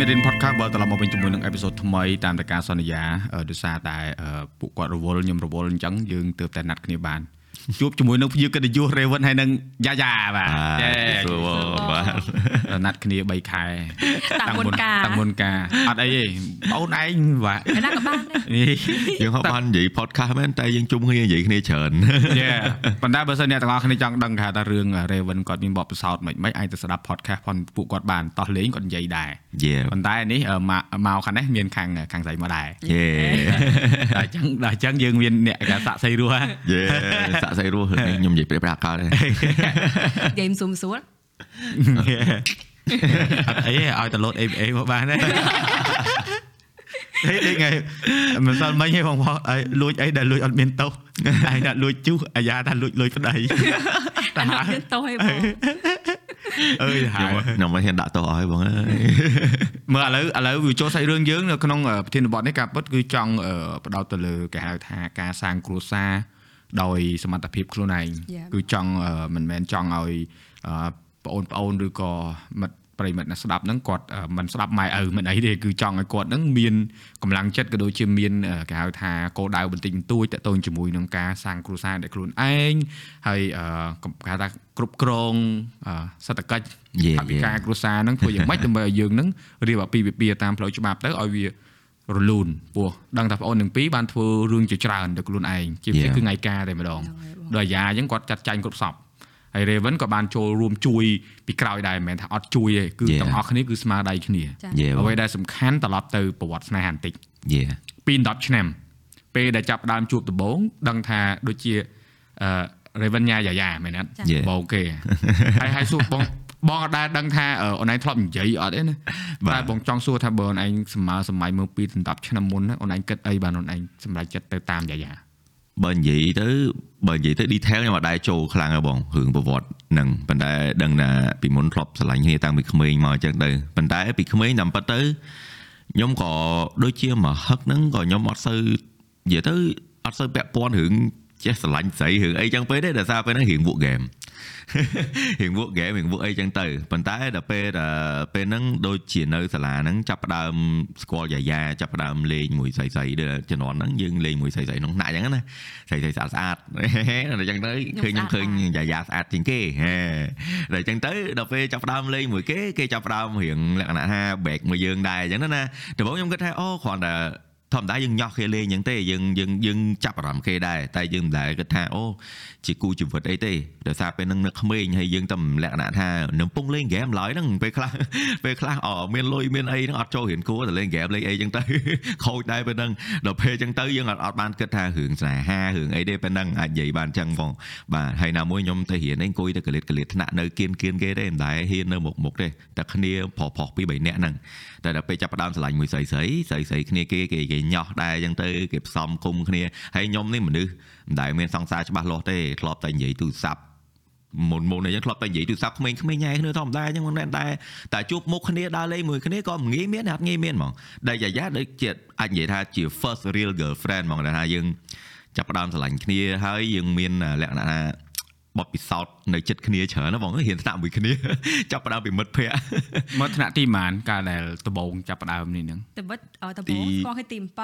មេរិន podcast បើត្រឡប់មកវិញជាមួយនឹងអេពីសូតថ្មីតាមតែការសន្យាដោយសារតែពួកគាត់រវល់ខ្ញុំរវល់អញ្ចឹងយើងទើបតែណាត់គ្នាបាន ជួបជាមួយនឹងភ្ញៀវកិត្តិយស Raven ហើយនឹងយ៉ាយ៉ាបាទយេបាទណាត់គ្នា3ខែតាំងមុនការតាំងមុនការអត់អីទេបងឯងបាទណាក៏បានយើងហៅបាននិយាយ podcast មែនតែយើងជុំគ្នានិយាយគ្នាច្រើនយេប៉ុន្តែបើសិនអ្នកទាំងអស់គ្នាចង់ដឹងថាតើរឿង Raven គាត់មានបទពិសោធន៍មិនមិនអាចទៅស្ដាប់ podcast ផងពួកគាត់បានតោះលេងគាត់និយាយដែរប៉ុន្តែនេះមកខាងនេះមានខាងខាងស្រីមកដែរយេដល់អញ្ចឹងដល់អញ្ចឹងយើងមានអ្នកកាសាក់សៃរស់យេសាក់សៃរស់ខ្ញុំនិយាយប្រៀបប្រាកើតនិយាយសុំសួរអត់អីឲ្យទៅ load APA មកបានទេហេដូចថ្ងៃមិនសល់មិញទេបងប្អូនឲ្យលួចអីដែលលួចអត់មានទោសឯងថាលួចជុះអាយ៉ាថាលួចលួចប្តីតែអត់មានទោសទេបងអើយហើយខ្ញុំមិនហ៊ានដាក់ទោសឲ្យបងអើយមើលឥឡូវឥឡូវវាចូលសាច់រឿងយើងនៅក្នុងប្រធានបទនេះការពិតគឺចង់បដោតទៅលើគេហៅថាការសាងគ្រួសារ ដោយសមត្ថភាពខ្លួនឯងគឺចង់មិនមែនចង់ឲ្យបងប្អូនឬក៏មិត្តប្រិមិត្តអ្នកស្ដាប់ហ្នឹងគាត់មិនស្ដាប់ម៉ែឪមិនអីទេគឺចង់ឲ្យគាត់ហ្នឹងមានកម្លាំងចិត្តក៏ដូចជាមានគេហៅថាគោលដៅបន្តិចបន្តួចតទៅជាមួយនឹងការសាងគ្រួសារដែលខ្លួនឯងហើយគេហៅថាគ្រប់គ្រងសេដ្ឋកិច្ចអភិការគ្រួសារហ្នឹងធ្វើយ៉ាងម៉េចដើម្បីឲ្យយើងហ្នឹងរៀបអាពាហ៍ពិពាហ៍តាមផ្លូវច្បាប់ទៅឲ្យវា រលូនពោះដឹងថាបងអូនទាំងពីរបានធ្វើរឿងជាច្រើនទៅខ្លួនឯងជាពិសេសគឺថ្ងៃការតែម្ដងដោយអាយ៉ាអញ្ចឹងគាត់ចាត់ចែងគ្រប់សពហើយ Raven ក៏បានចូលរួមជួយពីក្រោយដែរមិនមែនថាអត់ជួយទេគឺទាំងអស់គ្នាគឺស្មារតីគ្នាអ្វីដែលសំខាន់ត្រឡប់ទៅប្រវត្តិស្នេហាបន្តិចពី10ឆ្នាំពេលដែលចាប់ដើមជួបដំបូងដឹងថាដូចជាអឺ Raven ញ៉ាយ៉ាយ៉ាមែនអត់បងគេហើយហើយសួរបង បងអត់ដែលដឹងថាអូនឯងធ្លាប់និយាយអត់ទេណាតែបងចង់សួរថាបើអូនឯងសម័យសម័យមើលពី10ឆ្នាំមុនអូនឯងគិតអីបានអូនឯងសម្រេចចិត្តទៅតាមយ៉ាយ៉ាបើនិយាយទៅបើនិយាយទៅ detail ខ្ញុំអត់ដែរចូលខ្លាំងទេបងរឿងប្រវត្តិហ្នឹងប៉ុន្តែដឹងថាពីមុនធ្លាប់ឆ្លាញ់គ្នាតាំងពីក្មេងមកអញ្ចឹងទៅប៉ុន្តែពីក្មេងតាមពិតទៅខ្ញុំក៏ដូចជាមកហឹកហ្នឹងក៏ខ្ញុំអត់សូវនិយាយទៅអត់សូវពាក់ព័ន្ធរឿងចេះឆ្លាញ់ស្រីរឿងអីចឹងពេកទេដោយសារពេលហ្នឹងរៀងវក់ហ្គេម រៀងវក់ហ្គេមរៀងវក់អីចឹងទៅប៉ុន្តែដល់ពេលពេលហ្នឹងដូចជានៅសាលាហ្នឹងចាប់ផ្ដើមស្គាល់យ៉ាយ៉ាចាប់ផ្ដើមលេងមួយស្រីស្រីដែលជំនាន់ហ្នឹងយើងលេងមួយស្រីស្រីក្នុងថ្នាក់ចឹងណាស្រីស្រីស្អាតស្អាតដល់ចឹងទៅឃើញខ្ញុំឃើញយ៉ាយ៉ាស្អាតជាងគេដល់ចឹងទៅដល់ពេលចាប់ផ្ដើមលេងមួយគេគេចាប់ផ្ដើមរៀងលក្ខណៈថា back មួយយើងដែរចឹងណាដំបូងខ្ញុំគិតថាអូគ្រាន់តែ ធម្មតាយើងញោះគេលេងអញ្ចឹងទេយើងយើងយើងចាប់អារម្មណ៍គេដែរតែយើងមិនដែលគិតថាអូជាគូជីវិតអីទេដោយសារពេលហ្នឹងនៅក្មេងហើយយើងតែលក្ខណៈថានឹងពងលេងហ្គេមឡើយហ្នឹងពេលខ្លះពេលខ្លះអមានលុយមានអីហ្នឹងអត់ចូលរៀនគួរតែលេងហ្គេមលេងអីអញ្ចឹងទៅខូចដែរពេលហ្នឹងដល់ពេលអញ្ចឹងទៅយើងអត់អត់បានគិតថារឿងស្នេហារឿងអីទេពេលហ្នឹងអាចនិយាយបានអញ្ចឹងផងបាទហើយណាមួយខ្ញុំទៅរៀនអង្គុយទៅកលិតកលិតថ្នាក់នៅគៀនគៀនគេទេមិនដែលហ៊ាននៅមុខមុខទេតែគ្នាប្រុសប្រុសពីរបីនាក់ហ្នឹងតែដល់ពេលចាប់ផ្ដើមឆ្លាញ់មួយស្រីស្រីស្រីស្រីគ្នាគេគេគេញោះដែរអញ្ចឹងទៅគេផ្សំគុំគ្នាហើយខ្ញុំនេះមនុស្សមិនដែលមានសង្សារច្បាស់លាស់ទេធ្លាប់តែនិយាយទូរស័ព្ទមុនមុនអញ្ចឹងធ្លាប់តែនិយាយទូរស័ព្ទក្មេងៗញ៉ែគ្នាធម្មតាអញ្ចឹងមិនមែនតែតែជួបមុខគ្នាដើរលេងមួយគ្នាក៏មិនងាយមានអត់ងាយមានហ្មងដែលយ៉ាយ៉ាដូចជាអាចនិយាយថាជា first real girlfriend ហ្មងថាយើងចាប់ផ្ដើមស្រឡាញ់គ្នាហើយយើងមានលក្ខណៈថា បទពិសោធន៍នៅចិត្តគ្នាច្រើនណាបងហ៊ានថ្នាក់មួយគ្នាចាប់ផ្ដើមពីមិត្តភ័ក្តិមកថ្នាក់ទីប៉ុន្មានកាលដែលដំបូងចាប់ផ្ដើមនេះហ្នឹងដំបិតដំបូងស្គាល់គេទី7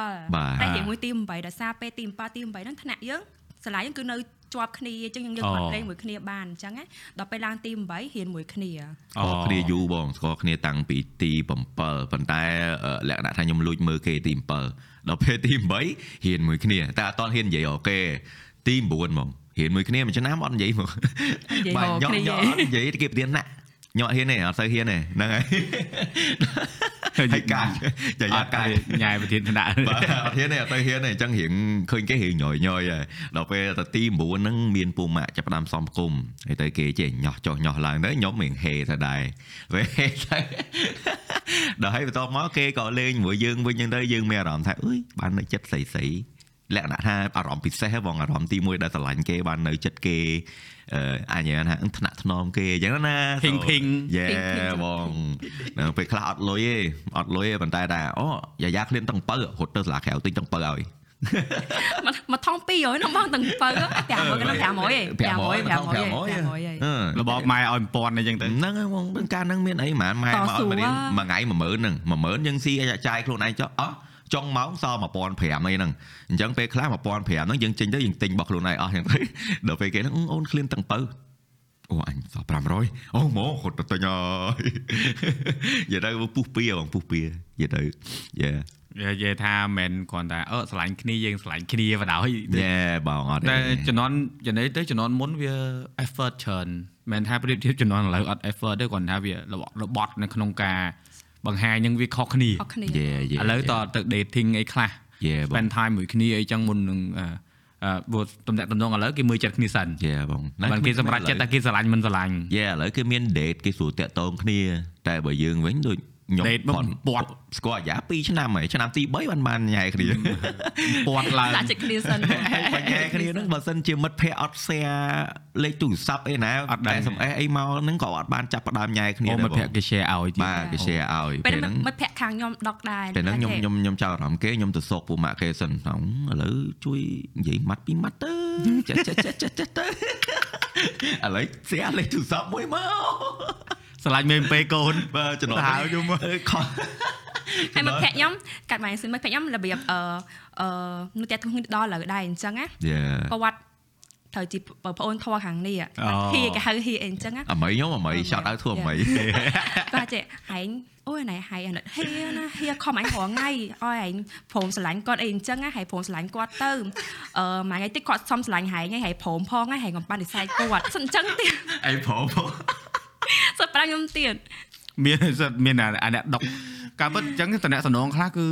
តែរៀងមួយទី8ដោយសារពេលទី7ទី8ហ្នឹងថ្នាក់យើងសាលាយើងគឺនៅជាប់គ្នាអញ្ចឹងយើងយើងអត់លេងមួយគ្នាបានអញ្ចឹងណាដល់ពេលឡើងទី8រៀនមួយគ្នាអូគ្នាយូរបងស្គាល់គ្នាតាំងពីទី7ប៉ុន្តែលក្ខណៈថាខ្ញុំលួចមើលគេទី7ដល់ពេលទី8រៀនមួយគ្នាតែអត់តហ៊ាននិយាយអូគេទី9ហ្មង រៀនមួយគ្នាមួយឆ្នាំអត់និយាយមកបាទញ៉ក់ញ៉ក់អត់និយាយគេប្រធានណាក់ញ៉ក់ហ៊ានទេអត់សូវហ៊ានទេហ្នឹងហើយហើយកាចាយ៉ាកាញ៉ែប្រធានថ្នាក់បាទអត់ហ៊ានទេអត់ទៅហ៊ានទេអញ្ចឹងរៀងឃើញគេរៀងញយញយហើយដល់ពេលទៅទី9ហ្នឹងមានពូម៉ាក់ចាប់ផ្ដើមសំគុំហើយទៅគេចេះញោះចោះញោះឡើងទៅខ្ញុំរៀងហេទៅដែរពេលហេទៅដល់ហើយបន្ទាប់មកគេក៏លេងជាមួយយើងវិញអញ្ចឹងទៅយើងមានអារម្មណ៍ថាអើយបាននៅចិត្តស្រីស្រី លក្ខណៈថាអារម្មណ៍ពិសេសបងអារម្មណ៍ទី1ដែលស្រឡាញ់គេបាននៅចិត្តគេអឺអញថាថ្នាក់ថ្នមគេអញ្ចឹងណាភីងភីងយេបងពេលខ្លះអត់លុយទេអត់លុយទេប៉ុន្តែថាអូយ៉ាយ៉ាឃ្លានតឹងបើរត់ទៅសាលាក្រៅទិញតឹងបើឲ្យមកថង200ហ្នឹងបងទាំង7 500ហ្នឹង500ឯង500 500 500ឯងរបបម៉ែឲ្យ1000អីចឹងទៅហ្នឹងបងការហ្នឹងមានអីហ្មងម៉ែមកឲ្យមួយថ្ងៃ10000ហ្នឹង10000យើងស៊ីឲ្យចាយខ្លួនឯងចុះអស់ ចុងម៉ោងសល់1500អីហ្នឹងអញ្ចឹងពេលខ្លះ1500ហ្នឹងយើងចេញទៅយើងទិញរបស់ខ្លួនឯងអស់ហ្នឹងទៅដល់ពេលគេហ្នឹងអូនឃ្លានទាំងបើអូអញសល់500អូមកគាត់ទៅទិញហើយនិយាយទៅពុះពៀបងពុះពៀនិយាយទៅយេនិយាយថាមិនគ្រាន់តែអឺស្រឡាញ់គ្នាយើងស្រឡាញ់គ្នាបណ្ដោយយេបងអត់តែជំនាន់ចំណេះទៅជំនាន់មុនវា effort ច្រើនមិនថាប្រៀបធៀបជំនាន់ឥឡូវអត់ effort ទេគ្រាន់ថាវារបត់នៅក្នុងការ បង្ហាញនឹងវាខុសគ្នាខុសគ្នាឥឡូវតទៅ dating អីខ្លះ spend time មួយគ្នាអីចឹងមុននឹងអឺព្រោះតំណាក់តំណងឥឡូវគេមើលចិត្តគ្នាសិនយេបងបានគេសម្រេចចិត្តតែគេស្រឡាញ់មិនស្រឡាញ់យេឥឡូវគេមាន date គេស្រួលតាក់ទងគ្នាតែបើយើងវិញដូច ខ្ញុំពាត់ពាត់ស្គាល់អាយ៉ា2ឆ្នាំហើយឆ្នាំទី3បានបានញ៉ែគ្នាពាត់ឡើងដាក់ចិត្តគ្នាសិនបាញ៉ែគ្នាហ្នឹងបើសិនជាមិត្តភ័ក្តិអត់ share លេខទូរស័ព្ទអីណាអត់តែសំអេះអីមកហ្នឹងក៏អត់បានចាប់ផ្ដើមញ៉ែគ្នាដែរមិត្តភ័ក្តិគេ share ឲ្យទៀតបាទគេ share ឲ្យពេលហ្នឹងមិត្តភ័ក្តិខាងខ្ញុំដកដែរពេលហ្នឹងខ្ញុំខ្ញុំខ្ញុំចោលអារម្មណ៍គេខ្ញុំទៅសោកពូម៉ាក់គេសិនហ្នឹងឥឡូវជួយនិយាយម៉ាត់ពីម៉ាត់ទៅចេះចេះចេះចេះទៅឥឡូវ share លេខទូរស័ព្ទមួយមក ស្រឡាញ់មេពេកូនបាទចំណងហៅខ្ញុំខុសហើយមកភ័ក្រខ្ញុំកាត់មកសិនមកភ័ក្រខ្ញុំរបៀបអឺអឺនៅតែធ្ងន់ដល់ឥឡូវដែរអញ្ចឹងណាប្រវត្តិត្រូវជាបងប្អូនធွာខាងនេះហៀគេហៅហៀអីអញ្ចឹងណាអមីខ្ញុំអមីឆោតឲ្យធ្វើអមីបាទចេះហែងអូយណៃហៃអាណិតហៀណាហៀខំអញរងថ្ងៃអោយហែងព្រមស្រឡាញ់គាត់អីអញ្ចឹងហែងព្រមស្រឡាញ់គាត់ទៅអឺមួយថ្ងៃតិចគាត់សំស្រឡាញ់ហែងហែងព្រមផងហែងកំប៉ាន់និស័យគាត់សិនអញ្ចឹងទៀតអីព្រមផង សិតប្រាំងខ្ញុំទៀតមានសិតមានអាអ្នកដុកការពិតអញ្ចឹងតំណែងសំណងខ្លះគឺ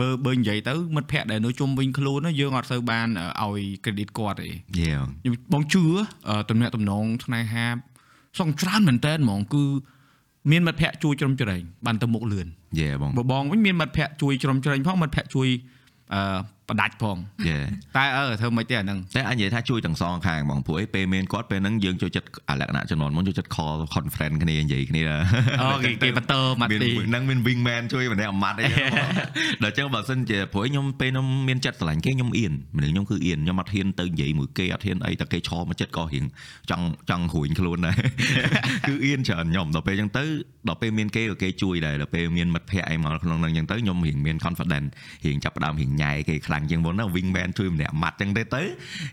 បើបើនិយាយទៅមិត្តភ័ក្តិដែលនៅជុំវិញខ្លួនយើងអត់សូវបានឲ្យ credit គាត់ទេខ្ញុំបងជឿតំណែងតំណងស្នេហាសងច្រើនមែនតើហ្មងគឺមានមិត្តភ័ក្តិជួយជ្រោមជ្រែងបានទៅមុខលឿនយេបងបើបងវិញមានមិត្តភ័ក្តិជួយជ្រោមជ្រែងផងមិត្តភ័ក្តិជួយអឺផ្ដាច់ផងតែអឺធ្វើមិនទេអាហ្នឹងតែអញនិយាយថាជួយទាំងសងខាងបងព្រោះអីពេលមានគាត់ពេលហ្នឹងយើងចូលចិត្តលក្ខណៈចំនួនមុនចូលចិត្ត call conference គ្នានិយាយគ្នាអូគេគេបន្ទើម៉ាត់ទីហ្នឹងមាន wingman ជួយម្នាក់អាម៉ាត់អីដល់ចឹងបើសិនជាព្រោះខ្ញុំពេលខ្ញុំមានចិត្តស្រឡាញ់គេខ្ញុំអៀនមនុស្សខ្ញុំគឺអៀនខ្ញុំអត់ហ៊ានទៅនិយាយមួយគេអត់ហ៊ានអីតែគេឈរមកចិត្តក៏រៀងចង់ចង់រួញខ្លួនដែរគឺអៀនច្រើនខ្ញុំដល់ពេលចឹងទៅដល់ពេលមានគេក៏គេជួយដែរដល់ពេលមានមិត្តភ័ក្តិអីមកក្នុងហ្នឹងចឹងទៅខ្ញុំរៀងមាន confidence រៀងចាប់ផ្ដើមរៀងញ៉ែគេខ្លាំងជាងមុនណា wingman ជួយម្នាក់ម៉ាត់ចឹងទៅទៅ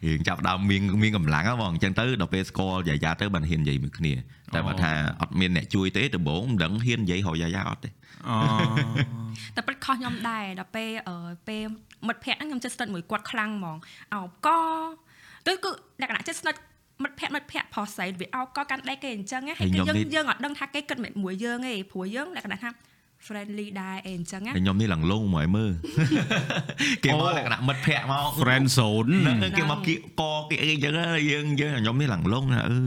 រៀងចាប់ដើមមានមានកម្លាំងហ្មងអញ្ចឹងទៅដល់ពេលស្គាល់យាយាទៅបានហ៊ាននិយាយមួយគ្នាតែបើថាអត់មានអ្នកជួយទេដំបូងមិនដឹងហ៊ាននិយាយរកយាយាអត់ទេអូតែពិតខុសខ្ញុំដែរដល់ពេលពេលមិត្តភ័ក្តិហ្នឹងខ្ញុំចិត្តស្និទ្ធមួយគាត់ខ្លាំងហ្មងអោកទៅគឺលក្ខណៈចិត្តស្និទ្ធមិត្តភ័ក្តិមិត្តភ័ក្តិផុសស្រីវាអោកកាន់ដៃគេអញ្ចឹងហ៎ហើយយើងយើងអត់ដឹងថាគេគិតមួយយើងទេព្រោះយើងលក្ខណៈថា friendly ដែរអីអញ្ចឹងណាខ្ញុំនេះឡើងលងមកឲ្យមើលគេមកលក្ខណៈមិត្តភ័ក្តិមក friend zone គេមកគៀកកគេអីអញ្ចឹងយើងយើងខ្ញុំនេះឡើងលងណាអឺ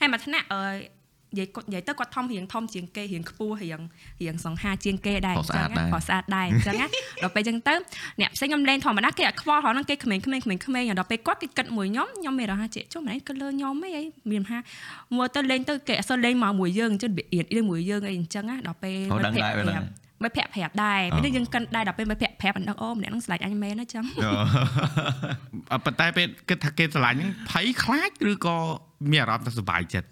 ហើយមកថ្នាក់អឺ និយាយគាត់និយាយទៅគាត់ធំរៀងធំជាងគេរៀងខ្ពស់រៀងរៀងសង្ហាជាងគេដែរអញ្ចឹងក៏ស្អាតដែរអញ្ចឹងណាដល់ពេលអញ្ចឹងទៅអ្នកផ្សេងខ្ញុំលេងធម្មតាគេអត់ខ្វល់ហ្នឹងគេក្មេងៗក្មេងៗដល់ពេលគាត់គេគិតមួយខ្ញុំខ្ញុំមានរហ័សជិះចុះម្លេះគិតលើខ្ញុំអីមានថាមើលទៅលេងទៅគេអត់សូវលេងមកមួយយើងអញ្ចឹងវាអៀនអៀនមួយយើងអីអញ្ចឹងណាដល់ពេលមិត្តភក្តិមិត្តភក្តិប្រាប់ដែរពេលនេះយើងកិនដែរដល់ពេលមិត្តភក្តិប្រាប់អណ្ដឹងអូម្នាក់ហ្នឹងស្លាច់អញមែនណាចឹងប៉ុន្តែពេលគិតថាគេស្រឡាញ់ហ្នឹងភ័យខ្លាចឬក៏មានអារម្មណ៍ថាសុបាយចិត្ត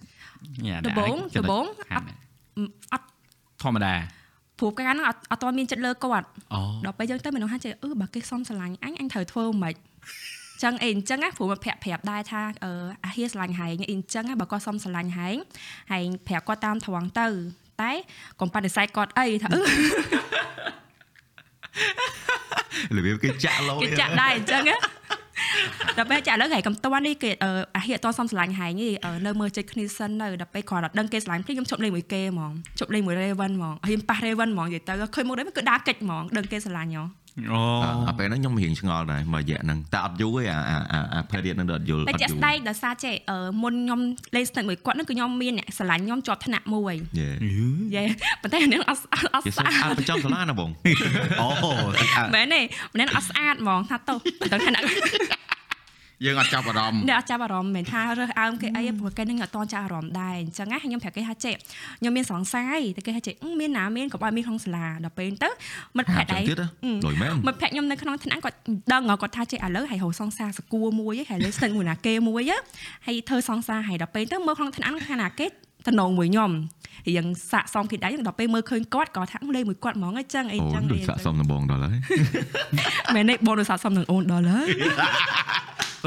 ដំបងដំបងអត់អត់ធម្មតាព្រោះកាលហ្នឹងអត់អត់មានចិត្តលើគាត់ដល់ពេលយើងទៅមនុស្សថាចេះអឺបើគេសុំស្រឡាញ់អញអញត្រូវធ្វើមិនចឹងអីអញ្ចឹងណាព្រោះមកប្រាប់ប្រាប់ដែរថាអឺអាហៀស្រឡាញ់ហែងអីអញ្ចឹងបើគាត់សុំស្រឡាញ់ហែងហែងប្រាប់គាត់តាមត្រង់ទៅតែកុំបដិសេធគាត់អីថាអឺរបៀបគេចាក់លោគេចាក់ដែរអញ្ចឹងណា ដល់ពេលចាក់ឥឡូវហែកំតាន់នេះគេអាហិអត់សំស្រឡាញ់ហែងនេះនៅមើលចិត្តគ្នាសិននៅដល់ពេលគ្រាន់តែដឹងគេស្រឡាញ់ភ្លេចខ្ញុំជប់លេងមួយគេហ្មងជប់លេងមួយ Raven ហ្មងហ៊ានប៉ះ Raven ហ្មងនិយាយទៅឃើញមុខ Raven គឺដើរកិច្ចហ្មងដឹងគេស្រឡាញ់ហ៎ អូអាពេលហ្នឹងខ្ញុំរៀងឆ្ងល់ដែរមួយរយៈហ្នឹងតែអត់យូរទេអាអាអា period ហ្នឹងអត់យល់អត់យូរតែចាក់ស្ដែងដោយសារចេះមុនខ្ញុំលេងស្និទ្ធមួយគាត់ហ្នឹងគឺខ្ញុំមានអ្នកស្រឡាញ់ខ្ញុំជាប់ថ្នាក់មួយយេប៉ុន្តែនេះអត់អត់ស្អាតអត់ចំសាលាណាបងអូមែនទេម្នាក់អត់ស្អាតហ្មងថាទៅទៅថ្នាក់ យើងអត់ចាប់អារម្មណ៍អ្នកអត់ចាប់អារម្មណ៍មិនថារើសអើមគេអីព្រោះគេនឹងអត់តន់ចាប់អារម្មណ៍ដែរអញ្ចឹងណាខ្ញុំប្រាប់គេថាចេះខ្ញុំមានសង្ស័យតែគេថាចេះមានណាមានកុំឲ្យមានក្នុងសាលាដល់ពេលទៅមិត្តភក្តិចឹឯងងទៀតដូចមែនមិត្តភក្តិខ្ញុំនៅក្នុងថ្នាក់គាត់ដឹងគាត់ថាចេះឥឡូវហើយរកសង្សារសកួរមួយហើយលើស្និទ្ធមួយណាគេមួយហើយធ្វើសង្សារហើយដល់ពេលទៅមើលក្នុងថ្នាក់ខាងណាគេតំណងមួយខ្ញុំរៀងសាកសមគេដែរដល់ពេលមើលឃើញគាត់ក៏ថាលេងមួយគាត់ហ្មងអញ្ចឹងអីអូចឹងដូចស័កសមដំបងដល់ហើយមែនទេបងដូចសាកសមនឹងអូនដល់ហើយ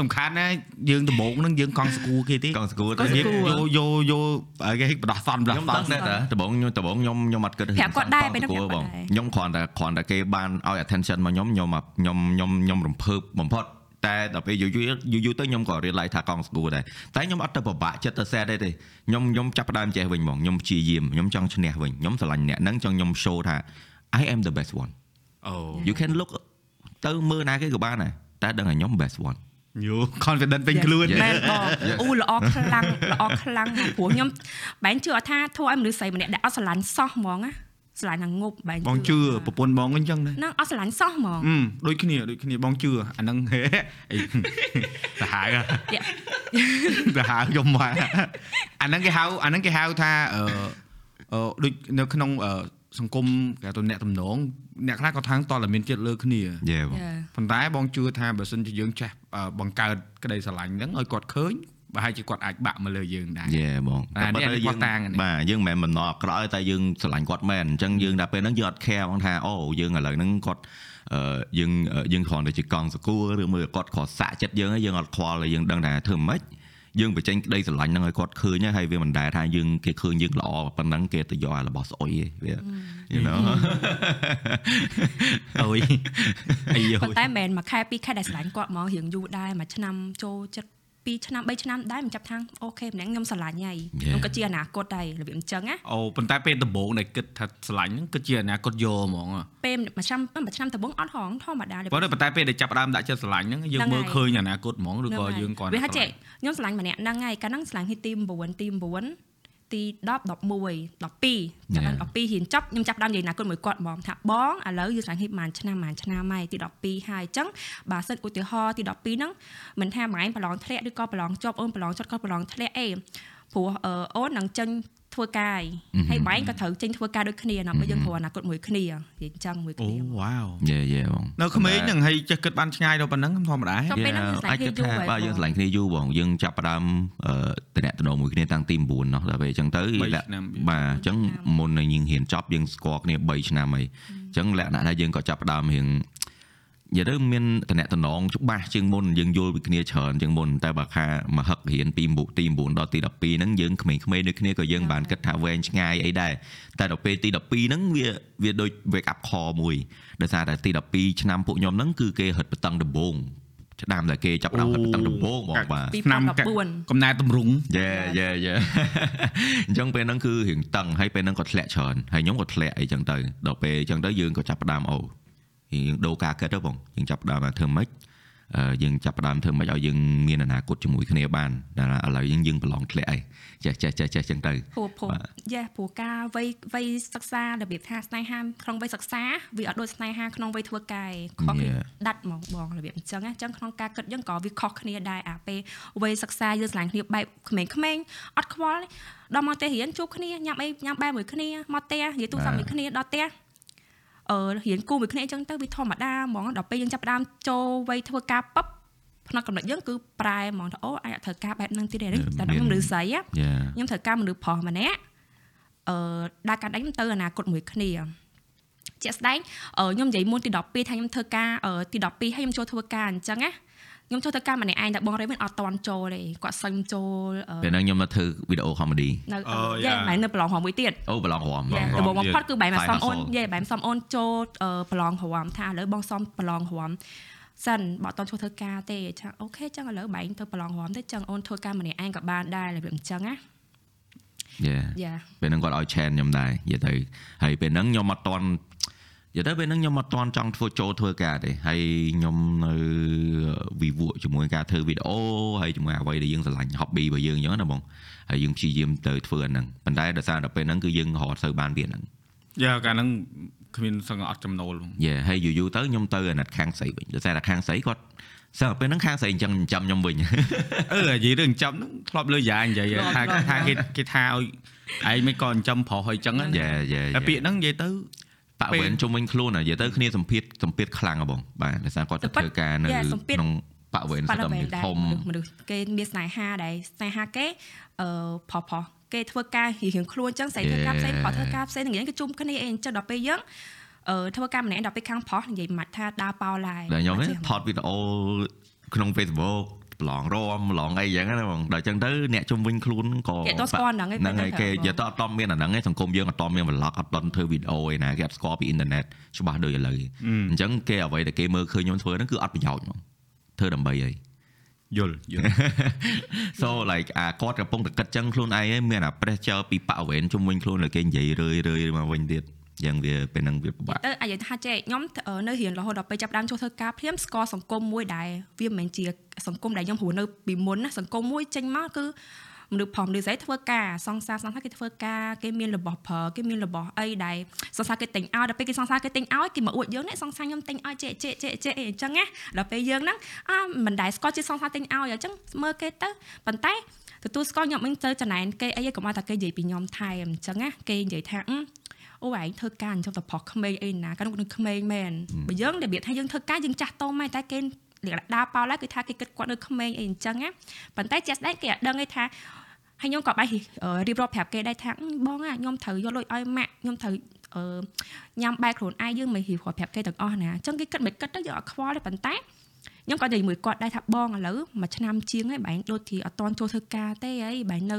សំខាន់ណាយើងដំបងហ្នឹងយើងកង់ស្គូគេទេកង់ស្គួរកង់ស្គួរយកយកយកអីគេបដោះសន់បដោះខ្ញុំសដឹងន់ដែរតាដំបងខ្ញុំដំបងខ្ញុំខ្ញុំអត់គិតប្រាប់គាត់ដែរពេលហ្នឹងគួរប្រាប់បងគាត់ដែរខ្ញុំគ្រាន់តែគ្រាន់តែគេបានឲ្យ attention មកខ្ញុំខ្ញុំខ្ញុំខ្ញុំខ្ញុំរំភើបបំផុតតែដល់ពេលយូរយូរយូរយូរទៅខ្ញុំក៏ realize ថាកង់ស្គួរដែរតែខ្ញុំអត់ទៅពិបាកចិត្តទៅ set ទេទេខ្ញុំខ្ញុំចាប់ផ្ដើមចេះវិញហ្មងខ្ញុំព្យាយាមខ្ញុំចង់ឈ្នះវិញខ្ញុំស្រឡាញ់អ្នកហ្នឹងចង់ខ្ញុំ show ថា I am the best one អូ you can look ទៅមើលណាគេក៏បានដែរតែដឹងថាខ្ញុំ best one យូ confident ពេញខ្លួនមែនបងអូល្អខ្លាំងល្អខ្លាំងមកព្រោះខ្ញុំបែរជឿអត់ថាធ្វើឲ្យមនុស្សស្រីម្នាក់ដែលអត់ស្រឡាញ់សោះហ្មងណាស្រឡាញ់នឹងងប់បែរបងជឿប្រពន្ធបងអញ្ចឹងដែរនឹងអត់ស្រឡាញ់សោះហ្មងអឺដូចគ្នាដូចគ្នាបងជឿអាហ្នឹងហេអីទៅហៅយ៉ាទៅហៅខ្ញុំមកអាហ្នឹងគេហៅអាហ្នឹងគេហៅថាអឺអឺដូចនៅក្នុងអឺ សង្គមគេទៅអ្នកតំណងអ្នកខ្លះក៏ថាងតតែមានចិត្តលើគ្នាយេបងយ៉ាប៉ុន្តែបងជឿថាបើសិនជាយើងចេះអឺបង្កើតក្តីស្រឡាញ់ហ្នឹងឲ្យគាត់ឃើញប្រហែលជាគាត់អាចបាក់មកលើយើងដែរយេបងអានេះតែអានេះយើងគាត់តាំងអានេះបាទយើងមិនមែនមិនអត់ក្រោយតែយើងស្រឡាញ់គាត់មែនអញ្ចឹងយើងដល់ពេលហ្នឹងយើងអត់ care ផងថាអូយើងឥឡូវហ្នឹងគាត់អឺយើងយើងគ្រាន់តែជាកង់សកួរឬមួយគាត់គ្រាន់សាក់ចិត្តយើងហើយយើងអត់ខ្វល់ហើយយើងដឹងថាធ្វើម៉េច យើងបញ្ចេញក្តីស្រឡាញ់ហ្នឹងឲ្យគាត់ឃើញហើយវាមិនដែលថាយើងគេឃើញយើងល្អប៉ុណ្ណឹងគេទៅយកអារបស់ស្អុយឯងវា you know អូយអីយោប៉ុន្តែមិនមែនមួយខែពីរខែដែលស្រឡាញ់គាត់ហ្មងរៀងយូរដែរមួយឆ្នាំចូលចិត្ត 2ឆ្នាំ3ឆ្នាំដែរមិនចាប់ថាអូខេម្នាក់ខ្ញុំស្រឡាញ់ហើយខ្ញុំក៏ជាអនាគតដែររបៀបអញ្ចឹងណាអូប៉ុន្តែពេលដំបូងដែលគិតថាស្រឡាញ់ហ្នឹងគិតជាអនាគតយកហ្មងពេលមួយឆ្នាំមួយឆ្នាំដំបូងអត់ហងធម្មតាប៉ុន្តែប៉ុន្តែពេលដែលចាប់ផ្ដើមដាក់ចិត្តស្រឡាញ់ហ្នឹងយើងមើលឃើញអនាគតហ្មងឬក៏យើងគាត់វាថាចេះខ្ញុំស្រឡាញ់ម្នាក់ហ្នឹងហើយកាលហ្នឹងស្រឡាញ់ទី9ទី9 ទី10 11 12ចាំដល់12រៀនចប់ខ្ញុំចាប់ផ្ដើមនិយាយអនាគតមួយគាត់ហ្មងថាបងឥឡូវយើងស្រឡាញ់ហីប្រហែលឆ្នាំប្រហែលឆ្នាំហើយទី12ហើយអញ្ចឹងបើសិនឧទាហរណ៍ទី12ហ្នឹងមិនថាម៉ែប្រឡងធ្លាក់ឬក៏ប្រឡងជាប់អូនប្រឡងចត់ក៏ប្រឡងធ្លាក់អីព្រោះអូននឹងចេញ ធ្វើការហើយបែងក៏ត្រូវចេញធ្វើការដូចគ្នាណាបើយើងព្រោះអនាគតមួយគ្នានិយាយអញ្ចឹងមួយអូគ្នាវ៉ាវយេយេបងនៅក្មេងហ្នឹងហើយចេះគិតបានឆ្ងាយដល់ប៉ុណ្ណឹងធម្មតាចុះពេលហ្នឹងយើងស្រឡាញ់អាចគ្នាគិតយូរថាហើយបាទយើងស្រឡាញ់គ្នាយូរបងយើងចាប់ផ្ដើមអឺតំណតំណមួយគ្នាតាំងទី9ណោះដល់ពេលអញ្ចឹងទៅ3លក្ខឆ្នាំបាទអញ្ចឹងមុននឹងយើងរៀនចប់យើងស្គាល់គ្នា3ឆ្នាំហើយអញ្ចឹងលក្ខណៈថាយើងក៏ចាប់ផ្ដើមរៀង និយាយទៅមានតំណតំណងច្បាស់ជាងមុនយើងយល់ពីគ្នាច្រើនជាងមុនតែបើខាមកហឹករៀនពីទី9ដល់ទី12ហ្នឹងយើងក្មេងៗដូចគ្នាក៏យើងបានគិតថាវែងឆ្ងាយអីដែរតែដល់ពេលទី12ហ្នឹងវាវាដូច wake up call មួយដោយសារតែទី12ឆ្នាំពួកខ្ញុំហ្នឹងគឺគេហិតបតឹងដំបងឆ្នាំតែគេចាប់ផ្ដើមហិតបតឹងដំបងហ្មងបាទឆ្នាំ2014កំណែតម្រង់យេយេយេអញ្ចឹងពេលហ្នឹងគឺរៀងតឹងហើយពេលហ្នឹងក៏ធ្លាក់ច្រើនហើយខ្ញុំក៏ធ្លាក់អីចឹងទៅដល់ពេលអញ្ចឹងទៅយើងក៏ចាប់ផ្ដើមអូ យើងដូរការគិតទៅបងយើងចាប់ផ្ដើមថាធ្វើម៉េចអឺយើងចាប់ផ្ដើមធ្វើម៉េចឲ្យយើងមានអនាគតជាមួយគ្នាបានតែឥឡូវយើងយើងប្រឡងធ្លាក់អីចេះចេះចេះចេះចឹងទៅព្រោះព្រោះបាទយ៉ាព្រោះការវ័យវ័យសិក្សារបៀបថាស្នេហាក្នុងវ័យសិក្សាវាអត់ដូចស្នេហាក្នុងវ័យធ្វើការឯងខុសគ្នា Yeah. ដាច់ហ្មងបងរបៀបអញ្ចឹងណាអញ្ចឹងក្នុងការគិតយើងក៏វាខុសគ្នាដែរអាពេលវ័យសិក្សាយើងឆ្លាញ់គ្នាបែបក្មេងៗអត់ខ្វល់ដល់មកផ្ទះរៀនជួបគ្នាញ៉ាំអីញ៉ាំបែបមួយគ្នាមកផ្ទះនិយាយទូរស័ព្ទមួយគ្នាដល់ផ្ទះអឺ រៀនគូមួយគ្នាអញ្ចឹងទៅវាធម្មតាហ្មងដល់ពេលយើងចាប់ផ្ដើមចូលវ័យធ្វើការពឹបផ្នែកកំណត់យើងគឺប្រែហ្មងថាអូអាចត្រូវការបែបហ្នឹងទៀតទេតែដល់ខ្ញុំឬស្រីណាយ៉ាខ្ញុំត្រូវការមនុស្សប្រុសម្នាក់អឺដើរកាត់ដេញទៅអនាគតមួយគ្នាជាក់ស្ដែងអឺខ្ញុំនិយាយមុនទី12ថាខ្ញុំធ្វើការអឺទី12ហើយខ្ញុំចូលធ្វើការអញ្ចឹងណា ខ្ញុំចូលធ្វើការម្នាក់ឯងតែបងរេមិនអត់តន់ចូលទេគាត់សុំចូលអឺពេលហ្នឹងខ្ញុំនៅធ្វើវីដេអូ comedy នៅអូយេយ៉ាម៉ែនៅប្រឡងរំមួយទៀតអូប្រឡងរំយេប្រឡងដំបូងបំផុតគឺបែរមក Side សំអូន hustle យេបែរសំអូនចូលអឺប្រឡងរំថាឥឡូវបងសំប្រឡងរំសិនបើអត់តន់ចូលធ្វើការទេចាអូខេចឹងឥឡូវបែរទៅប្រឡងរំទេចឹងអូនធ្វើការម្នាក់ឯងក៏បានដែររបៀបអញ្ចឹងណាយ៉ាយ៉ាពេលហ្នឹងគាត់ឲ្យ chain ខ្ញុំដែរនិយាយទៅហើយពេលហ្នឹងខ្ញុំអត់តន់និ យាយទៅពេលហ្នឹងខ្ញុំអត់តន់ចង់ធ្វើចូលធ្វើការទេហើយខ្ញុំនៅវិវក់ជាមួយការធ្វើវីដេអូហើយជាមួយអ្វីដែលយើងស្រឡាញ់ hobby របស់យើងអញ្ចឹងណាបងហើយយើងព្យាយាមទៅធ្វើអាហ្នឹងប៉ុន្តែដោយសារតែពេលហ្នឹងគឺយើងរត់ទៅបានវាហ្នឹងយ៉ាកាលហ្នឹងគ្មានសឹងអត់ចំណូលហ្មងយេហើយយូរយូរទៅខ្ញុំទៅអាណិតខាងស្រីវិញដោយសារតែខាងស្រីគាត់សើពេលហ្នឹងខាងស្រីអញ្ចឹងចាំខ្ញុំវិញអឺនិយាយរឿងចំហ្នឹងធ្លាប់លើយ៉ានិយាយថាថាគេគេថាឲ្យឯងមិនក៏ចំប្រុសឲ្យចឹងណាយ៉ាយ៉ាតែពាក្យហ្នឹងនិយាយទៅ ប៉ាវិញជុំវិញខ្លួននិយាយទៅគ្នាសម្ភារសម្ភារខ្លាំងហ៎បងបាទដោយសារគាត់ទៅធ្វើការនៅក្នុងប៉ាវិញប៉ាស្ដំវែនដែរធំមនុស្សមនុស្សគេមានស្នេហាដែរស្នេហាគេអឺផុសផុសគេធ្វើការរៀងៗខ្លួនចឹងស្អីធ្វើការផ្សេងផុសធ្វើការផ្សេងនិយាយគេជុំគ្នាអីអញ្ចឹងដល់ពេលយើងអឺធ្វើការម្នាក់ដល់ពេលខាងផុសនិយាយមិនថាដើរប៉ោឡាយដែលខ្ញុំនេះថតវីដេអូក្នុង Facebook ប្រឡងរមប្រឡងអីចឹងណាបងដល់ចឹងទៅអ្នកជុំវិញខ្លួនក៏គេអត់ស្គាល់ហ្នឹងឯងហ្នឹងហើយគេនិយាយទៅអត់តមានអាហ្នឹងឯងសង្គមយើងអត់តមាន vlog អត់តធ្វើវីដេអូឯណាគេអត់ស្គាល់ពីអ៊ីនធឺណិតច្បាស់ដូចឥឡូវអញ្ចឹងគេអ្វីដែលគេមើលឃើញខ្ញុំធ្វើហ្នឹងគឺអត់ប្រយោជន៍ហ្មងធ្វើដើម្បីអីយល់យល់ so like អាគាត់កំពុងតែគិតចឹងខ្លួនឯងឯងមានអា pressure ពីប៉ាវែនជុំវិញខ្លួនដែលគេនិយាយរឿយរឿយមកវិញទៀត យ៉ាងវាពេលហ្នឹងវាពិបាកទៅអាយថាចេះខ្ញុំអឺនៅរៀនរហូតដល់ពេលចាប់ផ្ដើមចូលធ្វើការភ្លាមស្គាល់សង្គមមួយដែលវាមិនមែនជាសង្គមដែលខ្ញុំព្រោះនៅពីមុនណាសង្គមមួយចេញមកគឺមនុស្សផងមនុស្សស្រីធ្វើការសង្សារសង្សារគេធ្វើការគេមានរបស់ប្រើគេមានរបស់អីដែលសង្សារគេទិញឲ្យដល់ពេលគេសង្សារគេទិញឲ្យគេមកអួតយើងនេះសង្សារខ្ញុំទិញឲ្យចេះចេះចេះចេះអីអញ្ចឹងណាដល់ពេលយើងហ្នឹងអាមិនដែលស្គាល់ជាសង្សារទិញឲ្យអញ្ចឹងមើលគេទៅប៉ុន្តែទទួលស្គាល់ខ្ញុំមិនទៅចំណែនគេអីកុំឲ្យតែគេនិយាយពីខ្ញុំថែមអញ្ចឹងណាគេនិយាយថា អូឯងធ្វើការអញ្ចឹងទៅប្រុសក្មេងអីណាកាលនោះនឹងក្មេងមែនបើយើងរបៀបថាយើងធ្វើការយើងចាស់តមែនតែគេដើរប៉ោឡើយគឺថាគេគិតគាត់នៅក្មេងអីអញ្ចឹងណាប៉ុន្តែជាក់ស្ដែងគេអត់ដឹងទេថាហើយខ្ញុំក៏បែររៀបរាប់ប្រាប់គេដែរថាបងខ្ញុំត្រូវយកលុយឲ្យម៉ាក់ខ្ញុំត្រូវអឺញ៉ាំបែរខ្លួនឯងយើងមិនហ៊ីប្រាប់គេទាំងអស់ណាអញ្ចឹងគេគិតមិនគិតទៅយើងអត់ខ្វល់ទេប៉ុន្តែខ្ញុំក៏និយាយមួយគាត់ដែរថាបងឥឡូវមួយឆ្នាំជាងហើយបែរដូចជាអត់តន់ចូលធ្វើការទេអីបែរនៅ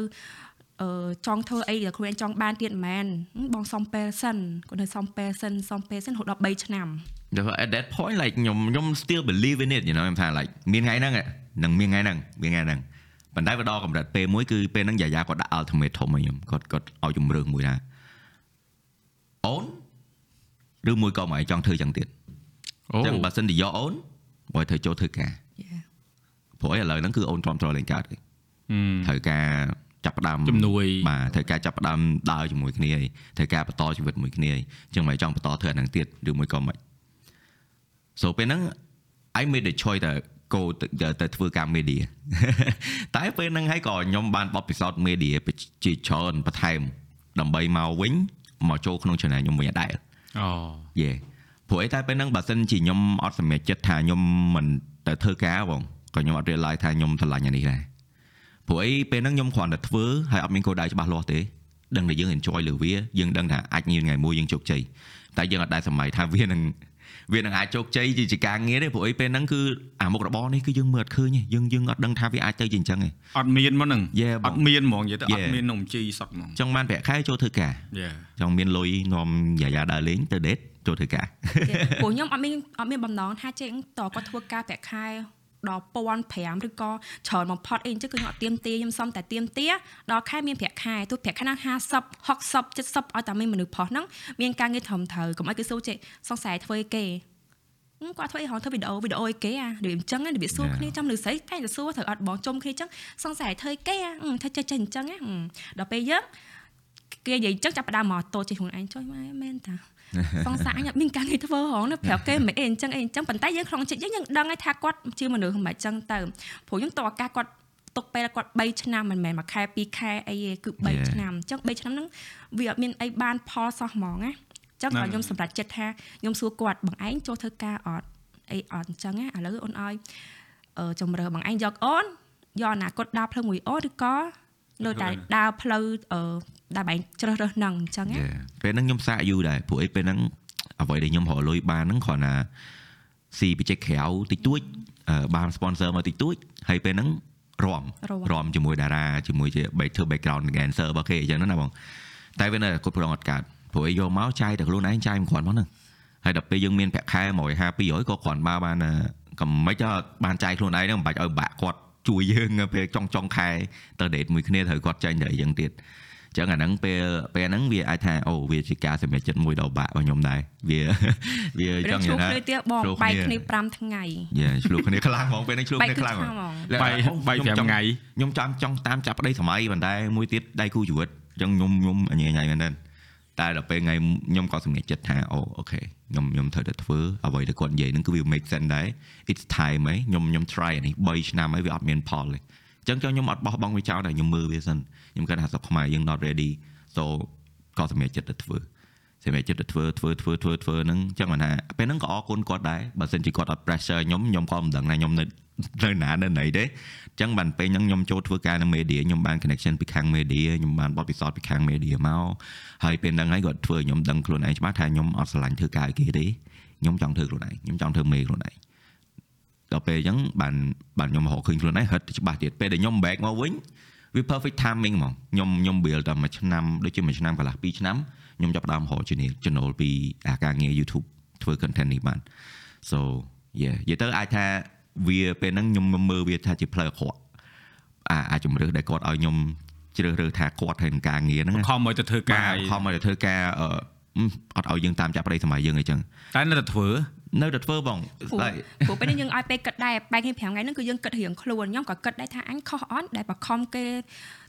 អឺចង់ធ្វើអីដែលខ្លួនឯងចង់បានទៀតមែនបងសំពេលសិនគាត់នៅសំពេលសិនសំពេលសិនរហូតដល់3ឆ្នាំ at that point like ខ្ញុំខ្ញុំ still believe in it you know ខ្ញុំថា like មានថ្ងៃហ្នឹងនឹងមានថ្ងៃហ្នឹងមានថ្ងៃហ្នឹងប៉ុន្តែវាដល់កម្រិតពេលមួយគឺពេលហ្នឹងយាយាគាត់ដាក់ ultimatum ឲ្យខ្ញុំគាត់គាត់ឲ្យជំរឿនមួយថាអូនឬមួយក៏មកឲ្យចង់ធ្វើចឹងទៀតអូចឹងបើសិនជាយកអូនបើធ្វើចូលធ្វើការ Yeah. ព្រោះឥឡូវហ្នឹងគឺអូនទ្រាំទ្រលេងកើតហើយត្រូវការ ចាប់ផ្ដើមជំនួយបាទត្រូវការចាប់ផ្ដើមដើរជាមួយគ្នាហើយត្រូវការបន្តជីវិតមួយគ្នាហើយចឹងមិនចង់បន្តធ្វើអាហ្នឹងទៀតឬមួយក៏មិន so ពេលហ្នឹង I made the choice ទៅកោទៅទៅធ្វើការ media តែពេលហ្នឹងហើយក៏ខ្ញុំបានបទពិសោធន៍ media ជាច្រើនបន្ថែមដើម្បីមកវិញមកចូលក្នុង channel ខ្ញុំវិញអត់ដែរអូយេព្រោះអីតែពេលហ្នឹងបើសិនជាខ្ញុំអត់សម្រេចចិត្តថាខ្ញុំមិនទៅធ្វើការបងក៏ខ្ញុំអត់ realize ថាខ្ញុំឆ្លាញ់អានេះដែរ ព្រោះអីពេលហ្នឹងខ្ញុំគ្រាន់តែធ្វើហើយអត់មានគោលដៅច្បាស់លាស់ទេដឹងតែយើង enjoy លើវាយើងដឹងថាអាចមានថ្ងៃមួយយើងជោគជ័យតែយើងអត់ដែលសម័យថាវានឹងវានឹងអាចជោគជ័យជាការងារទេព្រោះអីពេលហ្នឹងគឺអាមុខរបរនេះគឺយើងមើលអត់ឃើញទេយើងយើងអត់ដឹងថាវាអាចទៅជាអញ្ចឹងទេអត់មានមកហ្នឹង Yeah បងអត់មានហ្មងនិយាយទៅអត់ Yeah. មាននំជីសក់ហ្មងចង់បានប្រាក់ខែចូលធ្វើការយ៉ាចង់មានលុយនាំយាយាដើរលេងទៅ date ចូលធ្វើការព្រោះខ្ញុំអត់មានអត់មានបំណងថាចេះតគាត់ធ្វើការប្រាក់ខែ ដល់1500ឬក៏ច្រើនបំផុតអីអញ្ចឹងគឺខ្ញុំអត់ទៀមទាខ្ញុំសុំតែទៀមទាដល់ខែមានប្រាក់ខែទោះប្រាក់ខែហ្នឹង50 60 70ឲ្យតែមានមនុស្សផុសហ្នឹងមានការងារត្រឹមត្រូវកុំឲ្យគេសួរចេះសង្ស័យធ្វើអីគេហឹមគាត់ធ្វើអីហៅធ្វើវីដេអូវីដេអូអីគេអារបៀបអញ្ចឹងណារបៀបសួរ Yeah. គ្នាចំលើស្អីតែទៅសួរត្រូវអត់បងជុំគ្នាអញ្ចឹងសង្ស័យធ្វើអីគេអាហឹមធ្វើចេះចេះអញ្ចឹងណាហឹមដល់ពេលយើងគេនិយាយអញ្ចឹងចាប់ផ្ដើមមកតូចចេះខ្លួនឯងចុយមកមែនតា សង្សារអញអត់មានការងារធ្វើហងណាប្រាប់គេមិនអីអញ្ចឹងអីអញ្ចឹងប៉ុន្តែយើងក្នុងចិត្តយើងយើងដឹងហើយថាគាត់ជាមនុស្សមិនអញ្ចឹងទៅព្រោះខ្ញុំតឱកាសគាត់ទុកពេលគាត់3ឆ្នាំមិនមែនមួយខែ2ខែអីទេគឺ Yeah. 3ឆ្នាំអញ្ចឹង3ឆ្នាំហ្នឹងវាអត់មានអីបានផលសោះហ្មងណាអញ្ចឹងហ្នឹងក៏ខ្ញុំសម្រេចចិត្តថាខ្ញុំសួរគាត់បងឯងចូលធ្វើការអត់អីអត់អញ្ចឹងណាឥឡូវអូនឲ្យអឺជំរើសបងឯងយកអូនយកអនាគតដើរផ្លូវមួយអូនឬក៏ នៅតែដើរផ្លូវអឺដែលបងឯងជ្រើសរើសហ្នឹងអញ្ចឹងណា Yeah. ពេលហ្នឹងខ្ញុំសាកយូរដែរព្រោះអីពេលហ្នឹងអ្វីដែលខ្ញុំរកលុយបានហ្នឹងគ្រាន់តែស៊ីបច្ចេកក្រៅតិចតួចអឺបាន sponsor មកតិចតួចហើយពេលហ្នឹងរំរាំរំជាមួយតារាជាមួយជា back ធ្វើ background dancer របស់គេអញ្ចឹងណាបងតែវានៅតែគ្រប់គ្រងអត់កើតព្រោះអីយកមកចាយតែខ្លួនឯងចាយមិនគ្រាន់មកហ្នឹងហើយដល់ពេលយើងមានប្រាក់ខែ150 200ក៏គ្រាន់បើបានអឺកំមិនទៅបានចាយខ្លួនឯងហ្នឹងមិនបាច់ឲ្យបាក់គាត់ ជួយយើងពេលចុងចុងខែទៅ date មួយគ្នាត្រូវគាត់ចាញ់តែអីចឹងទៀតចឹងអាហ្នឹងពេលពេលហ្នឹងវាអាចថាអូវាជាការសម្រេចចិត្តមួយដ៏បាក់របស់ខ្ញុំដែរវាវារចង់ជួនិបយាយថាគ្នាទៀតបងជួបបែកគ្នាគ្នា5ថ្ងៃយ៉ាឆ្លុះគ្នាខ្លាំងហ្មងពេលហ្នឹងឆ្លុះបែកគ្នាគ្នាខ្លាំងហ្មងហ្មងបាយបាយ5ថ្ងៃខ្ញុំចាំចង់តាមចាប់ប្តីសម័យប៉ុន្តែមួយទៀតដៃគូជីវិតចឹងខ្ញុំខ្ញុំអញញ៉ៃមែនទេ តែដល់ពេលថ្ងៃខ្ញុំក៏សម្រេចចិត្តថាអូអូខេខ្ញុំខ្ញុំត្រូវតែធ្វើអ្វីដែលគាត់និយាយហ្នឹងគឺវា make sense ដែរ it's time ហីខ្ញុំខ្ញុំ try អានេះ3ឆ្នាំហើយវាអត់មានផលទេអញ្ចឹងខ្ញុំអត់បោះបង់វាចោលតែខ្ញុំមើលវាសិនខ្ញុំគិតថាស្រុកខ្មែរយើង not ready so ក៏សម្រេចចិត្តទៅធ្វើសម្រាប់ចិត្តទៅធ្វើធ្វើធ្វើធ្វើធ្វើហ្នឹងអញ្ចឹងមិនថាពេលហ្នឹងក៏អរគុណគាត់ដែរបើសិនជាគាត់អត់ pressure ខ្ញុំខ្ញុំក៏មិនដឹងថាខ្ញុំនៅ នៅណានៅណីទេអញ្ចឹងបានពេលហ្នឹងខ្ញុំចូលធ្វើការនៅ media ខ្ញុំបាន connection ពីខាង media ខ្ញុំបានបទពិសោធន៍ពីខាង media មកហើយពេលហ្នឹងហើយគាត់ធ្វើខ្ញុំដឹងខ្លួនឯងច្បាស់ថាខ្ញុំអត់ស្រឡាញ់ធ្វើការឲ្យគេទេខ្ញុំចង់ធ្វើខ្លួនឯងខ្ញុំចង់ធ្វើមេខ្លួនឯងដល់ពេលអញ្ចឹងបានបានខ្ញុំរកឃើញខ្លួនឯងហិតច្បាស់ទៀតពេលដែលខ្ញុំ back មកវិញវា perfect timing ហ្មងខ្ញុំខ្ញុំ build តែមួយឆ្នាំដូចជាមួយឆ្នាំកន្លះ2ឆ្នាំខ្ញុំចាប់ផ្ដើមរក channel channel ពីអាការងារ YouTube ធ្វើ content នេះបាន so yeah និយាយទៅអាចថា វាពេលហ្នឹងខ្ញុំមើលវាថាជាផ្លូវអាក្រក់អាអាជំរឿសដែលគាត់ឲ្យខ្ញុំជ្រើសរើសថាគាត់ហើយនឹងការងារហ្នឹងខំឲ្យទៅធ្វើការខំឲ្យទៅធ្វើការអឺអត់ឲ្យយើងតាមចាប់ប្តីសម័យយើងអីចឹងតែនៅតែធ្វើ នៅតែធ្វើបងព្រោះព្រោះពេលនេះយើងឲ្យពេលគិតដែរបែកគ្នា5ថ្ងៃហ្នឹងគឺយើងគិតរៀងខ្លួនខ្ញុំក៏គិតដែរថាអញខុសអត់ដែលបខំគេ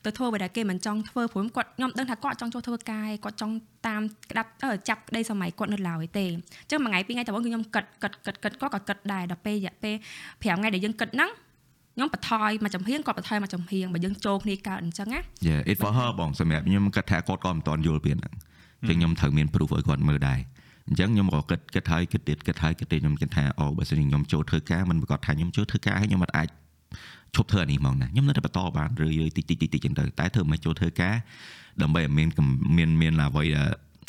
ទៅធ្វើអ្វីដែលគេមិនចង់ធ្វើព្រោះគាត់ខ្ញុំដឹងថាគាត់ចង់ចូលធ្វើការគាត់ចង់តាមក្តាប់ចាប់ក្តីសម័យគាត់នៅឡើយទេអញ្ចឹងមួយថ្ងៃពីរថ្ងៃទៅវិញគឺខ្ញុំគិតគិតគិតគិតគាត់ក៏គិតដែរដល់ពេលរយៈពេល5ថ្ងៃដែលយើងគិតហ្នឹងខ្ញុំបន្ថយមកចំហៀងគាត់បន្ថយមកចំហៀងបើយើងចូលគ្នាកើតអញ្ចឹងណា Yeah it for her បងសម្រាប់ខ្ញុំគិតថាគាត់ក៏មិនទាន់យល់ពីហ្នឹងអញ្ចឹងខ្ញុំត្រូវមាន proof ឲ្យគាត់មើលដែរ អញ្ចឹងខ្ញុំក៏គិតគិតហើយគិតទៀតគិតហើយគិតទៀតខ្ញុំគិតថាអូបើសិនជាខ្ញុំចូលធ្វើការមិនប្រកាសថាខ្ញុំចូលធ្វើការហើយខ្ញុំអត់អាចឈប់ធ្វើអានេះហ្មងណាខ្ញុំនៅតែបន្តបានរឿយៗតិចតិចតិចតិចចឹងទៅតែធ្វើមិនចូលធ្វើការដើម្បីឲ្យមានមានមានអ្វីដែល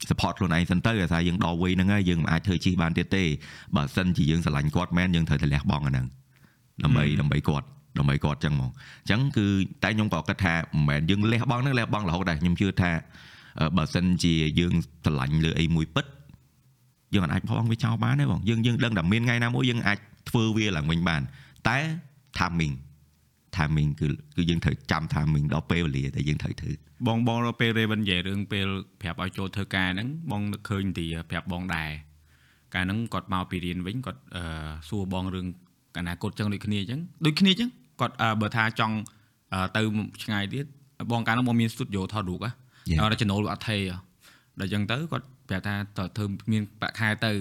support ខ្លួនឯងសិនទៅអាសារយើងដល់វ័យហ្នឹងហើយយើងមិនអាចធ្វើជិះបានទៀតទេបើសិនជាយើងស្រឡាញ់គាត់មែនយើងត្រូវតែលះបង់អាហ្នឹងដើម្បីដើម្បីគាត់ដើម្បីគាត់ចឹងហ្មងអញ្ចឹងគឺតែខ្ញុំក៏គិតថាមិនមែនយើងលះបង់ហ្នឹងលះបង់រហូតដែរខ្ញុំជឿថាបើសិនជាយើងស្រឡាញ់លើអីមួយពិត យើងអាចបោះបង់វាចោលបានទេបងយើងយើងដឹងតែមានថ្ងៃណាមួយយើងអាចធ្វើវាឡើងវិញបានតែ timing timing គឺគឺយើងត្រូវចាំ timing ដល់ពេលវេលាដែលយើងត្រូវធ្វើបងបងដល់ពេល Raven និយាយរឿងពេលប្រាប់ឲ្យចូលធ្វើការហ្នឹងបងនឹកឃើញទីប្រាប់បងដែរកាលហ្នឹងគាត់មកពីរៀនវិញគាត់អឺសួរបងរឿងអនាគតចឹងដូចគ្នាអញ្ចឹងដូចគ្នាអញ្ចឹងគាត់បើថាចង់ទៅឆ្ងាយទៀតបងកាលហ្នឹងបងមាន studio ថតរូបហ៎រចណូលអត់ថេដល់អញ្ចឹងទៅគាត់ ប្រាប់ថាតើធ្វើមានប្រាក់ខែទៅ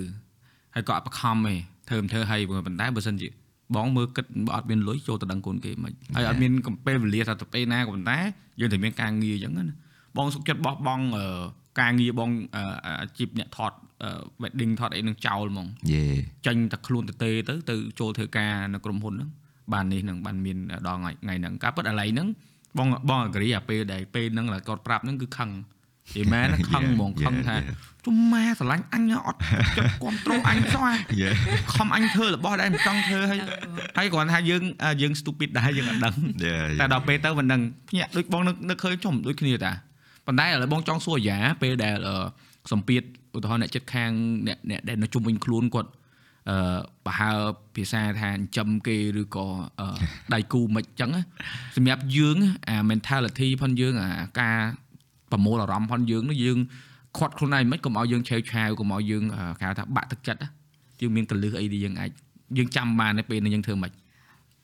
ហើយក៏អត់បខំទេធ្វើមិនធ្វើហើយប៉ុន្តែបើសិនជាបងមើលគិតបើអត់មានលុយចូលទៅដឹងកូនគេមិនហើយអត់មានកំពេលវេលាថាទៅពេលណាក៏ប៉ុន្តែយើងតែមានការងារអញ្ចឹងណាបងសុខចិត្តបោះបង់ការងារបងអាជីពអ្នកថត wedding ថតអីនឹងចោលហ្មងយេចាញ់តែខ្លួនទៅទេទៅទៅចូលធ្វើការនៅក្រុមហ៊ុនហ្នឹងបាននេះនឹងបានមានដល់ថ្ងៃហ្នឹងការពិតឥឡូវហ្នឹងបងបង agree អាពេលដែលពេលហ្នឹងគាត់ប្រាប់ហ្នឹងគឺខឹង និយាយមែនខឹងហ្មងខឹងថាជុំម៉ែស្រឡាញ់អញអត់ចិត្តគ្រប់គ្រងអញសោះខំអញធ្វើរបស់ដែលមិនចង់ធ្វើហើយហើយគ្រាន់ថាយើងយើង stupid ដែរយើងអត់ដឹងតែដល់ពេលទៅមិនដឹងភ្ញាក់ដូចបងនឹកឃើញចំដូចគ្នាតាប៉ុន្តែឥឡូវបងចង់សួរយ៉ាពេលដែលសម្ពាធឧទាហរណ៍អ្នកចិត្តខាងអ្នកអ្នកដែលនៅជុំវិញខ្លួនគាត់អឺប្រហើភាសាថាចិញ្ចឹមគេឬក៏ដៃគូមិនអញ្ចឹងសម្រាប់យើងអា mentality ផងយើងអាការ ប្រមូលអារម្មណ៍ផងយើងនោះយើងខាត់ខ្លួនឯងមិនកុំឲ្យយើងឆេវឆាវកុំឲ្យយើងគេថាបាក់ទឹកចិត្តយើងមានកលឹះអីដែលយើងអាចយើងចាំបាននៅពេលនេះយើងធ្វើមិន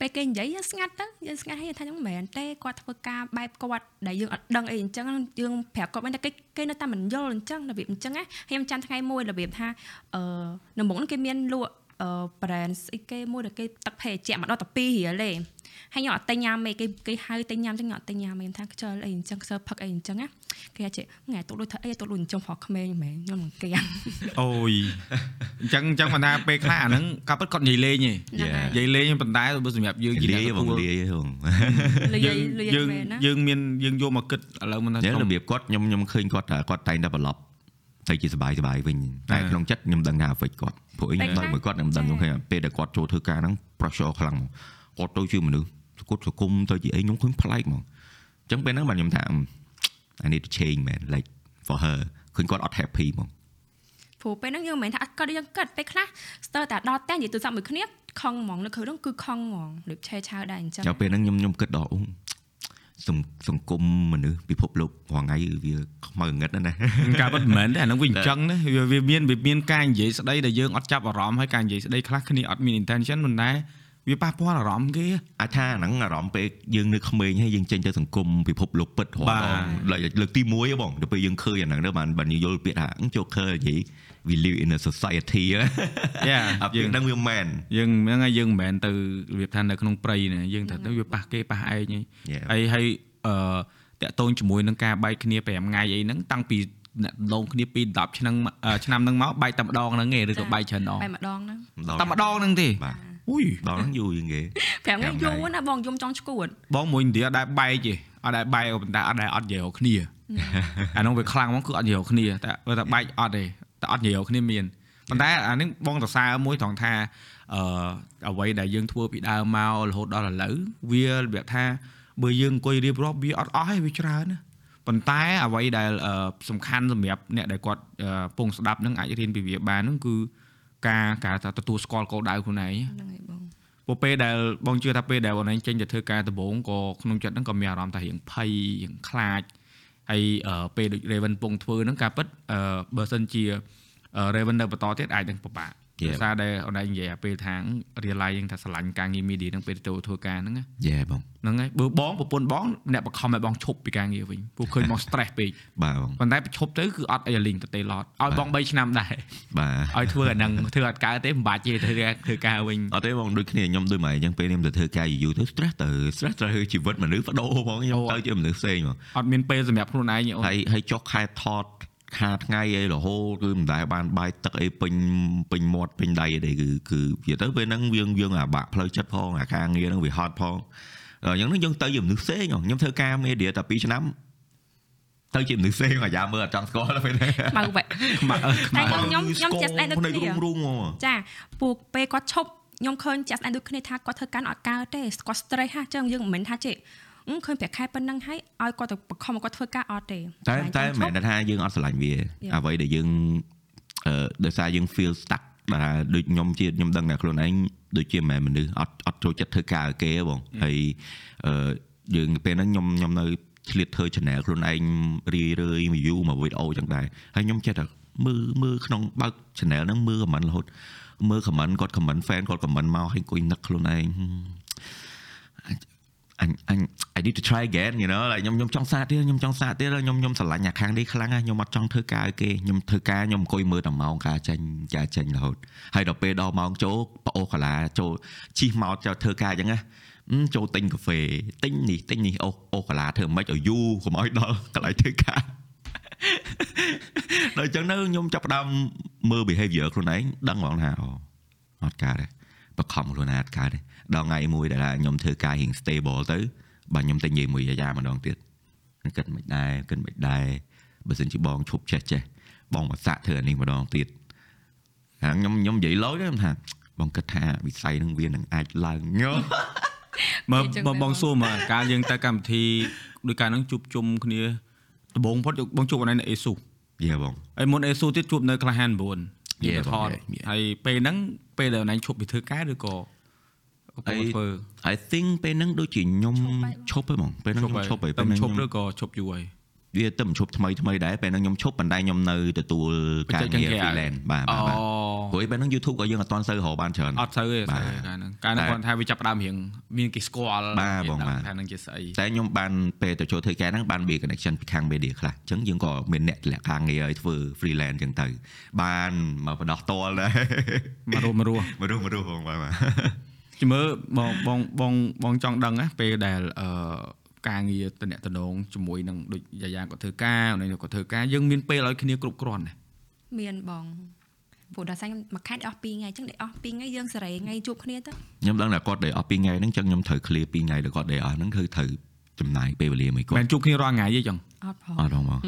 ពេលគេនិយាយយើងស្ងាត់ទៅយើងស្ងាត់ហើយថាហ្នឹងមិនមែនទេគាត់ធ្វើការបែបគាត់ដែលយើងអត់ដឹងអីអញ្ចឹងយើងប្រាប់គាត់មិនតែគេគេនៅតែមិនយល់អញ្ចឹងរបៀបអញ្ចឹងណាខ្ញុំចាំថ្ងៃមួយរបៀបថាអឺនៅមុខគេមានលក់អឺ brand ស្អីគេមួយដែលគេទឹកភេជ្ជៈមកដល់តែ2រៀលទេហើយខ្ញុំអត់តែញ៉ាំទេគេគេហៅតែញ៉ាំចឹងខ្ញុំអត់តែញ៉ាំទេថាខ្ជិលអីអញ្ចឹងខ្ជិលផឹកអីអញ្ចឹងណាគេថាថ្ងៃទុកលុយធ្វើអីទុកលុយចំប្រក្មេងមែនខ្ញុំមិនគេអូយអញ្ចឹងអញ្ចឹងបណ្ដាពេលខ្លះអាហ្នឹងកាប់ពិតគាត់និយាយលេងទេនិយាយលេងប៉ុន្តែបើសម្រាប់យើងជាអ្នកទទួលលាយហងយើងយើងយើងមានយើងយកមកគិតឥឡូវមិនថារបៀបគាត់ខ្ញុំខ្ញុំឃើញគាត់គាត់តែងតែប្រឡប់ ទៅជាសុបាយសុបាយវិញតែក្នុងចិត្តខ្ញុំដឹងថាអ្វីគាត់ព្រោះអីខ្ញុំដឹងមួយគាត់ខ្ញុំដឹងខ្ញុំឃើញពេលដែលគាត់ចូលធ្វើការហ្នឹង pressure ខ្លាំងមកគាត់ទៅជាមនុស្សគាត់សង្គមទៅជាអីខ្ញុំឃើញប្លែកហ្មងអញ្ចឹងពេលហ្នឹងបានខ្ញុំថា I need to change man like for her ឃើញគាត់អត់ happy ហ្មងព្រោះពេលហ្នឹងយើងមិនមែនថាអត់គាត់យើងគិតពេលខ្លះស្ទើរតែដល់តែនិយាយទូរស័ព្ទមួយគ្នាខំហ្មងនៅគ្រឿងគឺខំហ្មងដូចឆេឆាវដែរអញ្ចឹងដល់ពេលហ្នឹងខ្ញុំខ្ញុំគិតដល់អូ សង្គមមនុស្សពិភពលោករាល់ថ្ងៃវាខ្មៅងឹតណាការពិតមិនមែនទេអានឹងវាអញ្ចឹងណាវាមានវាមានការនិយាយស្ដីដែលយើងអត់ចាប់អារម្មណ៍ហើយការនិយាយស្ដីខ្លះគ្នាអត់មាន intention មិនដែរវាប៉ះពាល់អារម្មណ៍គេអាចថាហ្នឹងអារម្មណ៍ពេលយើងនៅក្មេងហើយយើងចេញទៅសង្គមពិភពលោកពិតរាល់បាទដងលើកលើកទី1ហ៎បងទៅពេលយើងឃើញអាហ្នឹងទៅបានបានយើងយល់ពាក្យថាចូល Joker និយាយ we live in a society យ៉ាអាពាយើក្ងយហ្នឹងវាមែនយើងហ្នឹងហើយយើងមិនមែនទៅរបៀបថានៅក្នុងព្រៃណាយើងទៅទៅវាប៉ះគេប៉ះឯង Yeah. ហើយហើយអឺតាក់ទងជាមួយនឹងការបែកគ្នា5ថ្ងៃអីហ្នឹងតាំងពីអ្នកដងគ្នាពី10ឆ្នាំអឺឆ្នាំហ្នឹងមកបែកតែម្ដងហ្នឹងឯងឬក៏បែកច្រើនដងបែកម្ដងហ្នឹងតែម្ដងហ្នឹងទេបាទអុយដល់ហ្នឹងយូរជាងគេ5ថ្ងៃ5ថ្ងៃយូរណាបងយំចង់ឈួតបងមួយឥណ្ឌាអត់ដែរបែកទេអត់ដែរបែកប៉ុន្តែអត់ដែរអត់និយាយរកគ្នាអានោះវាខ្លាំងហ្មងគឺអត់និយាយរកគ្នាតែបើតែបែកអត់ទេ តែអត់និយាយរកគ្នាមានប៉ុន្តែអានេះបងសរសើរមួយត្រង់ថាអឺអ្វីដែលយើងធ្វើពីដើមមករហូតដល់ឥឡូវវារបៀបថាបើយើងអង្គុយរៀបរាប់វាអត់អស់ទេវាច្រើនណាប៉ុន្តែអ្វីដែលអឺសំខាន់សម្រាប់អ្នកដែលគាត់អឺពងស្ដាប់នឹងអាចរៀនពីវាបានហ្នឹងគឺការការថាទទួលស្គាល់គោលដៅខ្លួនឯងហ្នឹងហើយបងព្រោះពេលដែលបងជឿថាពេលដែលបងឯងចេញទៅធ្វើការដំបូងក៏ក្នុងចិត្តហ្នឹងក៏មានអារម្មណ៍ថារៀងភ័យរៀងខ្លាច ហើយអឺពេលដូច Raven ពងធ្វើហ្នឹងការពិតអឺបើសិនជាអឺ Raven នៅបន្តទៀតអាចនឹងពិបាក Yeah. ដោយសារដែលអូនឯងនិយាយអាពេលថាង realize យើងថាស្រឡាញ់ការងារ media ហ្នឹងពេលទៅធ្វើការហ្នឹងណាយេបងហ្នឹងហើយបើបងប្រពន្ធបងអ្នកបង្ខំឲ្យបងឈប់ពីការងារវិញព្រោះឃើញបង stress ពេកបាទបងប៉ុន្តែឈប់ទៅគឺអត់អីលីងទៅទេឡតឲ្យបង3ឆ្នាំដែរបាទឲ្យធ្វើអាហ្នឹងធ្វើអត់កើតទេមិនបាច់ទេធ្វើការធ្វើការវិញអត់ទេបងដូចគ្នាខ្ញុំដូចមកអញ្ចឹងពេលខ្ញុំទៅធ្វើការយូរៗទៅ stress ទៅ stress ទៅជីវិតមនុស្សបដូរហ្មងខ្ញុំអូទៅជាមនុស្សផ្សេងហ្មងអត់មានពេលសម្រាប់ខ្លួនឯងទេអូនហើយហើយចុះខែថត ខាថ្ងៃអីរហូតគឺមិនដែលបានបាយទឹកអីពេញពេញមាត់ពេញដៃអីទេគឺគឺវាទៅពេលហ្នឹងយើងយើងអាបាក់ផ្លូវចិត្តផងអាការងារហ្នឹងវាហត់ផងអញ្ចឹងហ្នឹងយើងទៅជាមនុស្សផ្សេងហ៎ខ្ញុំធ្វើការមេឌៀតែ2ឆ្នាំទៅជាមនុស្សផ្សេងអាយ៉ាមើលអត់ចង់ស្គាល់ពេលហ្នឹងខ្មៅវែកខ្មៅអឺខ្មៅតែខ្ញុំខ្ញុំខ្ញុំចេះស្ដែងដូចភ្នែកគ្នារុងរុងហ្មងចាពួកពេលគាត់ឈប់ខ្ញុំឃើញចាស់ស្ដែងដូចគ្នាថាគាត់ធ្វើការអត់កើតទេគាត់ stress ហ่าចឹងយើងមិនមែនថាចេះអឺ ឃើញប្រាក់ខែប៉ុណ្ណឹងហើយឲ្យគាត់ទៅបង្ខំឲ្យគាត់ធ្វើការអត់ទេតែតែចង់ឈមិនប់មែនថាយើងអត់ស្រឡាញ់វាអ្វីដែលយើងអឺដោយសារយើង feel stuck ដែលដូចខ្ញុំជាខ្ញុំដឹងតែខ្លួនឯងដូចជាមិនមែនមនុស្សអត់អត់ចូលចិត្តធ្វើការឲ្យគេទេបងហើយអឺយើងពេលហ្នឹងខ្ញុំខ្ញុំនៅឆ្លៀតធ្វើ channel ខ្លួនឯងរីរឿយ view មកវីដេអូចឹងដែរហើយខ្ញុំចេះតែមើលមើលក្នុងបើក channel ហ្នឹងមើល comment រហូតមើល comment គាត់ comment fan គាត់ comment មកឲ្យអង្គុយនឹកខ្លួនឯង អញអញ I need to try again you know like ខ្ញុំខ្ញុំចង់សាកទៀតខ្ញុំចង់សាកទៀតហើយខ្ញុំខ្ញុំស្រឡាញ់អាខាងនេះខ្លាំងណាស់ខ្ញុំអត់ចង់ធ្វើការឲ្យគេខ្ញុំធ្វើការខ្ញុំអង្គុយមើលតែម៉ោងការចេញការចេញរហូតហើយដល់ពេលដល់ម៉ោងចូលប្អូសកាឡាចូលជិះមកចូលធ្វើការអញ្ចឹងណាអឺចូលទិញកាហ្វេទិញនេះទិញនេះអូសអូសកាឡាធ្វើមិនឲ្យយូរកុំឲ្យដល់កន្លែងធ្វើការដល់អញ្ចឹងទៅខ្ញុំចាប់ផ្ដើមមើល behavior ខ្លួនឯងដឹងហ្មងថាអូអត់កើតទេបខំខ្លួនឯងអត់កើតទេ ដល់ថ្ងៃមួយដែលខ្ញុំធ្វើការរៀង stable ទៅបាទខ្ញុំទៅនិយាយមួយអាយ៉ាម្ដងទៀតគិតមិនដែរគិតមិនដែរបើសិនជាបងឈប់ចេះចេះបងមកសាក់ធ្វើអានេះម្ដងទៀតហើយខ្ញុំខ្ញុំនិយាយលយទេខ្ញុំថាបងគិតថាវិស័យនឹងវានឹងអាចឡើងញោមមើលនិយាយចឹងបងទៅបងសួរមកកាលយើងទៅកម្មវិធីដូចកាលហ្នឹងជួបជុំគ្នាដំបូងផុតបងជួបអនឡាញនៅអេស៊ូយេបងហើយមុនអេស៊ូទៀតជួបនៅក្លាហាន9យើង Yeah ទៅថត yeah, yeah. ហើយពេលហ្នឹងពេលដែលអនឡាញឈប់ពីធ្វើការឬក៏ កំពុងធ្វើ I think ពេលហ្នឹងដូចជាខ្ញុំឈប់ហើយបងឈប់ហើយហ្មងពេលហ្នឹងខ្ញុំឈប់ហើយតែពេលហ្នឹងឈប់ខ្ញុំឬក៏ឈប់យូរហើយវាទៅមិនឈប់ថ្មីថ្មីដែរពេលហ្នឹងខ្ញុំឈប់ប៉ុន្តែខ្ញុំនៅទទួលការងារបច្ចេកទេស freelance បាទអូបាទបាទព្រោះពេលហ្នឹង YouTube ក៏យើងអត់ទាន់សូវរកបានច្រើនអត់ទៅទេបាទស្អីកាលហ្នឹងកាលហ្នឹងតែគាត់ថាវាចាប់ផ្ដើមរៀងមានគេស្គាល់បាទបងគេដឹងបាទថាហ្នឹងជាស្អីតែខ្ញុំបានពេលទៅចូលធ្វើការហ្នឹងបាន be connection ពីខាង media ខ្លះអញ្ចឹងយើងក៏មានអ្នកទម្លាក់ការងារឲ្យធ្វើ freelance អញ្ចឹងទៅបានមកបដោះតលដែរមករស់មករស់មករស់មករស់បងបាទ បាទជំរឿបងបងបងបងចង់ដឹងណាពេលដែលអឺការងារតំណតំណងជាមួយនឹងដូចយាយាគាត់ធ្វើការអូនឯងគាត់ធ្វើការយើងមានពេលឲ្យគ្នាគ្រប់គ្រាន់ណាមានបងព្រោះដល់សាញ់មួយខែអស់2ថ្ងៃអញ្ចឹងដែលអស់2ថ្ងៃយើងសេរីថ្ងៃជួបគ្នាទៅខ្ញុំដឹងថាគាត់ដែលអស់2ថ្ងៃហ្នឹងអញ្ចឹងខ្ញុំត្រូវ clear 2ថ្ងៃដែលគាត់ដែលអស់ហ្នឹងគឺត្រូវចំណាយពេលវេលាមួយគាត់មិនជួបគ្នារាល់ថ្ងៃទេចឹង អត់ផងអត់ហងមក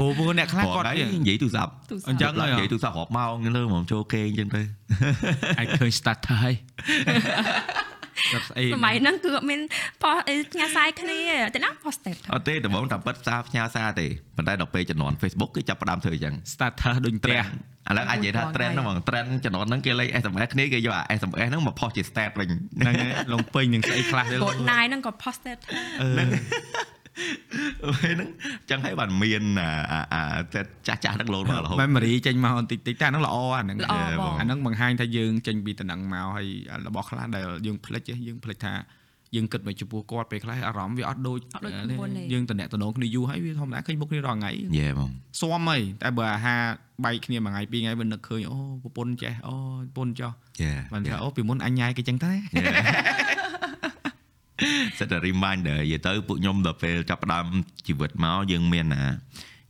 ព្រោះព្រោះអ្នកខ្លះគាត់គាត់ហើយវានិយាយទូរស័ព្ទទូរស័ព្ទអញ្ចឹងឡើងនិយាយទូរស័ព្ទរាប់ម៉ោងលើមកចូលគេអញ្ចឹងទៅអាចឃើញ starter ហើយដល់ស្អីសម័យហ្នឹងគឺអត់មានប៉ោះអីផ្ញើសារគ្នាតែណា post step អត់ទេដំបូងតែប៉ិតសារផ្ញើសារទេប៉ុន្តែដល់ពេលចំនួន Facebook គឺចាប់ផ្ដើមធ្វើអញ្ចឹង starter ដូចផ្ទះ trend ឥឡូវអាចនិយាយថា trend ហ្នឹងហ្មង trend ចំនួនហ្នឹងគេលេខ SMS គ្នាគេយកអា SMS ហ្នឹងមកផុសជា stat វិញហ្នឹងហើយលងពេញនឹងស្អីខ្លះទៅកូដ9ហ្នឹងក៏ post step អឺ ពេលហ្នឹងចឹងហើយបានមានអាអាតែចាស់ចាស់ហ្នឹងលោតមករហូត memory ចេញមកបន្តិចតិចតែអាហ្នឹងល្អអាហ្នឹងល្អបងអាហ្នឹងបង្ហាញថាយើងចេញពីតំណឹងមកហើយរបស់ខ្លះដែលយើងភ្លេចយើងភ្លេចថាយើងគិតមកចំពោះគាត់ពេលខ្លះអារម្មណ៍វាអត់ដូចអត់ដូចមុនទេយើងតំណែងតំណងគ្នាយូរហើយវាធម្មតាឃើញមុខគ្នារាល់ថ្ងៃយេបងស៊ាំហីតែបើអាហារបែកគ្នាមួយថ្ងៃពីរថ្ងៃវានឹកឃើញអូប្រពន្ធចេះអូប្រពន្ធចោះយេមិនថាអូពីមុនអញញ៉ាយគេចឹងតែ សិតតែ reminder និយាយទៅពួកខ្ញុំដល់ពេលចាប់ផ្ដើមជីវិតមកយើងមានណា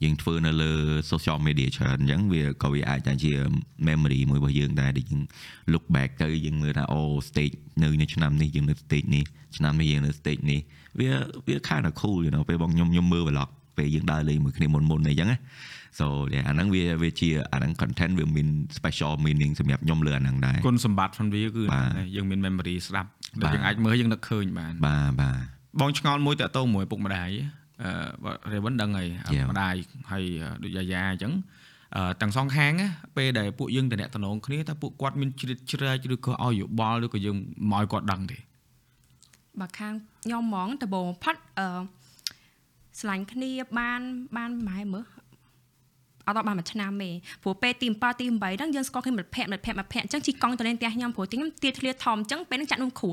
យើងធ្វើនៅលើ social media ច្រើនអញ្ចឹងវាក៏វាអាចថាជា memory មួយរបស់យើងដែរដែលយើង look back ទៅយើងមើលថាអូ stage នៅនៅឆ្នាំនេះយើងនៅ stage នេះឆ្នាំនេះយើងនៅ stage នេះវាវា kind of cool you know ពេលបងខ្ញុំខ្ញុំមើល vlog ពេលយើងដើរលេងមួយគ្នាមុនមុនអីចឹងណា so អាហ្នឹងវាវាជាអាហ្នឹង content វាមាន special meaning សម្រាប់ខ្ញុំលើអាហ្នឹងដែរគុណសម្បត្តិផងវាគឺបាទយើងមាន memory ស្ដាប់បា ដែលទយើងអាចមើលយើងនឹកឃើញបានបាទបាទបងឆ្ងល់មួយតើតោមួយពុកម្ដាយអឺរេវិនដឹងហើយ Yeah. ម្ដាយហើយដូចយាយាអញ្ចឹងអឺទាំងសងខាងណាពេលដែលពួកយើងតំណែងតំណងគ្នាតើពួកគាត់មានជ្រៀតជ្រែកឬក៏ឲ្យយោបល់ឬក៏យើងមកឲ្យគាត់ដឹងទេបើខាងខ្ញុំហ្មងដំបូងបំផុតអឺឆ្លាញ់គ្នាបានបានម៉ែមើល អត់ដល់បានមួយឆ្នាំទេព្រោះពេលទី7ទី8ហ្នឹងយើងស្គាល់គ្នាមិត្តភក្តិមិត្តភក្តិមិត្តភក្តិអញ្ចឹងជីកង់ទៅលេងផ្ទះខ្ញុំព្រោះទីខ្ញុំទៀតធ្លាធំអញ្ចឹងពេលហ្នឹងចាក់នំគ្រួ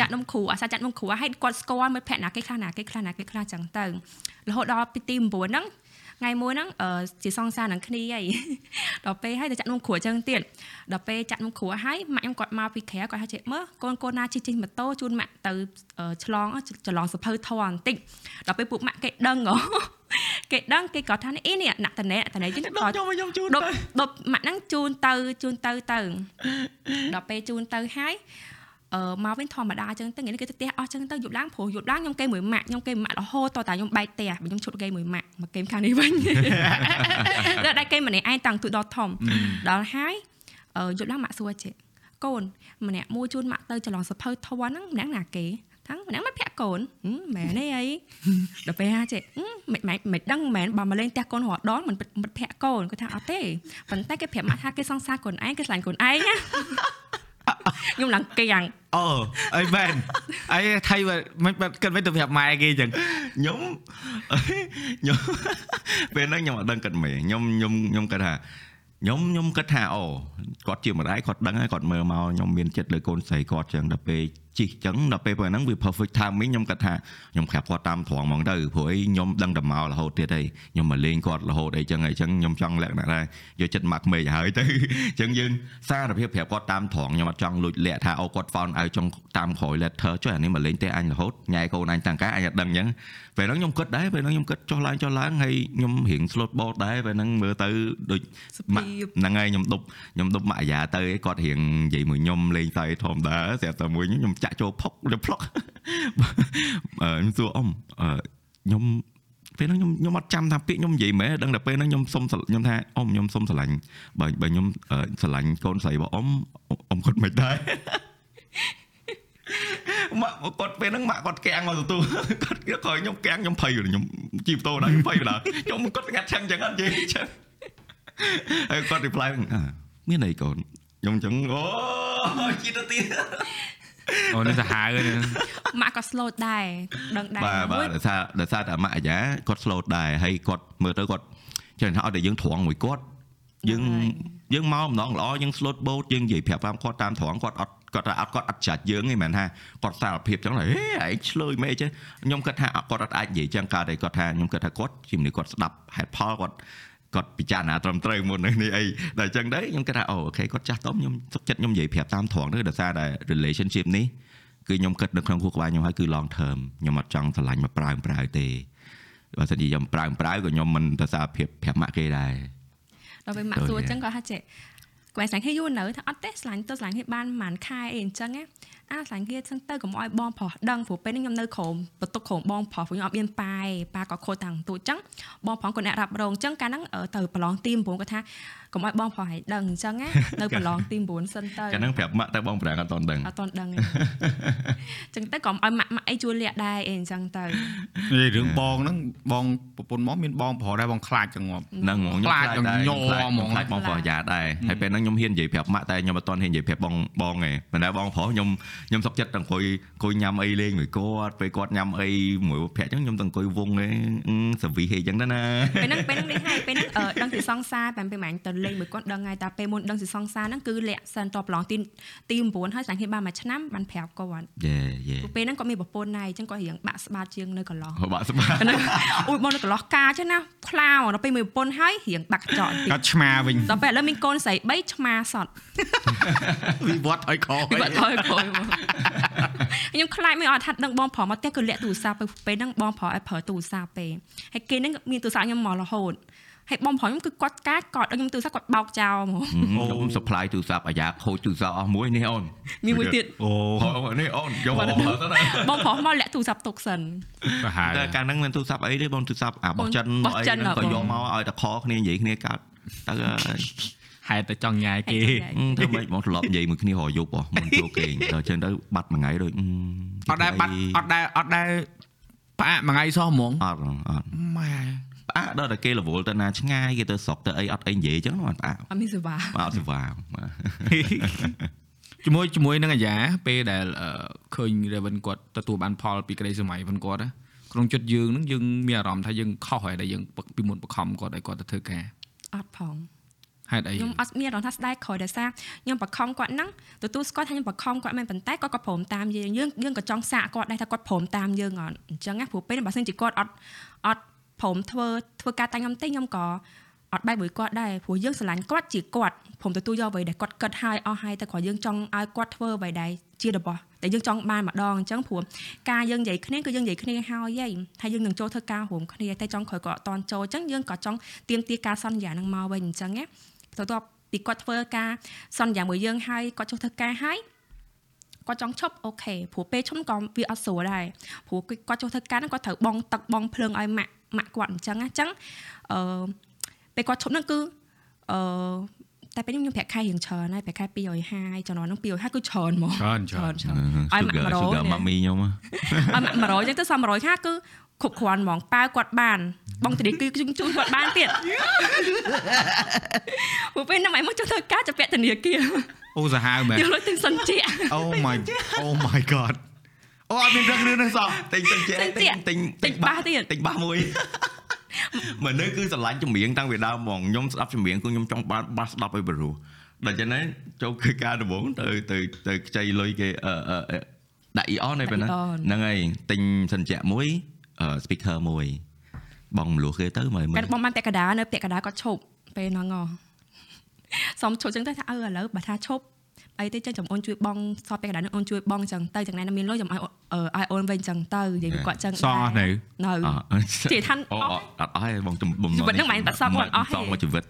ចាក់នំគ្រួអាសាចាក់នំគ្រួឲ្យគាត់ស្គាល់មិត្តភក្តិណាគេខ្លះណាគេខ្លះណាគេខ្លះអញ្ចឹងទៅរហូតដល់ពីទី9ហ្នឹងថ្ងៃមួយហ្នឹងអឺជាសង្សារនឹងគ្នាហើយដល់ពេលហើយទៅចាក់នំគ្រួអញ្ចឹងទៀតដល់ពេលចាក់នំគ្រួហើយម៉ាក់ខ្ញុំគាត់មកពីក្រៅគាត់ថាចេះមើលកូនកូនណាជិះជិះម៉ូតូជូនម៉ាក់ទៅអឺឆ្លងច្រឡងសភៅធរបន្តិចដល់ពេលពួកម៉ាក់គេដឹងហ៎ គេដឹងគេគាត់ថានេះអីនេះណាក់តណែតណែចឹងគាត់ខ្ញុំខ្ញុំជូនដប់ដប់ម៉ាក់ហ្នឹងជូនទៅជូនទៅទៅដល់ពេលជូនទៅហើយអឺមកវិញធម្មតាអញ្ចឹងទៅថ្ងៃនេះគេទៅផ្ទះអស់អញ្ចឹងទៅយប់ឡើងព្រោះយប់ឡើងខ្ញុំគេមួយម៉ាក់ខ្ញុំគេមួយម៉ាក់រហូតតតែខ្ញុំបែកផ្ទះបើខ្ញុំឈុតគេមួយម៉ាក់មកគេខាងនេះវិញដល់ដៃគេម្នាក់ឯងតាំងទូដល់ធំដល់ហើយអឺយប់ឡើងម៉ាក់សួរចេះកូនម្នាក់មួយជូនម៉ាក់ទៅច្រឡងសភៅធំហ្នឹងម្នាក់ណាគេ ថាំងម្នាក់មិនភ័ក្រកូនហឹមមែនទេអីដល់ពេលហាចេះហឹមមិនមិនមិនដឹងមែនបើមកលេងផ្ទះកូនរហដងមិនមិត្តភ័ក្ដិកូនគាត់ថាអត់ទេប៉ុន្តែគេប្រាប់ម៉ាក់ថាគេសង្សារកូនឯងគេឆ្លាញ់កូនឯងណាខ្ញុំឡើងកៀងអូអីមែនអីថៃមិនបាត់គិតមិនទៅប្រាប់ម៉ែគេអញ្ចឹងខ្ញុំខ្ញុំពេលហ្នឹងខ្ញុំអត់ដឹងគិតមែនខ្ញុំខ្ញុំខ្ញុំគិតថាខ្ញុំខ្ញុំគិតថាអូគាត់ជាម្ដាយគាត់ដឹងហើយគាត់មើលមកខ្ញុំមានចិត្តលើកូនស្រីគាត់ចឹងដល់ពេល ជីកចឹងដល់ពេលពេលហ្នឹងវា perfect timing ខ្ញុំគិតថាខ្ញុំប្រាប់គាត់តាមត្រង់ហ្មងទៅព្រោះអីខ្ញុំដឹងតែមករហូតទៀតហើយខ្ញុំមកលេងគាត់រហូតអីចឹងអីចឹងខ្ញុំចង់លក្ខណៈថាយកចិត្តមកក្មេងហើយទៅចឹងយើងសារភាពប្រាប់គាត់តាមត្រង់ខ្ញុំអត់ចង់លួចលាក់ថាអូគាត់ found ឲ្យចង់តាមក្រោយ letter ចុះអានេះមកលេងទេអញរហូតញ៉ែកូនអញតាំងការអញអត់ដឹងចឹងពេលហ្នឹងខ្ញុំគិតដែរពេលហ្នឹងខ្ញុំគិតចុះឡើងចុះឡើងហើយខ្ញុំរៀង slot boat ដែរពេលហ្នឹងមើលទៅដូចសុម៉ាក់ភាពហ្នឹងហើយខ្ញុំដប់ខ្ញុំដប់ម៉ាក់អាយ៉ាទៅឯងគាត់រៀងនិយាយមួយខ្ញុំលេងសើចធម្មតាស្រាប់តែមួយខ្ញុំចាក់ចូលផុកខ្ញុំផ្លុកអឺខ្ញុំសួរអ៊ំអឺខ្ញុំពេលហ្នឹងខ្ញុំខ្ញុំអត់ចាំថាពាក្យខ្ញុំនិយាយមែនដឹងតែពេលហ្នឹងខ្ញុំសុំស្រខ្ញុំថាអ៊ំខ្ញុំសុំស្រឡាញ់បើបើខ្ញុំអឺស្រឡាញ់កូនស្រីរបស់អ៊ំអ៊ំគាត់មិនដែរម៉ាក់គាត់ពេលហ្នឹងម៉ាក់គាត់កាំងមកទទួលគាត់គាត់ខ្ញុំកាំងខ្ញុំភ័យខ្ញុំជីបតោដែរខ្ញុំភ័យដែរខ្ញុំគាត់កាត់ឆឹងចឹងអត់និយាយចឹងហើយគាត់ reply អ่าមានអីកូនខ្ញុំចឹងអូជីទៅទៀត អូនេះសាហាវហ្នឹងម៉ាក់ក៏ slow ដែរដឹងដែរបាទបាទមួយដោយសារដោយសារតែម៉ាក់អាយ៉ាគាត់ slow ដែរហើយគាត់មើលទៅគាត់ចឹងថាអត់តែយើងត្រង់មួយគាត់យើងយើងមកម្ដងល្អយើង slow boat យើងនិយាយប្រាប់តាមគាត់តាមត្រង់គាត់អត់គាត់ថាអត់គាត់អត់ចាច់យើងទេមិនមែនថាគាត់សារភាពចឹងហេឯងឆ្លើយមែនចេះខ្ញុំគិតថាគាត់អត់អាចនិយាយចឹងកើតតែគាត់ថាខ្ញុំគិតថាគាត់ជាមនុស្សគាត់ស្ដាប់ហេតុផលគាត់ គាត់ពិចារណាត្រឹមត្រូវមុននេះអីដល់ចឹងទៅខ្ញុំគិតថាអូអូខេគាត់ចាស់តុំខ្ញុំសុខចិត្តខ្ញុំនិយាយប្រាប់តាមត្រង់ទៅដោយសារតែ relationship នេះគឺខ្ញុំគិតនៅក្នុងខួរក្បាលខ្ញុំហើយគឺ long term ខ្ញុំអត់ចង់ឆ្លាញ់មកប្រើប្រើទេបើសិនជាខ្ញុំប្រើប្រើក៏ខ្ញុំមិនទៅសារភាពប្រាប់ម៉ាក់គេដែរដល់ពេលម៉ាក់ទៅសួរអយ៉ាញ្ចឹងគាត់ថាចេះគាត់ស្លាញ់គ្នាយូរនៅថាអត់ទេស្លាញ់ទៅស្លាញ់គ្នាបានប្រហែលខែអីអញ្ចឹងណា អាស្លាញ់គ្នាអញ្ចឹងទៅកុំឲ្យបងប្រុសដឹងព្រោះពេលនេះខ្ញុំនៅក្រុមបន្ទុកក្រុមបងប្រុសព្រោះខ្ញុំអត់មានប៉ាឯងប៉ាក៏ខូចតាំងទូចអញ្ចឹងបងប្រុសគាត់អ្នករ៉ាប់រងអញ្ចឹងកាលហ្នឹងអឺទៅប្រឡងទី9គាត់ថាកុំឲ្យបងប្រុសឲ្យដឹងអញ្ចឹងណានៅប្រឡងទី9សិនទៅកាលហ្នឹងប្រាប់ម៉ាក់តែបងប្រាំងអត់តន់ដឹងអត់តន់ដឹងទេអញ្ចឹងទៅកុំឲ្យម៉ាក់ម៉ាក់អីជួលលាក់ដែរអីអញ្ចឹងទៅនិយាយរឿងបងហ្នឹងបងប្រពន្ធមកមានបងប្រុសដែរបងខ្លាចចង្អប់ហ្នឹងហ្មងខ្លាចខ្ញុំញ័រខ្លាចហ្មងខ្លាចបងប្រុសអាយ៉ាដែរហើយពេលហ្នឹងខ្ញុំខ្ញុំហ៊ាននិយាយប្រាប់ម៉ាក់តែខ្ញុំអត់ទាន់ហ៊ាននិយាយប្រាប់បងបងឯងប៉ុន្តែបងប្រុសខ្ញុំខ្ញុំសុកចិត្តតែអង្គុយអង្គុយញ៉ាំអីលេងមួយគាត់ពេលគាត់ញ៉ាំអីមួយភ័ក្រអញ្ចឹងខ្ញុំទៅអង្គុយវងឯងសាវីហេអញ្ចឹងទៅណាពេលហ្នឹងពេលហ្នឹងនេះហើយពេលហ្នឹងអឺដឹងពីសង្សារបែបពេលម៉ាញ់ទៅលេងមួយគាត់ដឹងហើយតែពេលមុនដឹងពីសង្សារហ្នឹងគឺលាក់សិនតប្រឡងទីទី9ហើយស្លាញ់គ្នាបានមួយឆ្នាំបានប្រាប់គាត់យេយេព្រោះពេលហ្នឹងគាត់មានប្រពន្ធហើយអញ្ចឹងគាត់រៀងបាក់ស្បាតជាងនៅកន្លោះហូបបាក់ស្បាហ្នឹងអូយបងនៅកន្លោះការចឹងណាខ្លាវដល់ពេលមានប្រពន្ធហើយរៀងបាក់កញ្ចក់បន្តិចគាត់ឆ្មាវិញដល់ពេលឥឡូវមានកូនស្រី3ឆ្មាសតវិវត្តឲ្យខពីបាត់ថយក្រោយមកខ្ញុំខ្លាចមិនអត់ថាដឹងបងប្រុសមកផ្ទះគឺលាក់ទូរស័ព្ទពេលហ្នឹងបងប្រុសឲ្យប្រើទូរស័ព្ទពេលហើយគេហ្នឹងមានទូរស័ព្ទខ្ញុំមករហូតហើយបងប្រុសខ្ញុំគឺគាត់កាចគាត់ឲ្យខ្ញុំទូរស័ព្ទគាត់បោកចោលហ្មងខ្ញុំ supply ទូរស័ព្ទអាយ៉ាខូចទូរស័ព្ទអស់មួយនេះអូនមានមួយទៀតអូអូនេះអូនយកមកប្រើទៅណាបងប្រុសមកលាក់ទូរស័ព្ទទុកសិនប្រហែលតែកាលហ្នឹងមានទូរស័ព្ទអីទេបងទូរស័ព្ទអាបោះចិនបោះអីចិនហ្នឹងហ៎ក៏បងយកមកឲ្យតែខគ្នានិយាយគ្នាកាត់ទៅហើយ ហេតុតែចង់ញ៉ាយគេធ្វើម៉េចបងធ្លាប់និយាយមួយគ្នារហយប់ហ៎មុនចូលគេងដល់ចឹងទៅបាត់មួយថ្ងៃដូចអត់ដែរបាត់អត់ដែរអត់ដែរផ្អាកមួយថ្ងៃសោះហ្មងអត់អត់ម៉ែផ្អាកដល់តែគេរវល់ទៅណាឆ្ងាយគេទៅស្រុកទៅអីអត់អីនិយាយចឹងអត់ផ្អាកអត់មានសេវាអត់សេវាជាមួយជាមួយនឹងអាយ៉ាពេលដែលអឺឃើញ Raven គាត់ទទួលបានផលពីក្តីសម័យរបស់គាត់ណាក្នុងចិត្តយើងនឹងយើងមានអារម្មណ៍ថាយើងខុសហើយដែលយើងពីមុនបខំគាត់ឲ្យគាត់ទៅធ្វើការអត់ផង ហេតុអីខ្ញុំអត់មានអារម្មណ៍ថាស្ដាយក្រោយដោយសារខ្ញុំបខំគាត់ហ្នឹងទទួលស្គាល់ថាខ្ញុំបខំគាត់មែនប៉ុន្តែគាត់ក៏ព្រមតាមយើងយើងយើងក៏ចង់សាកគាត់ដែរថាគាត់ព្រមតាមយើងអត់អញ្ចឹងណាព្រោះពេលនេះបើសិនជាគាត់អត់អត់ព្រមធ្វើធ្វើការតាមខ្ញុំទេខ្ញុំក៏អត់បែកមួយគាត់ដែរព្រោះយើងស្រឡាញ់គាត់ជាគាត់ព្រមទទួលយកអ្វីដែលគាត់គិតហើយអស់ហើយតែគ្រាន់យើងចង់ឲ្យគាត់ធ្វើអ្វីដែលជារបស់ដែលយើងចង់បានម្ដងអញ្ចឹងព្រោះការយើងនិយាយគ្នាគឺយើងនិយាយគ្នាហើយហីថាយើងនឹងចូលធ្វើការរួមគ្នាតែចង់ក្រោយក៏អត់តន់ចូលអញ្ចឹងយើងក៏ចង់ទៀមទាការសន្យានឹងមកវិញអញ្ចឹងណា បន្ទាប់ពីគាត់ធ្វើការសន្យាមួយយើងហើយគាត់ចុះធ្វើការហើយគាត់ចង់ឈប់អូខេព្រោះពេលឈប់ក៏វាអត់ស្រួលដែរព្រោះគាត់ចុះធ្វើការហ្នឹងគាត់ត្រូវបងទឹកបងភ្លើងឲ្យម៉ាក់ម៉ាក់គាត់អញ្ចឹងណាអញ្ចឹងអឺពេលគាត់ឈប់ហ្នឹងគឺអឺតែពេលនេះខ្ញុំប្រាក់ខែរៀងច្រើនហើយប្រាក់ខែ250ចំណូលហ្នឹង250គឺច្រើនហ្មងច្រើនច្រើនច្រើនឲ្យម៉ាក់100 sugar ម៉ាមីខ្ញុំឲ្យម៉ាក់100អញ្ចឹងទៅសល់100ខាគឺគ្រប់គ្រាន់ហ្មងប៉ាវគាត់បាន បងតានីគឺជូនជូនគាត់បានទៀតព្រោះពេលហ្នឹងឯងមកចុះធ្វើការចាប់ពាក់ធនាគារអូសាហាវមែនយកលុយទិញសិនជា Oh my Oh my god អូអត់មានរឹករឿងនេះសោះទិញទិញទិញទៀតទិញទិញបាសទៀតទិញបាសមួយមនុស្សគឺស្រឡាញ់ចម្រៀងតាំងពីដើមហ្មងខ្ញុំស្ដាប់ចម្រៀងគឺខ្ញុំចង់បានបាសស្ដាប់ឲ្យបរុះដល់ចឹងណាចូលគឺការដំបងទៅទៅទៅខ្ចីលុយគេអឺអឺអឺដាក់អ៊ីអនឯប៉ុណ្ណាដាក់ EON ហ្នឹងហើយទិញសិនជាមួយអឺ speaker មួយ បងមលុះគេទៅមើលមើកាលលបងបានពាក់កណ្ដាលនៅពាក់កណ្ដាលគាត់ឈប់ពេលហ្នឹងហ៎សុំឈប់ចឹងទៅថាអឺឥឡូវបើថាឈប់ អីទៅចឹងចាំអូនជួយបងសតពាក់កណ្ដាលនឹងអូនជួយបងចឹងទៅចឹងណាមានលុយចាំឲ្យអឺឲ្យអូនវិញចឹងទៅនិយាយពីគាត់ចឹងសងអស់នៅនៅអជាថាអូអស់អត់អស់ហើយបងទំបំជីវិតហ្នឹងមិនមែនបាត់សងគាត់អស់ទេសងមកជីវិត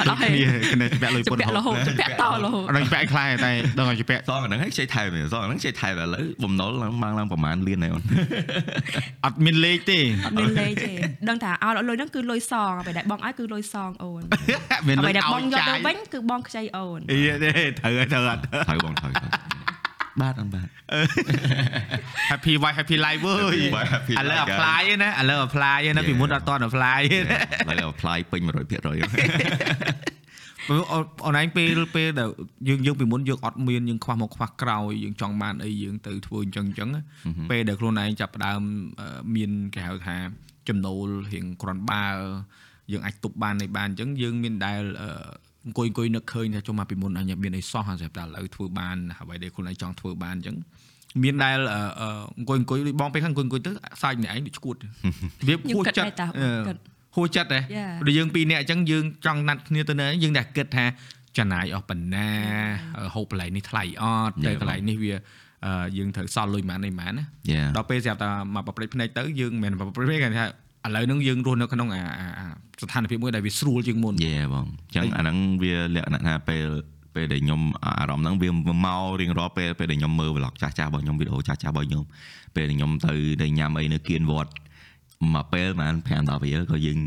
អត់អស់ទេគ្នាគ្នាពាក់លុយជពុនពាក់រហូតជពាក់តរហូតអត់ដឹងពាក់ខ្លាយតែដឹងឲ្យពាក់សងអាហ្នឹងឲ្យខ្ចីថែមទេសងអាហ្នឹងខ្ចីថែមឥឡូវបំណុលឡើងឡើងឡើងប្រហែលលានហើយអូនអត់មានលេខទេអត់មានលេខទេដឹងថាឲ្យលុយហ្នឹងគឺលុយសងអ្វីដែលបងឲ្យគឺលុយសងអូនមានអ្លេវីខដែលបឲ្យងយកចាទៅយវិញគឺបងខ្ចីអូនអីទេត្រូវហើយត្រូវអត់ត្រូវបងត្រូវត្រូវបាទអត់បាទ Happy wife happy life វើយ Happy wife, happy ឥឡូវ life, apply ទេណាឥឡូវ apply ទេណា Yeah. ពីមុនអត់តន់ apply ទេណាឡើយ apply ពេញ100%ព្រោះអូនឯងពេលពេលដែលយើងយើងពីមុនយើងអត់មានយើងខ្វះមកខ្វះក្រោយយើងចង់បានអីយើងទៅធ្វើអញ្ចឹងអញ្ចឹងណាពេលដែលខ្លួនឯងចាប់ផ្ដើមអឺមានគេហៅថាចំណូលរៀងក្រាន់បើយើងអាចទប់បាននៃបានអញ្ចឹងយើងមានដែល អឺអង្គុយអង្គុយនឹកឃើញថាចុះមកពីមុនអញមានអីសោះហើយស្រាប់តែឥឡូវធ្វើបានអ្វីដែលខ្លួនឯងចង់ធ្វើបានអញ្ចឹងមានដែលអឺអឺអង្គុយអង្គុយដូចបងពេលហ្នឹងអង្គុយអង្គុយទៅសាច់ម្នាក់ឯងដូចឈួតរបៀបខ្ញុំហួសគិតចិត្តដែរតាអឺគិតហួសចិត្តហ៎ Yeah. ដូចយើងពីរនាក់អញ្ចឹងយើងចង់ណាត់គ្នាទៅនៅយើងតែគិតថាចំណាយអស់ប៉ុណ្ណាហូបកន្លែងនេះថ្លៃអត់ទៅ Yeah. កន្លែងនេះវាអឺយើងត្រូវសល់លុយប៉ុន្មាននេះប៉ុន្មានណាយ៉ាដល់ពេលស្រាប់តែមកប្រព្រឹត្តភ្នែកទៅយើងមិនមែនប្រព្រឹត្តភ្នែកគេថា ឥឡូវហ្នឹងយើងរស់នៅក្នុងអាអាអាស្ថានភាពមួយដែលវាស្រួលជាងមុនយ៉ាបងអញ្ចឹងអាហ្នឹងវាលក្ខណៈថាពេលពេលដែលខ្ញុំអារម្មណ៍ហ្នឹងវាមករៀងរាល់ពេលពេលដែលខ្ញុំមើល vlog ចាស់ចាស់របស់ខ្ញុំវីដេអូចាស់ចាស់របស់ខ្ញុំពេលដែលខ្ញុំទៅទៅញ៉ាំអីនៅគៀនវត្ត មកពេលប្រហែល5 10វាក៏យើង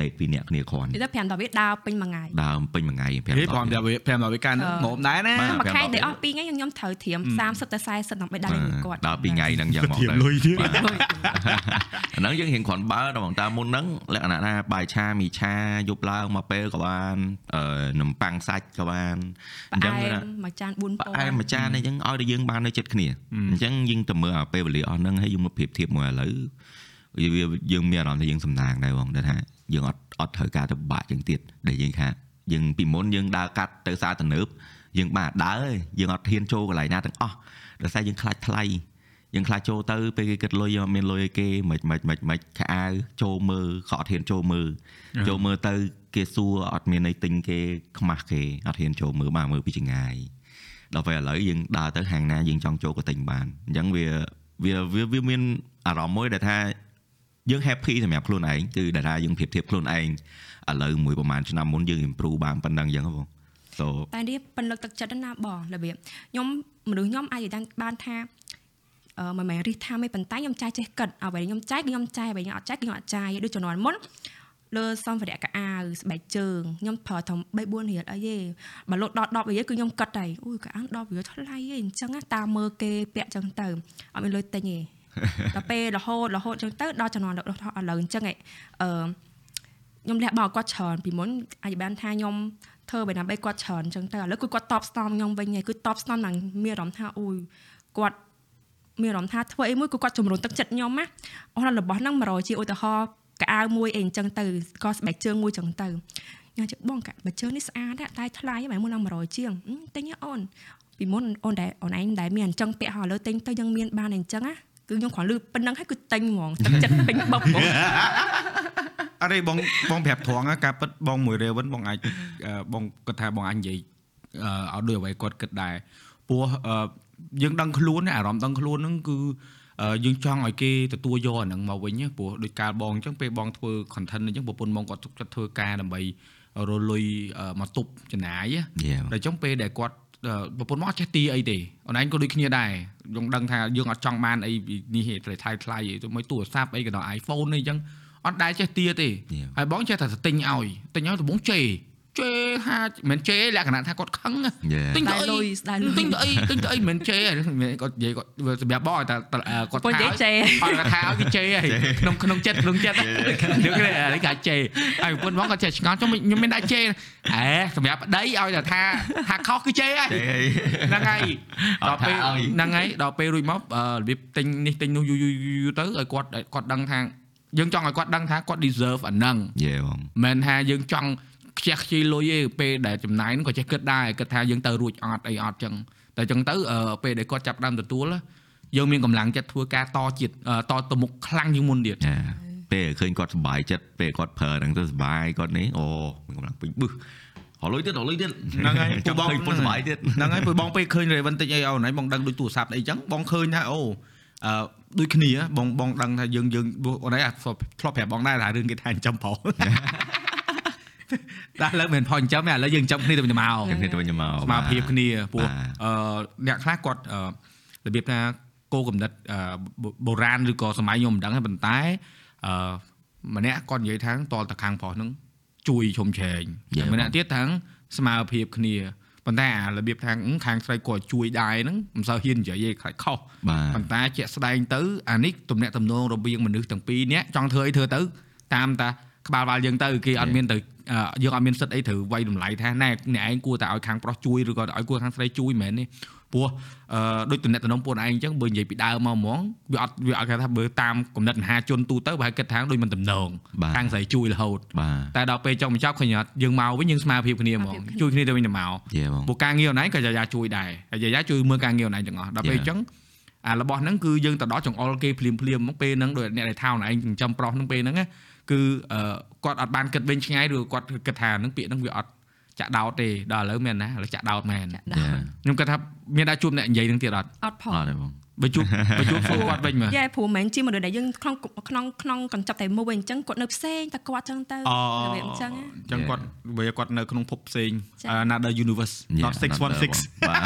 ដេកពីរនាក់គ្នាគ្រាន់និយាយទៅ5 10វាដើរពេញមួយថ្ងៃដើមពេញមួយថ្ងៃ5ហេព្រមតែ5ដល់វាកាន់ងំដែរណាបាទមួយខែដេកអស់2ថ្ងៃខ្ញុំត្រូវត្រៀម30ទៅ40ដើម្បីដើរលេងមួយគាត់ដល់ពីរថ្ងៃហ្នឹងយ៉ាងមកធៀបទៅលុយទៀតបាទអាហ្នឹងយើងរៀងគ្រាន់បើដល់តាមមុនហ្នឹងលក្ខណៈថាបាយឆាមីឆាយប់ឡើងមកពេលក៏បានអឺនំប៉័ងសាច់ក៏បានអញ្ចឹងផ្អែមមួយចាន4ពណ៌ផ្អែមមួយចានអីចឹងឲ្យតែយើងបាននៅចិត្តគ្នាអញ្ចឹងយើងទៅមើលអាពេលវេលាអស់ហ្នឹងហើយយើងមកប្រៀបធៀបមួយឥឡូវ វាយើងមានអារម្មណ៍ថាយើងសំណាងដែរបងដែលថាយើងអត់អត់ត្រូវការទៅពិបាកជាងទៀតដែលយើងថាយើងពីមុនយើងដើរកាត់ទៅសារទំនើបយើងបានដើរហើយយើងអត់ហ៊ានចូលកន្លែងណាទាំងអស់ដោយសារយើងខ្លាចថ្លៃយើងខ្លាចចូលទៅពេលគេគិតលុយអត់មានលុយឲ្យគេមិនមិនមិនមិនខោអាវចូលមើលក៏អត់ហ៊ានចូលមើលចូលមើលទៅគេសួរអត់មានអីទិញគេខ្មាស់គេអត់ហ៊ានចូលមើលបានមើលពីចង្ងាយដល់ពេលឥឡូវយើងដើរទៅហាងណាយើងចង់ចូលក៏ទិញបានអញ្ចឹងវាវាវាវាមានអារម្មណ៍មួយដែលថា យើង happy សម្រាប់ខ្លួនឯងគឺដែលថាយើងប្រៀបធៀបខ្លួនឯងឥឡូវមួយប្រហែលឆ្នាំមុនយើង improve បានប៉ុណ្ណឹងអញ្ចឹងហ៎បង so តែនេះប៉ិនលើកទឹកចិត្តណាបងរបៀបខ្ញុំមនុស្សខ្ញុំអាចនិយាយបានថាអឺមិនមែនរិះថាមិនប៉ុន្តែខ្ញុំចាយចេះគិតអ្វីខ្ញុំចាយគឺខ្ញុំចាយអ្វីខ្ញុំអត់ចាយគឺខ្ញុំអត់ចាយដូចជំនាន់មុនលើសម្ភារៈកៅអាវស្បែកជើងខ្ញុំប្រើធំ3 4រៀលអីទេបើលោតដល់10រៀលគឺខ្ញុំគិតហើយអូយកៅអាវ10រៀលថ្លៃហីអញ្ចឹងណាតាមមើលគេពាក់អញ្ចឹងទៅអត់មានលុយទិញទេ ដល់ពេលរហូតរហូតអញ្ចឹងទៅដល់ជំនាន់ឥឡូវអញ្ចឹងឯងអឺខ្ញុំលះបង់គាត់ច្រើនពីមុនអាចបានថាខ្ញុំធ្វើបែបណាបីគាត់ច្រើនអញ្ចឹងទៅឥឡូវគឺគាត់តបស្នងខ្ញុំវិញហើយគឺតបស្នងហ្នឹងមានអារម្មណ៍ថាអូយគាត់មានអារម្មណ៍ថាធ្វើអីមួយគឺគាត់ជំរុញទឹកចិត្តខ្ញុំណាអស់របស់ហ្នឹង100ជាឧទាហរណ៍កៅអៅមួយអីអញ្ចឹងទៅក៏ស្បែកជើងមួយអញ្ចឹងទៅញ៉ាំជិះបងកៅបើជើងនេះស្អាតដែរតែថ្លៃបែបមួយឡើង100ជាងអឺទិញហ៎អូនពីមុនអូនដែរអូនឯងដែរមានអញ្ចឹងពាក់ហើយឥឡូវទិញទៅយើងមានបានអញ្ចឹងណា គឺខ្ញុំគ្រាន់លឺប៉ុណ្្នឹងហើយគឺទិញហ្មងទឹកចិត្តពេញបបហ្មងអរេបងបងប្រាប់ត្រង់ណាការពិតបងមួយរេវិនបងអាចអឺបងគាត់ថាបងអាចនិយាយអឺឲ្យដូចអ្វីគាត់គិតដែរព្រោះអឺយើងដឹងខ្លួនណាអារម្មណ៍ដឹងខ្លួនហ្នឹងគឺអឺយើងចង់ឲ្យគេទទួលយកអាហ្នឹងមកវិញណាព្រោះដូចកាលបងអញ្ចឹងពេលបងធ្វើ content អញ្ចឹងប្រពន្ធបងគាត់គាត់ធ្វើការដើម្បីរលុយអឺមកទប់ចំណាយណា yeah តែចុងពេលដែលគាត់អឺ ប្រពន្ធមកអត់ចេះទីអីទេអូនឯងក៏ដូចគ្នាដែរយើងដឹងថាយើងអត់ចង់បានអីពីនេះទេថ្លៃថ្លៃអីទៅមួយទូរស័ព្ទអីក៏ដល់ iPhone អីចឹងអត់ដែរចេះទីទេ Yeah. ហើយបងចេះតែទៅទិញឲ្យទិញឲ្យដំបងជេរ ជេរថាមិនមែនជេរលក្ខណៈថាគាត់ខឹងណា yeah ទិញទៅស្ដាយលុអីយស្ដាយលុយទិញទៅអីទិញទៅអីមិនមែនជេរទេគាត់និយាយគាត់សម្រាប់បងឲ្យតែតែគាត់ពូនិយាយជេរឲ្យគាត់ថាឲ្យគេជេរហើយក្នុងក្នុងចិត្តក្នុងចិត្តយើងគេអានេះគេជេរហើយប្រពន្ធបងគាត់ចេះឆ្ងល់ខ្ញុំខ្ញុំមានដាក់ជេរអេសម្រាប់ប្តីឲ្យតែថាថាខុសគឺជេរហើយហ្នឹងហើយអដល់ត់ថាពេលឲ្យហ្នឹងហើយដល់ពេលរួចមកអឺរបៀបទិញនេះទិញនោះយូរយូរយូរទៅឲ្យគាត់គាត់ដឹងថាយើងចង់ឲ្យគាត់ដឹងថាគាត់ deserve អាហ្នឹង yeah បងមិនមែនថាយើងចង់ ខ្ជះខ្ជាយលុយទេពេលដែលចំណាយហ្នឹងក៏ចេះគិតដែរគិតថាយើងទៅរួចអត់អីអត់ចឹងតែចឹងទៅអឺពេលដែលគាត់ចាប់ផ្ដើមទទួលយើងមានកម្លាំងចិត្តធ្វើការតជាតិអឺតទៅមុខខ្លាំងជាងមុនទៀត yeah ពេលឃើញគាត់សុបាយចិត្តពេលគាត់ប្រើហ្នឹងទៅសុបាយគាត់នេះអូមានកម្លាំងពេញបឹសរលុយទៀតរលុយទៀតហ្នឹងហើយចាំបងពុនសុបាយទៀតហ្នឹងហើយពេលបងពេលឃើញ Raven តិចអីអូនហើយបងដឹងដូចទូរស័ព្ទអីចឹងបងឃើញថាអូអឺដូចគ្នាបងបងដឹងថាយើងយើងអូនហើយធ្លាប់ធ្លាប់ប្រាប់បងដែរថារឿងគេថាចិញ្ចឹមប្រុស តែឥឡូវមិនមែនផុសចិញ្ចឹមទេឥឡូវយើងចិញ្ចឹមគ្នាទៅវិញទៅមកខ្ញុំគ្នាទៅវិញមកស្មារតីគ្នាព្រោះបាទអឺអ្នកខ្លះគាត់អឺរបៀបថាគោលកំណត់អឺបុរាណឬក៏សម័យខ្ញុំមិនដឹងទេប៉ុន្តែអឺម្នាក់គាត់និយាយថាតលតខាងប្រុសហ្នឹងជួយជុំជ្រែង Yeah. ម្នាក់ទៀតថាស្មារតីគ្នាប៉ុន្តែអារបៀបថាអឺខាងស្រីគាត់ជួយដែរហ្នឹងមិនសូវហ៊ាននិយាយទេខ្លាចខុសបាទប៉ុន្តែជាក់ស្ដែងទៅអានេះទំនាក់ទំនងរវាងមនុស្សទាំងពីរនាក់ចង់ធ្វើអីធ្វើទៅតាមតាក្បាលវាលយើងទៅគេអត់មានទៅអឺ យើងអត់មានសិទ្ធអីត្រូវវាយតម្លៃថាណែអ្នកឯងគួរតែឲ្យខាងប្រុសជួយឬក៏ឲ្យគួរខាងស្រីជួយមិនមែនទេព្រោះអឺដូចទំនាក់ទំនងពួកឯងអញ្ចឹងបើនិយាយពីដើមមកហ្មងវាអត់វាអត់គេថាបើតាមកំណត់មហាជនទូទៅបើឲ្យគិតថាដូចមិនតំណងបាទខាងស្រីជួយរហូតបាទតែដល់ពេលចុងបញ្ចប់ឃើញអត់យើងមកវិញយើងស្មារតីភាពគ្នាហ្មងជួយគ្នាទៅវិញទៅមក yeah បងពួកការងារអនឡាញក៏យាយាជួយដែរហើយយាយាជួយមើលការងារអនឡាញទាំងអស់ដល់ពេលអ Yeah. ញ្ចឹងអារបស់ហ្នឹងគឺយើងទៅដល់ចង្អុលគេភ្លាមភ្លាមៗមកពេលហ្នឹងដោយអ្នកដែលថាអនឡាញចិញ្ចឹមប្រុសហ្នឹងពេលហ្នឹងណា គឺអឺគាត់អត់បានគិតវិញឆ្ងាយឬគាត់គិតថាហ្នឹងពាក្យហ្នឹងវាអត់ចាក់ដោតទេដល់ឥឡូវមែនណាឥឡូវចាក់ដោតមែនចាក់ yeah ខ្ញុំគិតថាមានដែរជួបអ្នកនិយាយហ្នឹងទៀតអត់អត់ផងអត់ទេបងអ បើជួបបើជួបសួរគាត់វិញមើលយេព្រោះមិនមែនជាមនុស្សដែលយើងក្នុងក្នុងក្នុងកញ្ចប់តែមួយអញ្ចឹងគាត់នៅផ្សេងតែគាត់អញ្ចឹងទៅអូរបៀបអញ្ចឹងណាអញ្ចឹងគាត់វាគាត់នៅក្នុងភពផ្សេងចា៎អឺ Another Universe Yeah, not 616បាទ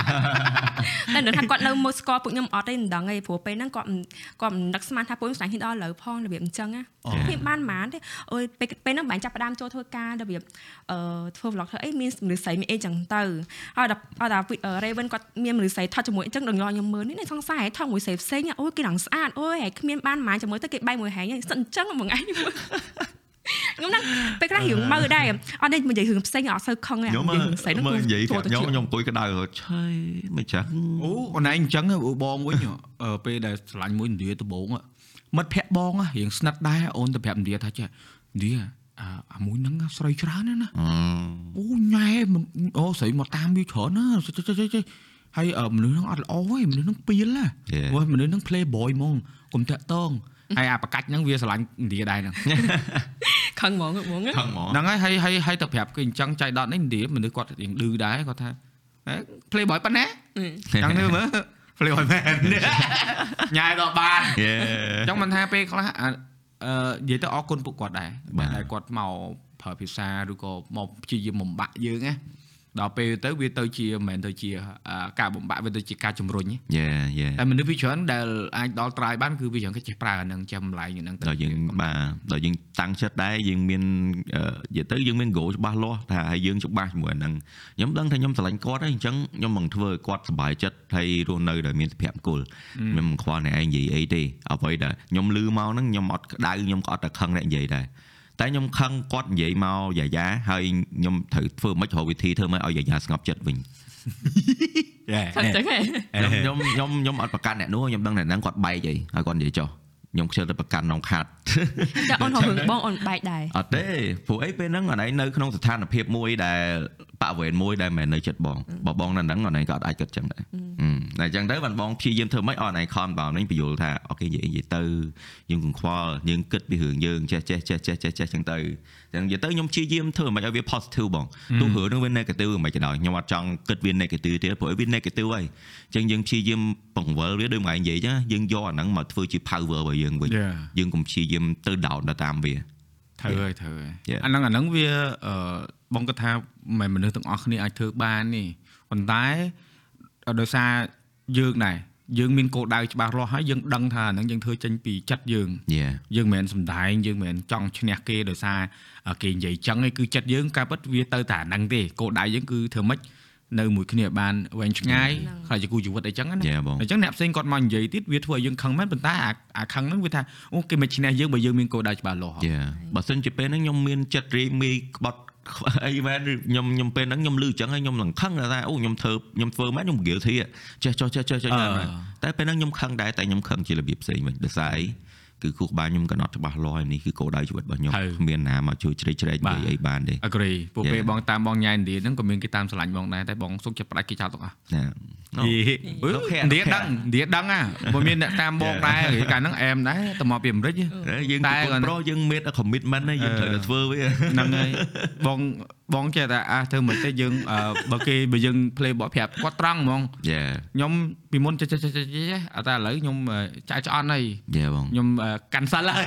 តែនៅថាគាត់នៅមកស្គាល់ពួកខ្ញុំអត់ទេមិនដឹងទេព្រោះពេលហ្នឹងគាត់មិនគាត់មិននឹកស្មានថាពួកខ្ញុំស្លាញ់ហ៊ីដល់លើផងរបៀបអញ្ចឹងណាខ្ញុំបានប៉ុន្មានទេអើយពេលពេលហ្នឹងបាញ់ចាប់ផ្ដើមចូលធ្វើការរបៀបអឺធ្វើ vlog ធ្វើអីមានមនុស្សស្រីមានអីចឹងទៅហើយដល់ដល់ដល់ Raven គាត់មានមនុស្សស្រីថតជាមួយអញ្ចឹងដល់ខ្ញុំមើលនេះសង្ស័យថតមួយស្រីផ្សេងអូយគេឡើងស្អាតអូយហើយគ្មានបានប៉ុន្មានជាមួយទៅគេបែកមួយហែងសិនអញ្ចឹងមួយថ្ងៃខ្ញុំហ្នឹងពេលខ្លះរឿងមើលដែរអត់នេះនិយាយរឿងផ្សេងអត់សូវខឹងទេខ្ញុំនិយាយរឿងផ្សេងហ្នឹងមើលនិយាយចូលប្រាប់ទៅខ្ញុំជាខ្ញុំអង្គុយកដៅឆៃមិនចឹងអូអូនឯងអញ្ចឹងហ៎បងវិញអឺពេលដែលឆ្លាញ់មួយឥណ្ឌាដំបងហ៎មិត្តភ័ក្ដិបងហ៎រៀងស្និទ្ធដែរអូនទៅប្រាប់ឥណ្ឌាថាចេះឥណ្ឌាអាអាមួយហ្នឹងស្រីច្រើនណាស់ណាអឺអូញ៉ែមិនអូស្រីមកតាមវាច្រើនណាចេះចេះចេះចេះ ហើយអឺមនុស្សហ្នឹងអត់ល្អទេមនុស្សហ្នឹងពៀលណាព្រោះមនុស្សហ្នឹង play boy ហ្មងកុំតាក់តងហើយអាប្រកាច់ហ្នឹងវាស្រឡាញ់ឥណ្ឌាដែរហ្នឹងខឹងហ្មងហ្មងខឹងហ្មងហ្នឹងហើយហើយហើយហើយទៅប្រាប់គេអញ្ចឹងចៃដតនេះឥណ្ឌាមនុស្សគាត់រៀងឌឺដែរគាត់ថាហេ play boy ប៉ុណ្ណាចឹងទៅមើល play boy មែនញ៉ែដល់បានយេអញ្ចឹងមិនថាពេលខ្លះអឺនិយាយទៅអរគុណពួកគាត់ដែរបាទដែលគាត់មកប្រើភាសាឬក៏មកព្យាយាមបំបាក់យើងណា ដល់ពេលទៅវាទៅជាមិនមែនទៅជាអឺការបំបាក់វាទៅជាការជំរុញយេយេតែមនុស្សវាច្រើនដែលអាចដល់ត្រាយបានគឺវាច្រើនគេចេះប្រើអាហ្នឹងចាំម្លាយហ្នឹងទៅដល់យើងបាទដល់យើងតាំងចិត្តដែរយើងមានអឺនិយាយទៅយើងមាន goal ច្បាស់លាស់ថាហើយយើងច្បាស់ជាមួយអាហ្នឹងខ្ញុំដឹងថាខ្ញុំស្រឡាញ់គាត់ហើយអញ្ចឹងខ្ញុំមិនធ្វើឲ្យគាត់សប្បាយចិត្តហើយរស់នៅដោយមានសុភមង្គលខ្ញុំមិនខ្វល់អ្នកឯងនិយាយអីទេអ្វីដែលខ្ញុំលឺមកហ្នឹងខ្ញុំអត់ក្តៅខ្ញុំក៏អត់តែខឹងអ្នកនិយាយដែរ តែខ្ញុំខឹងគាត់និយាយមកយ៉ាយ៉ាហើយខ្ញុំត្រូវធ្វើមិនរកវិធីធ្វើមិនឲ្យយ៉ាយ៉ាស្ងប់ចិត្តវិញខឹងចឹងហ៎ខ្ញុំខ្ញុំខ្ញុំខ្ញុំអត់ប្រកាន់អ្នកនោះខ្ញុំដឹងតែហ្នឹងគាត់បែកអីហើយគាត់និយាយចុះខ្ញុំខ្ជិលតែប្រកាន់នងខាត់ចាអូនហៅរឿងបងអូនបែកដែរអត់ទេព្រោះអីពេលហ្នឹងអនឯងនៅក្នុងស្ថានភាពមួយដែល បរិវេណមួយដែលមិនមែននៅចិត្តបងបើបងនៅហ្នឹងអនឯងក៏អត់អាចគិតចឹងដែរហឹមតែអញ្ចឹងទៅបានបងព្យាយាមធ្វើម៉េចឲ្យអនឯងខំបងនេះបញ្យល់ថាអូខេនិយាយនិយាយទៅយើងកង្ខ្វល់យើងគិតពីរឿងយើងចេះចេះចេះចេះចេះចេះចឹងទៅចឹងនិយាយទៅខ្ញុំព្យាយាមធ្វើម៉េចឲ្យវា positive បងទោះរឿងហ្នឹងវា negative មិនក៏ដោយខ្ញុំអត់ចង់គិតវា negative ទៀតព្រោះវា negative ហើយចឹងយើងព្យាយាមបង្វិលវាដូចមកឯងនិយាយចឹងយើងយកអាហ្នឹងមកធ្វើជា power របស់យើងវិញ Yeah. យើងកុំព្យាយាមទៅ down ទៅតាមវា ត្រូវហើយត្រូវហើយ Yeah. អាហ្នឹងអាហ្នឹងវាអឺបងគាត់ថាមិនមែនមនុស្សទាំងអស់គ្នាអាចធ្វើបានទេប៉ុន្តែដោយសារយើងដែរយើងមានគោលដៅច្បាស់លាស់ហើយយើងដឹងថាអាហ្នឹងយើងធ្វើចេញពីចិត្តយើង Yeah យើងមិនមែនសំដែងយើងមិនមែនចង់ឈ្នះគេដោយសារគេនិយាយចឹងឯងគឺចិត្តយើងការពិតវាទៅតែអាហ្នឹងទេគោលដៅយើងគឺធ្វើម៉េច នៅមួយគ្នាឲ្យបានវែងឆ្ងាយហ្នឹងហើយជាគូជីវិតអីចឹងណា Yeah បងអញ្ចឹងអ្នកផ្សេងគាត់មកនិយាយទៀតវាធ្វើឲ្យយើងខឹងមែនប៉ុន្តែអាអាខឹងហ្នឹងវាថាអូគេមិនឈ្នះយើងបើយើងមានគោលដៅច្បាស់លាស់យេបើសិនជាពេលហ្នឹងខ្ញុំមានចិត្តរីមីក្បត់អីមែនខ្ញុំខ្ញុំពេលហ្នឹងខ្ញុំលឺអញ្ចឹងហើយខ្ញុំនឹងខឹងថាអូខ្ញុំធ្វើខ្ញុំធ្វើមែនខ្ញុំ guilty ចេះចុះចេះចេះចេះតែពេលហ្នឹងខ្ញុំខឹងដែរតែខ្ញុំខឹងជារបៀបផ្សេងវិញដោយសារអី គឺគូក្បាលខ្ញុំក៏អត់ច្បាស់លាស់នេះគឺគោលដៅជីវិតរបស់ខ្ញុំគ្មានណាមកជួយជ្រែកជ្រែកនិយាយអីបានទេ agree ពួក Yeah. ពេលបងតាមបងញ៉ៃឥណ្ឌាហ្នឹងក៏មានគេតាមស្រឡាញ់បងដែរតែបងសុខចិត្តផ្ដាច់គេចោលទាំងអស់ណាយីអឺលោកខែឥណ្ឌាដឹងឥណ្ឌាដឹងហ่ะបើមានអ្នកតាមបងដែរគេកាលហ្នឹងអែមដែរទៅមកពីអាមេរិកយើងតែតែគាត់ប្រុសយើង made a commitment ណាយើងត្រូវតែធ្វើវាហ្នឹងហើយបងបងចេះតែអះធ្វើមិនទេយើងអឺបើគេបើយើង play បកប្រាប់គាត់ត្រង់ហ្មងយេខ្ញុំពីមុនចេះចេះចេះចេះចេះអត់តែឥឡូវខ្ញុំអឺចាក់ឆ្អន់ហើយយេបងខ្ញុំអឺ cancel ហើយ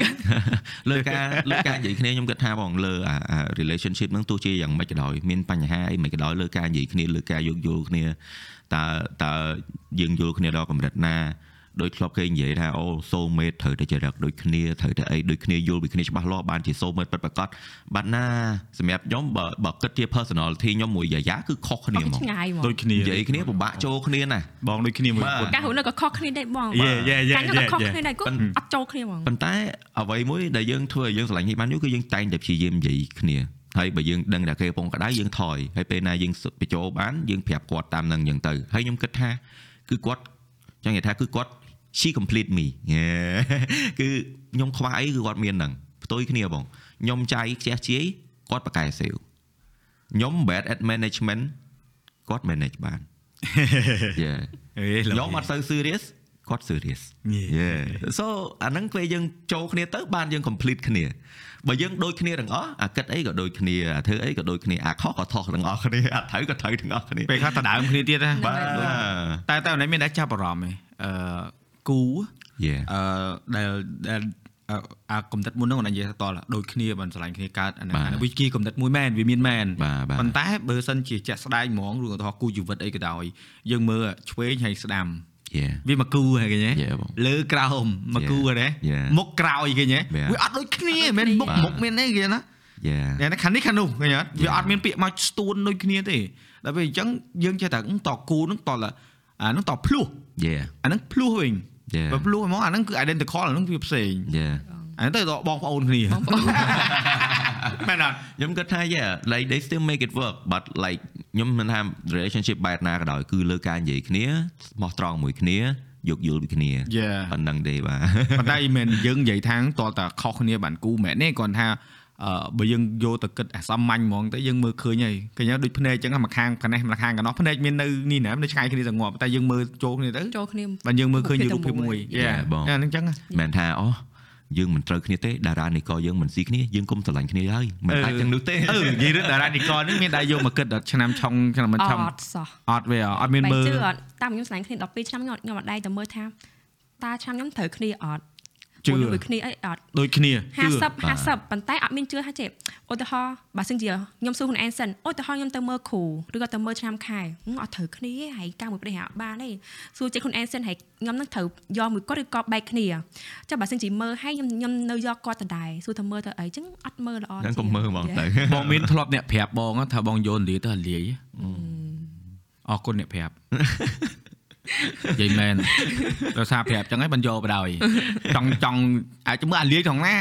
លើការលើការនិយាយគ្នាខ្ញុំគិតថាបងលើអាអា relationship ហ្នឹងទោះជាយ៉ាងម៉េចក៏ដោយមានបញ្ហាអីមិនក៏ដោយលើការនិយាយគ្នាលើការយោគយល់គ្នា តើតើយើងយល់គ្នាដល់កម្រិតណាដោយធ្លាប់គេនិយាយថាអូ soul mate ត្រូវតែចរិតដូចគ្នាត្រូវតែអីដូចគ្នាយល់ពីគ្នាច្បាស់លាស់បានជា soul mate ពិតប្រាកដបាត់ណាសម្រាប់ខ្ញុំបើបើគិតជា personality ខ្ញុំមួយយ៉ាយ៉ាគឺខុសគ្នាហ្មងឆ្ងាយហ្មងដូចគ្នានិយាយគ្នាពិបាកចូលគ្នាណាបងដូចគ្នាមួយបាទពុតការហូរនៅក៏ខុសគ្នាដែរបងយេយេយេការហ្នឹងក៏ខុសយេគ្នាដែរគាត់អត់ចូលគ្នាហ្មងប៉ុន្តែអ្វីមួយដែលយើងធ្វើឲ្យយើងស្រឡាញ់គ្នាបានយូរគឺយើងតែងតែព្យាយាមនិយាយគ្នា ហើយបើយើងដឹងថាគេកំពុងក្តៅយើងថយហើយពេលណាយើងបញ្ចូលបានយើងប្រាប់គាត់តាមនឹងអញ្ចឹងទៅហើយខ្ញុំគិតថាគឺគាត់ចង់និយាយថាគឺគាត់ she complete me យេគឺខ្ញុំខ្វះអីគឺគាត់មានហ្នឹងផ្ទុយគ្នាបងខ្ញុំចាយខ្ជះជាយគាត់ប្រកែសេវខ្ញុំ bad at management គាត់ manage បានយេអេខ្ញុំអត់សូវ serious គាត់ serious Yeah. yeah so អាហ្នឹងពេលយើងចូលគ្នាទៅបានយើង complete គ្នា បើយើងដូចគ្នាទាំងអស់អាគិតអីក៏ដូចគ្នាអាធ្វើអីក៏ដូចគ្នាអាខុសក៏ខុសទាំងអស់គ្នាអាត្រូវក៏ត្រូវទាំងអស់គ្នាពេលខ្លះដដើមគ្នាទៀតណាបាទតែតែអូនឯងមានតែចាប់អារម្មណ៍ឯងអឺគូ Yeah អឺដែលដែលអឺអាកំណត់មុនហ្នឹងគាត់និយាយថាតល់ដូចគ្នាបើឆ្លាញ់គ្នាកើតអាហ្នឹងបាទអាហ្នឹងវាជាកំណត់មួយមែនវាមានមែនបាទបាទប៉ុន្តែបើសិនជាចាក់ស្ដែងហ្មងឬឧទាហរណ៍គូជីវិតអីក៏ដោយយើងមើលឆ្វេងហើយស្ដាំ Yeah វាមកគូហើយឃើញទេ Yeah បងលើក្រោមមកគូហើយទេ Yeah មុខក្រោយឃើញទេ Yeah វាអត់ដូចគ្នាមិនមុខបាទមុខមានទេគេណា Yeah តែខាងនេះខាងនោះឃើញអត់វាអត់មានពាក្យមកស្ទួនដូចគ្នាទេដល់ពេលអញ្ចឹងយើងចេះតែអឺតគូនឹងតលអានឹងតភ្លោះ Yeah អានឹងភ្លោះវិញ Yeah បើភ្លោះហ្មងអានឹងគឺ identical អានឹងវាផ្សេង Yeah អានឹងទៅដល់បងប្អូនគ្នាបងប្អូន មែនអត់ខ្ញុំគិតថា yeah like they still make it work but like ខ្ញុំមិនថា relationship បែបណាក៏ដោយគឺលើការនិយាយគ្នាស្មោះត្រង់មួយគ្នាយោគយល់ពីគ្នា Yeah ប៉ុណ្្នឹងទេបាទប៉ុន្តែមិនយើងនិយាយថាងតតែខុសគ្នាបានគូមែនទេគាត់ថាអឺបើយើងយកទៅគិតអាសាមញ្ញហ្មងទៅយើងមើលឃើញហើយឃើញហើយដូចភ្នែកអញ្ចឹងមួយខាងកណេះមួយខាងកណោះភ្នែកមាននៅនេះណានៅឆ្ងាយគ្នាទៅងាប់តែយើងមើលចូលគ្នាទៅចូលគ្នាបាទយើងមើលឃើញជារូបភាពមួយ Yeah បងអាហ្នឹងអញ្ចឹងមិនថាអូ យើងមិនត្រូវគ្នាទេតារានេះក៏យើងមិនស៊ីគ្នាយើងគុំស្រឡាញ់គ្នាហើយមិនអាចចឹងនោះទេអឺនិយាយរឿងតារានិកលហ្នឹងមានតែយកមកគិតដល់ឆ្នាំឆុងឆ្នាំមិនអឆុងត់សោះអត់វាអត់មានបែរមើលជឿអត់តាមខ្ញុំស្លាញ់គ្នា12ឆ្នាំខ្ញុំខ្ញុំអត់ដែរតែមើលថាតើឆ្នាំខ្ញុំត្រូវគ្នាអត់ ជឿមួយដូចគ្នាអីអត់ដូចគ្នាជឿ50 50ប៉ុន្តែអត់មានជឿថាចេះឧទាហរណ៍បើសិនជាខ្ញុំសួរខ្លួនឯងសិនឧទាហរណ៍ខ្ញុំទៅមើលគ្រូឬក៏ទៅមើលឆ្នាំខែហឹមអត់ត្រូវគ្នាទេហើយការមួយប្រទេសអត់បានទេសួរចិត្តខ្លួនឯងសិនហើយខ្ញុំនឹងត្រូវយកមួយគាត់ឬក៏បែកគ្នាចុះបើសិនជាមើលហើយខ្ញុំខ្ញុំនៅយកគាត់ដដែលសួរថាមើលទៅអីចឹងអត់មើលល្អហ្នឹងកុំមើលហ្មងទៅបងមានធ្លាប់អ្នកប្រាប់បងថាបងយកលាទៅអាលាយអរគុណអ្នកប្រាប់ និយាយមែនដោយសារប្រាប់ចឹងហើយបានយកបដ ாய் ចង់ចង់អាចមើលអាលាយក្នុងណា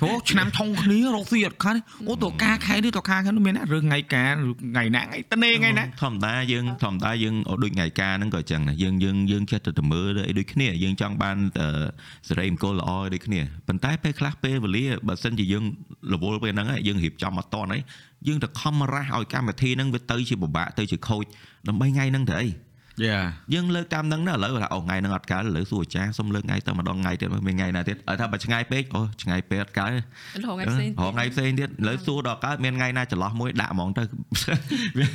ព្រោះឆ្នាំឆុងគ្នារកស៊ីអត់ខានអូតកាខែនេះតកាខែនោះមានណារឿងថ្ងៃការឬថ្ងៃណាថ្ងៃត្នេថ្ងៃណាធម្មតាយើងធម្មតាយើងអូដូចថ្ងៃការហ្នឹងក៏អញ្ចឹងដែរយើងយើងយើងចេះតែទៅមើលអីដូចគ្នាយើងចង់បានអឺសេរីមង្គលល្អអីដូចគ្នាប៉ុន្តែពេលខ្លះពេលវេលាបើសិនជាយើងរវល់ពេលហ្នឹងហើយយើងរៀបចំអត់តន់ហើយយើងទៅខំរ៉ាស់ឲ្យកម្មវិធីហ្នឹងវាទៅជាពិបាកទៅជាខូចដើម្បីថ្ងៃហ្នឹងទៅអី យ៉ាយើងលើកតាមហ្នឹងណាឥឡូវថាអូថ្ងៃហ្នឹងអត់កើតឥឡូវសួរអាចារ្យសុំលើកថ្ងៃទៅម្ដងថ្ងៃទៀតមើលមានថ្ងៃណាទៀតឲ្យថាបើឆ្ងាយពេកអូឆ្ងាយពេកអត់កើតទេរហងៃផ្សេងរហងៃផ្សេងទៀតឥឡូវសួរដល់កើតមានថ្ងៃណាចន្លោះមួយដាក់ហ្មងទៅវា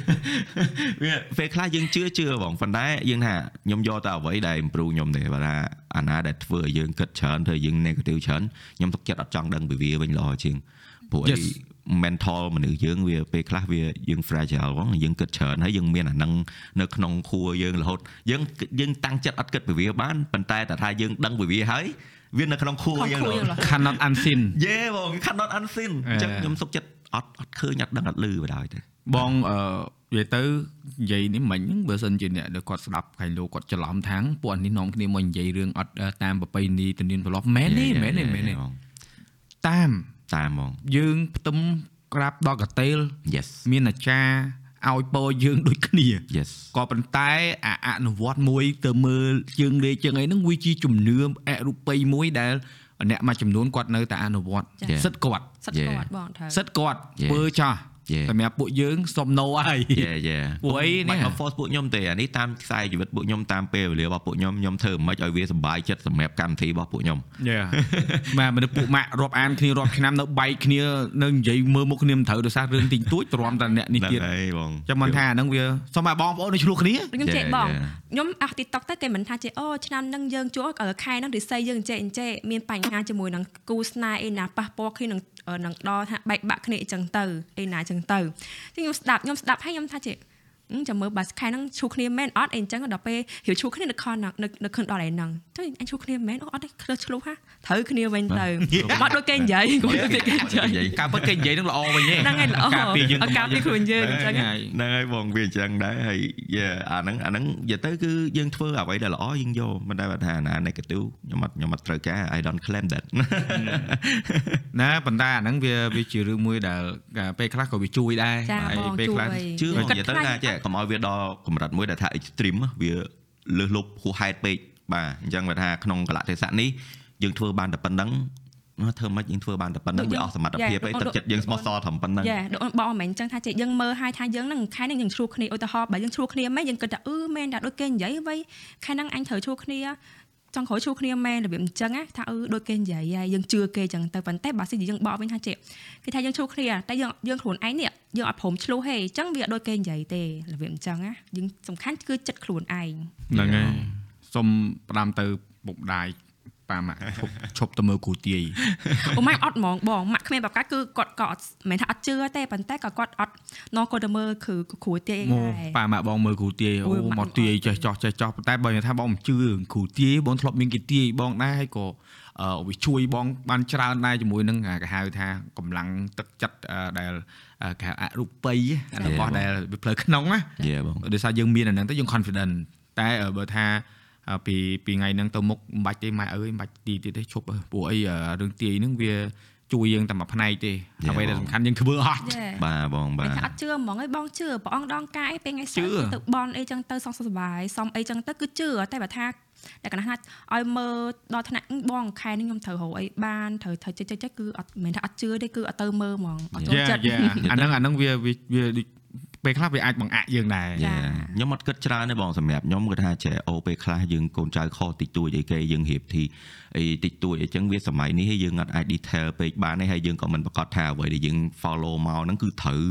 វាពេលខ្លះយើងជឿជឿហ្មងប៉ុន្តែយើងថាខ្ញុំយកតែអ្វីដែល improve ខ្ញុំទេបើថាអាណាដែលធ្វើឲ្យយើងគិតច្រើនធ្វើឲ្យយើង negative ច្រើនខ្ញុំទុកចិត្តអត់ចង់ដឹងពីវាវិញល្អជាងព្រោះអី Yes. Mental មនុស្សយើងវាពេលខ្លះវាយើង fragile ហ្មងយើងគិតច្រើនហើយយើងមានអានឹងនៅក្នុងខួរយើងរហូតយើងយើងតាំងចិត្តអត់គិតពីវាបានប៉ុន្តែតែថាយើងដឹងពីវាហើយវានៅក្នុងខួរយើងរហូត cannot unseen យេបង cannot unseen អញ្ចឹងអឺខ្ញុំសុកចិត្តអត់អត់ឃើញអត់ដឹងអត់លឺបណ្ដោយទៅបងអឺនិយាយទៅនិយាយនេះមិញហ្នឹងបើសិនជាអ្នកដែលគាត់ស្ដាប់ខាងលោកគាត់ច្រឡំថាងពួកអានេះនាំគ្នាមកនិយាយរឿងអត់អឺតាមប្រពៃណីទំនៀមទម្លាប់មែនទេមែនទេមែនទេបង តាមតាមបងយើងផ្ទឹមក្រាបដល់កតេល yes មានអាចារ្យឲ្យពរយើងដូចគ្នា yes ក៏ប៉ុន្តែអាអនុវត្តមួយទៅមើលជើងលេជើងអីហ្នឹងវាជាជំនឿអរូបីមួយដែលអ្នកមួយចំនួនគាត់នៅតែអនុវត្តចា៎សិតគាត់សិតគាត់បងត្រូវសិតគាត់ Yeah. ធ្វើចាស់ Yeah. សម្រាប់ពួកយើងសុំ no ហើយយេយេពួកអីនេះមិនមក force ពួកខ្ញុំទេអានេះតាមខ្សែជីវិតពួកខ្ញុំតាមពេលវេលារបស់ពួកខ្ញុំខ្ញុំធ្វើមិនឲ្យវាសុបាយចិត្តសម្រាប់កម្មវិធីរបស់ពួកខ្ញុំយ៉ាបាទមនុស្សពួកម៉ាក់រាប់អានគ្នារាប់ឆ្នាំនៅបែកគ្នានៅនិយាយមើលមុខគ្នាមិនត្រូវដោយសាររឿងទីងទួចទ្រាំតែអ្នកនេះហ្នឹងទៀតហើយបងចាំមិនថាអាហ្នឹងវាសុំឲ្យបងប្អូននៅឆ្លោះគ្នាខ្ញុំចេះ Yeah, បង yeah. ខ្ញុំអស់ TikTok ទៅគេមិនថាចេះអូឆ្នាំហ្នឹងយើងជួខែហ្នឹងរិស័យយើងអញ្ចេះអញ្ចេះមានបញ្ហាជាមួយនឹងគូស្នេហ៍អីណាប៉ះពាល់គ្នានឹង នឹងដល់ថាបែកបាក់គ្នាអញ្ចឹងទៅអីណាអញ្ចឹងទៅចឹងខ្ញុំស្ដាប់ខ្ញុំស្ដាប់ហើយខ្ញុំថាចេះអឺ ចាំមើលបើខែហ្នឹងឈូគ្នាមែនអត់អីអញ្ចឹងដល់ពេលរៀបឈូគ្នានៅខននៅនៅខនដល់ឯហ្នឹងទៅអញឈូគ្នាមែនអូអត់ទេឃើញឆ្លុះហាត្រូវគ្នាវិញទៅមកដូចគេនិយាយគាត់ដូចគេនិយាយការពិតគេនិយាយនឹងល្អវិញទេហ្នឹងហើយល្អការពារយើងឲ្យការពារខ្លួនយើងអញ្ចឹងហ្នឹងហើយហ្នឹងហើយបងវាអញ្ចឹងដែរហើយយ៉ាអាហ្នឹងអាហ្នឹងនិយាយទៅគឺយើងធ្វើអ្វីដែលល្អយើងយកមិនដែលថាអាណា negative ខ្ញុំអត់ខ្ញុំអត់ត្រូវការ I don't claim that ណាប៉ុន្តែអាហ្នឹងវាវាជារឿងមួយដែលពេលខ្លះក៏វាជួយដែរចាបងពេលជួយខ្លះជឿយើមកនិយាយទៅថាចេះកុំឲ្យវាដល់កម្រិតមួយដែលថា extreme វាលើសលប់ហួសហេតុពេកបាទអញ្ចឹងបើថាក្នុងកលៈទេសៈនេះយើងធ្វើបានតែប៉ុណ្្នឹងមកធ្វើមិនយើងធ្វើបានតែប៉ុណ្្នឹងវាអស់សមត្ថភាពឯងទឹកចិត្តយើងស្មោះសរត្រឹមប៉ុណ្្នឹងយ៉ាដូចបងមិនមែនអញ្ចឹងថាចេះយើងមើលឲ្យថាយើងហ្នឹងខែហ្នឹងយើងឆ្លោះគ្នាឧទាហរណ៍បើយើងឆ្លោះគ្នាមែនយើងគិតថាអឺមែនតែដូចគេនិយាយវិញខែហ្នឹងអញត្រូវឆ្លោះគ្នា ចង់ក្រោយឆ្លោះគ្នាមែនរបៀបអញ្ចឹងណាថាអឺដូចគេនិយាយហើយយើងជឿគេអញ្ចឹងទៅប៉ុន្តែបើសិនជាយើងបកវិញថាចេះគេថាយើងឆ្លោះគ្នាតែយើងយើងខ្លួនឯងនេះយើងអត់ព្រមឆ្លោះទេអញ្ចឹងវាអត់ដូចគេនិយាយទេរបៀបអញ្ចឹងណាយើងសំខាន់គឺចិត្តខ្លួនឯងហ្នឹងហើយសុំផ្ដាំទៅពុកម្ដាយ ប៉ាម៉ាក់ឈប់ឈប់ទៅមើលគ្រូទាយអូម៉ែអត់ហ្មងបងម៉ាក់ក្មេងបកាគឺគាត់ក៏អត់មិនថាអត់ជឿទេប៉ុន្តែក៏គាត់អត់ណគាត់ទៅមើលគឺគ្រូទាយមកដែរប៉ាម៉ាក់បងមើលគ្រូទាយអូអូយម៉ាក់មកទាយចេះចោះចេះចោះប៉ុន្តែបើថាបងមិនជឿគ្រូទាយបងធ្លាប់មានគេទាយបងដែរហើយក៏អឺវាជួយបងបានច្រើនដែរជាមួយនឹងអាគេហៅថាកម្លាំងទឹកចិត្តអឺដែលអឺគេហៅអរូបិយអារបស់ដែលវាផ្លូវក្នុងណាយេបងដោយសារយើងមានអាហ្នឹងទៅយើង confident តែអឺបើថាអឺ ពីពីថ្ងៃហ្នឹងទៅមុខមិនបាច់ទេម៉ែអើយមិនបាច់ទីទៀតទេឈប់អើព្រោះអីអឺរឿងទាយហ្នឹងវាជួយយើងតែមួយផ្នែកទេអ្វីដែលសំខាន់យើងធ្វើអត់យេបាទបងបាមិនទថាអត់ជឿហ្មងឯងបងជឿព្រះអង្គដងកាយពេលថ្ងៃសៅជឿរ៍ទៅបនអីចឹងទៅសងសុខសប្បាយសំអីចឹងទៅគឺជឿតែបើថាតែកណ្ដាស់ណាឲ្យមើលដល់ថ្នាក់បងខែនេះខ្ញុំត្រូវរកអីបានត្រូវត្រូវចិត្តចិត្តគឺអត់មិនថាអត់ជឿទេគឺអត់ទៅមើលហ្មងអត់ចូលយ៉ាចិត្តយ៉ាអាហ្នឹងអាហ្នឹងវាវាវាដូច ពេលខ្លះវាអាចបង្អាក់យើងដែរចាយេខ្ញុំអត់គិតច្រើនទេបងសម្រាប់ខ្ញុំគាត់ថាចេះអូពេលខ្លះយើងកូនចៅខុសតិចតួចអីគេយើងរៀបធីអីតិចតួចអីចឹងវាសម័យនេះយើងអត់អាច detail ពេកបានទេហើយយើងក៏មិនប្រកាសថាអ្វីដែលយើង follow មកហ្នឹងគឺត្រូវ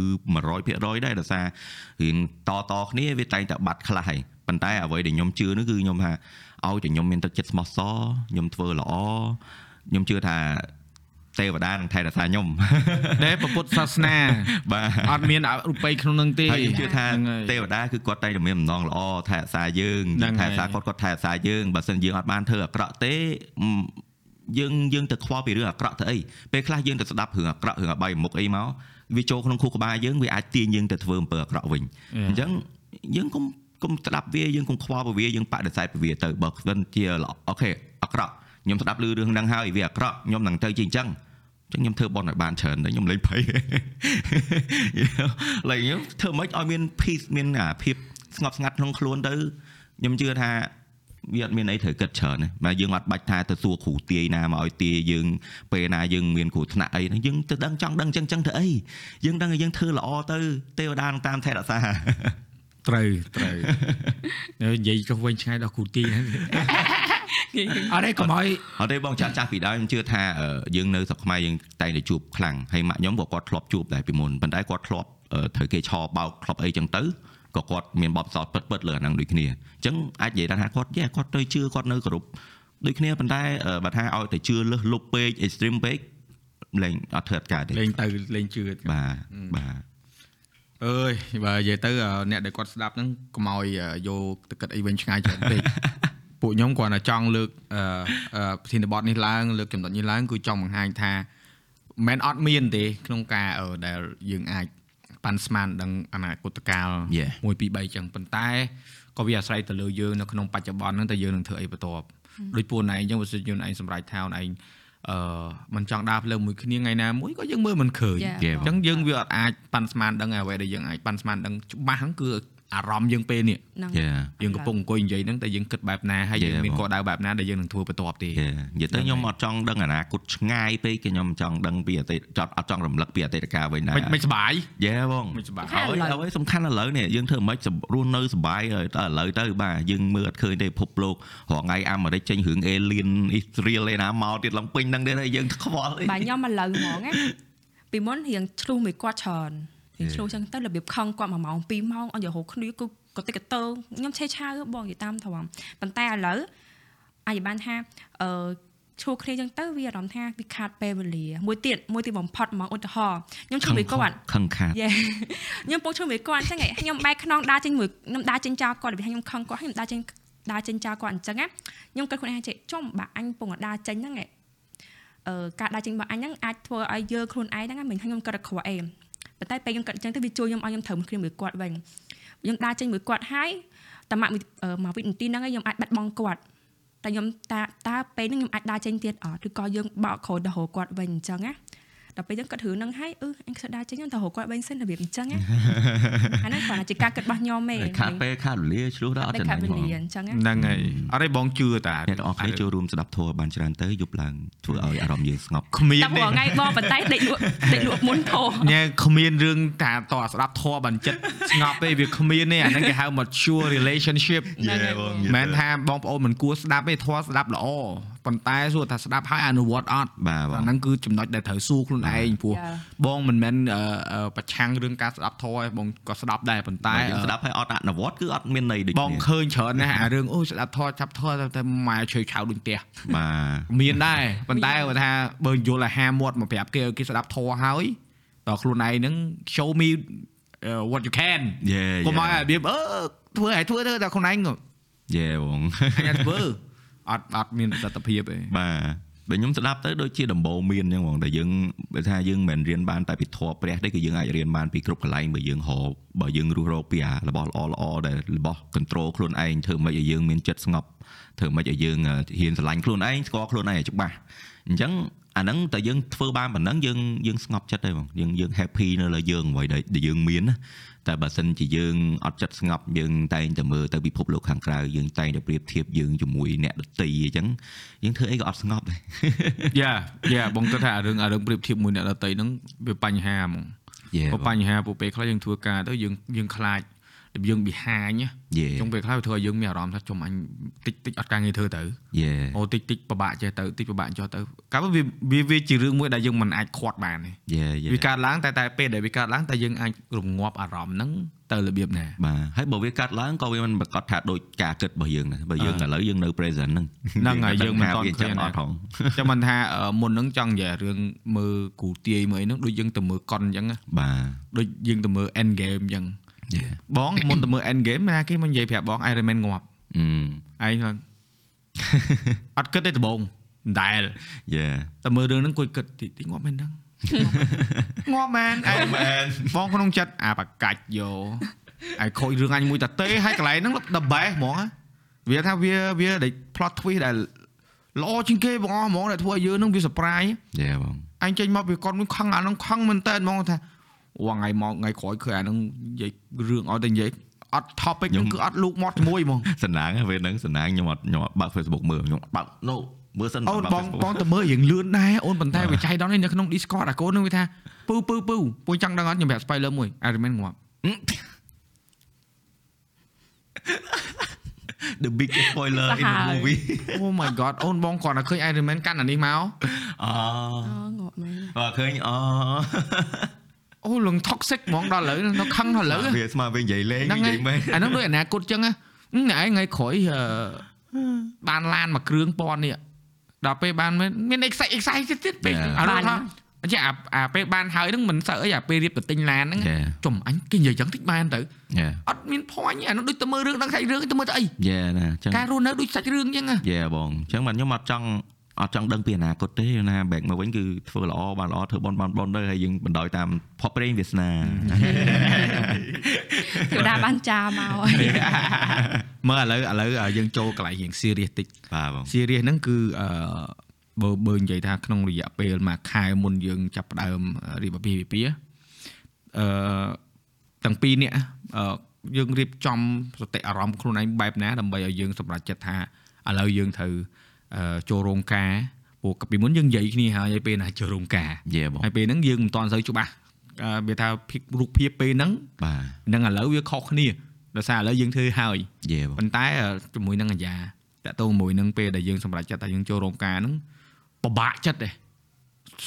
100%ដែរដោយសាររៀងតតគ្នាវាតែងតែបាត់ខ្លះហើយប៉ុន្តែអ្វីដែលខ្ញុំជឿនោះគឺខ្ញុំថាឲ្យតែខ្ញុំមានទឹកចិត្តស្មោះសរខ្ញុំធ្វើល្អខ្ញុំជឿថា ទេវតានឹងថែរក្សាខ្ញុំដែលពុទ្ធសាសនាបាទអត់មានអរូបិយក្នុងនឹងទេហើយខ្ញុំជឿថាហ្នឹងហើយទេវតាគឺគាត់តែងតែមានបំណងល្អថែរក្សាយើងហ្នឹងថែរក្សាហើយគាត់គាត់ថែរក្សាយើងបើមិនយើងអត់បានធ្វើអាក្រក់ទេអឺយើងយើងទៅខ្វល់ពីរឿងអាក្រក់ទៅអីពេលខ្លះយើងទៅស្ដាប់រឿងអាក្រក់រឿងអបាយមុខអីមកវាចូលក្នុងខួរក្បាលយើងវាអាចទាញយើងទៅធ្វើអំពើអាក្រក់វិញអញ្ចឹងយើងកុំកុំស្ដាប់វាយើងកុំខ្វល់ពីវាយើងបដិសេធពីវាទៅបើមិនជាល្អអូខេអាក្រក់ ខ្ញុំស្ដាប់ឮរឿងហ្នឹងហើយវាអាក្រក់ខ្ញុំនឹងទៅជាអញ្ចឹងអញ្ចឹងខ្ញុំធ្វើបន់ឲ្យបានច្រើនទៅខ្ញុំលេងភ័យឡើយខ្ញុំធ្វើម៉េចឲ្យមាន peace មានអាភាពស្ងប់ស្ងាត់ក្នុងខ្លួនទៅខ្ញុំជឿថាវាអត់មានអីត្រូវគិតច្រើនទេបើយើងអត់បាច់ថាទៅសួរគ្រូទាយណាមកឲ្យទាយយើងពេលណាយើងមានគ្រូថ្នាក់អីហ្នឹងយើងទៅដឹងចង់ដឹងចឹងចឹងទៅអីយើងដឹងថាយើងធ្វើល្អទៅទេវតានឹងតាមថែរក្សាត្រូវត្រូវនិយាយចុះវិញឆ្ងាយដល់គ្រូទីហ្នឹង អត់ទេកុំឲ្យអត់ទេបងចាស់ចាស់ពីដើមខ្ញុំជឿថាអឺយើងនៅស្រុកខ្មែរយើងតែងតែជួបខ្លាំងហើយម៉ាក់ខ្ញុំក៏គាត់ធ្លាប់ជួបដែរពីមុនប៉ុន្តែគាត់ធ្លាប់អឺត្រូវគេឆោបោកធ្លាប់អីចឹងទៅក៏គាត់មានបបសោតពិតពិតៗលើអាហ្នឹងដូចគ្នាអញ្ចឹងអាចនិយាយថាគាត់យេគាត់ទៅជឿគាត់នៅគ្រប់ដូចគ្នាប៉ុន្តែអឺបើថាឲ្យតែជឿលើសលុបពេក extreme ពេកលែងអត់ធ្វើអត់កើតទេលេងទៅលេងជឿបាទបាទអើយបើនិយាយទៅអឺអ្នកដែលគាត់ស្ដាប់ហ្នឹងកុំឲ្យអឺយកទៅគិតអីវិញឆ្ងាយច្រើនពេក ពួកខ្ញុំគ្រាន់តែចង់លើកអឺអឺប្រធានបទនេះឡើងលើកចំណុចនេះឡើងគឺចង់បង្ហាញថាមិនមែនអត់មានទេក្នុងការអឺដែលយើងអាចប៉ាន់ស្មានដឹងអនាគតកាល Yeah. 1 2 3ចឹងប៉ុន្តែក៏វាអាស្រ័យទៅលើយើងនៅក្នុងបច្ចុប្បន្នហ្នឹងតែយើងនឹងធ្វើអីបន្ទាប់ដូចពួកណឯងចឹងបើសិនយើងឯងសម្រេចថាអូនឯងអឺមិនចង់ដើរផ្លូវមួយគ្នាថ្ងៃណាមួយក៏យើងមើលមិនឃើញ Yeah. គេអញ្ចឹងយើងវាអត់អាចប៉ាន់ស្មានដឹងអ្វីដែលយើងអាចប៉ាន់ស្មានដឹងច្បាស់ហ្នឹងគឺ អារម្មណ៍យើងពេលនេះហ្នឹងយេយើងកំពុងអង្គុយនិយាយហ្នឹងតែយើងគិតបែបណាហើយយើង Yeah, មានបងគោលដៅបែបណាដែលយើងនឹងធ្វើបន្ទាប់ទេយេនិយាយទៅខ្ញុំអត់ចង់ដឹងអនាគតឆ្ងាយពេកខ្ញុំចង់ដឹងពីអតីតចត់អត់ចង់រំលឹកពីអតីតកាលវិញដែរមិនមិនសុបាយយេបងមិនសុបាយហើយហើយអ្វីសំខាន់ឥឡូវនេះយើងធ្វើមិនខ្មិចសម្រស់នៅសុបាយហើយតែឥឡូវទៅបាទយើងមើលអត់ឃើញទេពិភពលោករហងៃអាមេរិកចេញរឿង alien Israel ឯណាមកទៀតឡើងពេញហ្នឹងទៀតហើយយើងខ្វល់អីបាទខ្ញុំឥឡូវហ្មងណាពីមុនរៀងឆ្លុះមួយគាត់ច្រើន រៀងឆ្លុះចឹងទៅរបៀបខឹងគាត់1ម៉ោង2ម៉ោងអស់រហូតគ្នាគឺក៏តិចកតើខ្ញុំឆេឆាវបងនិយាយតាមត្រង់ប៉ុន្តែឥឡូវអាចបានថាអឺឈួរគ្នាចឹងទៅវាអារម្មណ៍ថាវាខាតពេលវេលាមួយទៀតមួយទៀតបំផុតហ្មងឧទាហរណ៍ខ្ញុំឆ្លុះមួយគាត់ខឹងខាតយេខ្ញុំពងជួយមួយគាត់អញ្ចឹងឯងខ្ញុំបែកខ្នងដើរចេញមួយខ្ញុំដើរចេញចោលគាត់របៀបខ្ញុំខឹងគាត់ខ្ញុំដើរចេញដើរចេញចោលគាត់អញ្ចឹងណាខ្ញុំគិតខ្លួនឯងចេះចំបាក់អញពងដើរចេញហ្នឹងឯងអឺការដើរចេញរបស់អញហ្នឹងអាចធ្វើឲ្យយើងខ្លួនឯងហ្នឹងមិនថាខ្ញុំគិតតែខ្វះអី ប៉ុន្តែពេលខ្ញុំគិតអញ្ចឹងទៅវាជួយខ្ញុំឲ្យខ្ញុំត្រូវគ្នាមួយគាត់វិញខ្ញុំដើរចេញមួយគាត់ហើយតែមកមកវិនាទីហ្នឹងឯងខ្ញុំអាចបាត់បង់គាត់តែខ្ញុំតាតើពេលហ្នឹងខ្ញុំអាចដើរចេញទៀតអត់ឬក៏យើងបោកក្រោយទៅរកគាត់វិញអញ្ចឹងណា ដល់ពេលហ្នឹងគាត់រឿងហ្នឹងហើយអឺអញខ្សឹកដើរចេញទៅរកគាត់វិញសិនរបៀបអញ្ចឹងណាអាហ្នឹងគ្រាន់តែជាការគិតរបស់ខ្ញុំទេខាតពេលខាតវេលាឆ្លោះដល់អត់តែចំណេខាត់ញវេហ្មងលាអញ្ចឹងណាហ្នឹងហើយអត់ទេបងជឿតាអ្នកទាំងអស់គ្នាចូលរួមស្ដាប់ធម៌បានច្រើនទៅយប់ឡើងធ្វើឲ្យអារម្មណ៍យើងស្ងប់គ្មានតែទេបងថ្ងៃបងប៉ុន្តែដេកលក់ដេកលក់មុនធោះញ៉ែគ្មានរឿងថាតស្ដាប់ធម៌បានចិត្តស្ងប់ទេវាគ្មានទេអាហ្នឹងគេហៅ mature relationship ហ្នឹងហើយបងមិនមែនថាបងប្អូនមិនគួរស្ដាប់ទេធម៌ស្ដាប់ល្អ ប៉ុន្តែសួរថាស្ដាប់ហើយអនុវត្តអត់បាទបងអាហ្នឹងគឺចំណុចដែលត្រូវសួរខ្លួនឯងព្រោះ Yeah. បងមិនមែនអឺអឺប្រឆាំងរឿងការស្ដាប់ធម៌ឯងបងក៏ស្ដាប់ដែរប៉ុន្តែតែយើងស្ដាប់ឲ្យអត់អនុវត្តគឺអត់មានន័យដូចបងគ្នាឃើញច្រើនណាស់អារឿងអូយស្ដាប់ធម៌ចាប់ធម៌តែម៉ែឈើឆៅដូចផ្ទះបាទមានដែរប៉ុន្តែគាត់ថាបើយល់ឲ្យហាមាត់មកប្រាប់គេឲ្យគេស្ដាប់ធម៌ហើយដល់ខ្លួនឯងហ្នឹង show me uh, what you can យេកុំឲ្យរបៀបអឺធ្វើឲ្យធ្វើទៅតែខ្លួនឯងយេបងអញអត់ធ្វើ អត់អត់មានប្រសិទ្ធភាពទេបាទបើខ្ញុំស្ដាប់ទៅដូចជាដំបូងមានអញ្ចឹងបងតែយើងបើថាយើងមិនមែនរៀនបានតែពីធម៌ព្រះទេគឺយើងអាចរៀនបានពីគ្រប់កន្លែងបើយើងហៅបើយើងរស់រកពីអារបស់ល្អល្អដែលរបស់ control ខ្លួនឯងធ្វើម៉េចឲ្យយើងមានចិត្តស្ងប់ធ្វើម៉េចឲ្យយើងហ៊ានស្រឡាញ់ខ្លួនឯងស្គាល់ខ្លួនឯងឲ្យច្បាស់អញ្ចឹងអាហ្នឹងតែយើងធ្វើបានប៉ុណ្ណឹងយើងយើងស្ងប់ចិត្តទេបងយើងយើង happy នៅលើយើងអ្វីដែលយើងមានណា តែបើសិនជាយើងអត់ចិត្តស្ងប់យើងតែងតែមើលទៅពិភពលោកខាងក្រៅយើងតែងតែប្រៀបធៀបយើងជាមួយអ្នកដទៃអញ្ចឹងយើងធ្វើអីក៏អត់ស្ងប់ដែរយ៉ាយ៉ាបងគិតថាអារឿងអារឿងប្រៀបធៀបមួយអ្នកដតីហ្នឹងវាបញ្ហាហ្មងយេព្រោះបញ្ហាពួកពេលខ្លះយើងធ្វើការទៅយើងយើងខ្លាចរបៀប យើងបិហាញណាយេចុងពេលខ្លះវាធ្វើឲ្យយើងមានអារម្មណ៍ថាចំអញតិចតិចអត់ការងារធ្វើទៅយេអូតិចតិចពិបាកចេះទៅតិចពិបាកចុះទៅកាលវាវាវាជារឿងមួយដែលយើងមិនអាចខាត់បានទេយេយេវាកើតឡើងតែតែពេលដែលវាកើតឡើងតែយើងអាចរងាប់អារម្មណ៍ហ្នឹងទៅរបៀបណាបាទហើយបើវាកាត់ឡើងក៏វាមិនប្រកាសថាដូចការគិតរបស់យើងដែរបើយើងអឺឥឡូវយើងនៅ present ហ្នឹងហ្នឹងហើយយើងមិនទាន់វាឃើញចាំអត់ដែរហងចាំមិនថាអឺមុនហ្នឹងចង់និយាយរឿងមើលគូទាយមើលអីហ្នឹងដូចយើងទៅមើលកុនអញ្ចឹងណាបាទដូចយើងទៅមើល end game អញ្ចឹងយេ បងមុនទៅមើល end game ណាគេមកនិយាយប្រាប់បង Iron Man ងាប់អឺឯងហ្នឹងអត់គិតទេដំបងមិនដែលយេតែមើលរឿងហ្នឹងគួយគិតតិចតិចងាប់មែនហ្នឹងងាប់មែនឯងមែនបងក្នុងចិត្តអាបកាច់យកឲ្យខូចរឿងអញមួយតាទេហើយកន្លែងហ្នឹង the best ហ្មងណាវាថាវាវាដែល plot twist ដែលល្អជាងគេបងអស់ហ្មងដែលធ្វើឲ្យយើងហ្នឹងវា surprise យេបងអញចេញមកវាគាត់មួយខឹងអាហ្នឹងខឹងមែនតើហ្មងថា អូថ្ងៃមកថ្ងៃក្រោយឃើញអាហ្នឹងនិយាយរឿងឲ្យតែនិយាយអត់ topic ហ្នឹងគឺអត់លូកមាត់ជាមួយហ្មងសំណាងហ្នឹងពេលហ្នឹងសំណាងខ្ញុំអត់ខ្ញុំអត់បើក Facebook មើលខ្ញុំអត់បើក no មើលសិនអូនបើកបង Facebook បងទៅមើលរៀងលឿនដែរអូនប៉ុន្តែវាចៃដន្យនេះនៅក្នុង Discord អាកូននឹងវាថាពូពូពូពូចង់ដឹងអត់ខ្ញុំប្រាប់ spoiler មួយ Iron Man ងាប់ the big spoiler in the សាហាវ movie Oh my god អូនបងគាត់តែឃើញ Iron Man កាន់អានេះមកអូអូងាប់មែនបើឃើញអូ អូលង toxic ហ្មងដល់ឥឡូវនៅខឹងដល់ឥឡូវវាស្មើវានិយាយលេងហ្នឹងនិហើយាយយមែនអាហ្នឹងដូចអនាគតចឹងណាអឺថ្ងៃឯងថ្ងៃក្រោយអឺបានឡានមួយគ្រឿងពាន់នេះដល់ពេលបានមានមាន excite excite ទៀតពេកអានោះថាអញ្ចឹងអាអាពេលបានហើយហ្នឹងមិនសើអីអាពេលរៀបទៅទិញឡានហ្នឹងយេចំអញគេនិយាយចឹងតិចបានទៅយេអត់មាន point អានោះដូចទៅមើលរឿងដឹងសាច់រឿងទៅមើលទៅអីយេណាចឹងការរស់នៅដូចសាច់រឿងចឹងណាយេបងអញ្ចឹងបាទខ្ញុំអត់ចង់ អត់ចង់ដឹងពីអនាគតទេណា back មកវិញគឺធ្វើល្អបានល្អធ្វើបនបនបនទៅហើយយើងបណ្ដោយតាមផុសប្រេងវាសនាគឺដាបានចាមកហើយមើលឥឡូវឥឡូវយើងចូលកន្លែងរៀង serious តិចបាទបង serious ហ្នឹងគឺអឺបើបើនិយាយថាក្នុងរយៈពេលមួយខែមុនយើងចាប់ផ្ដើមរៀបអាពាហ៍ពិពាហ៍អឺទាំងពីរនេះអឺយើងរៀបចំសតិអារម្មណ៍ខ្លួនឯងបែបណាដើម្បីឲ្យយើងសម្រេចចិត្តថាឥឡូវយើងត្រូវអឺ ចូលរោងការព្រោះកាលពីមុនយើងនិយាយគ្នាហើយឲ្យពេលណាចូលរោងការយេបងហើយពេលហ្នឹងយើងមិនទាន់សូវច្បាស់អឺវាថាភិករូបភាពពេលហ្នឹងបាទនឹងឥឡូវវាខុសគ្នាដោយសារឥឡូវយើងធ្វើហើយយេបងប៉ុន្តែអឺជាមួយនឹងអាយ៉ាតកតងមួយនឹងពេលដែលយើងសម្រេចចិត្តថាយើងចូលរោងការហ្នឹងពិបាកចិត្តទេ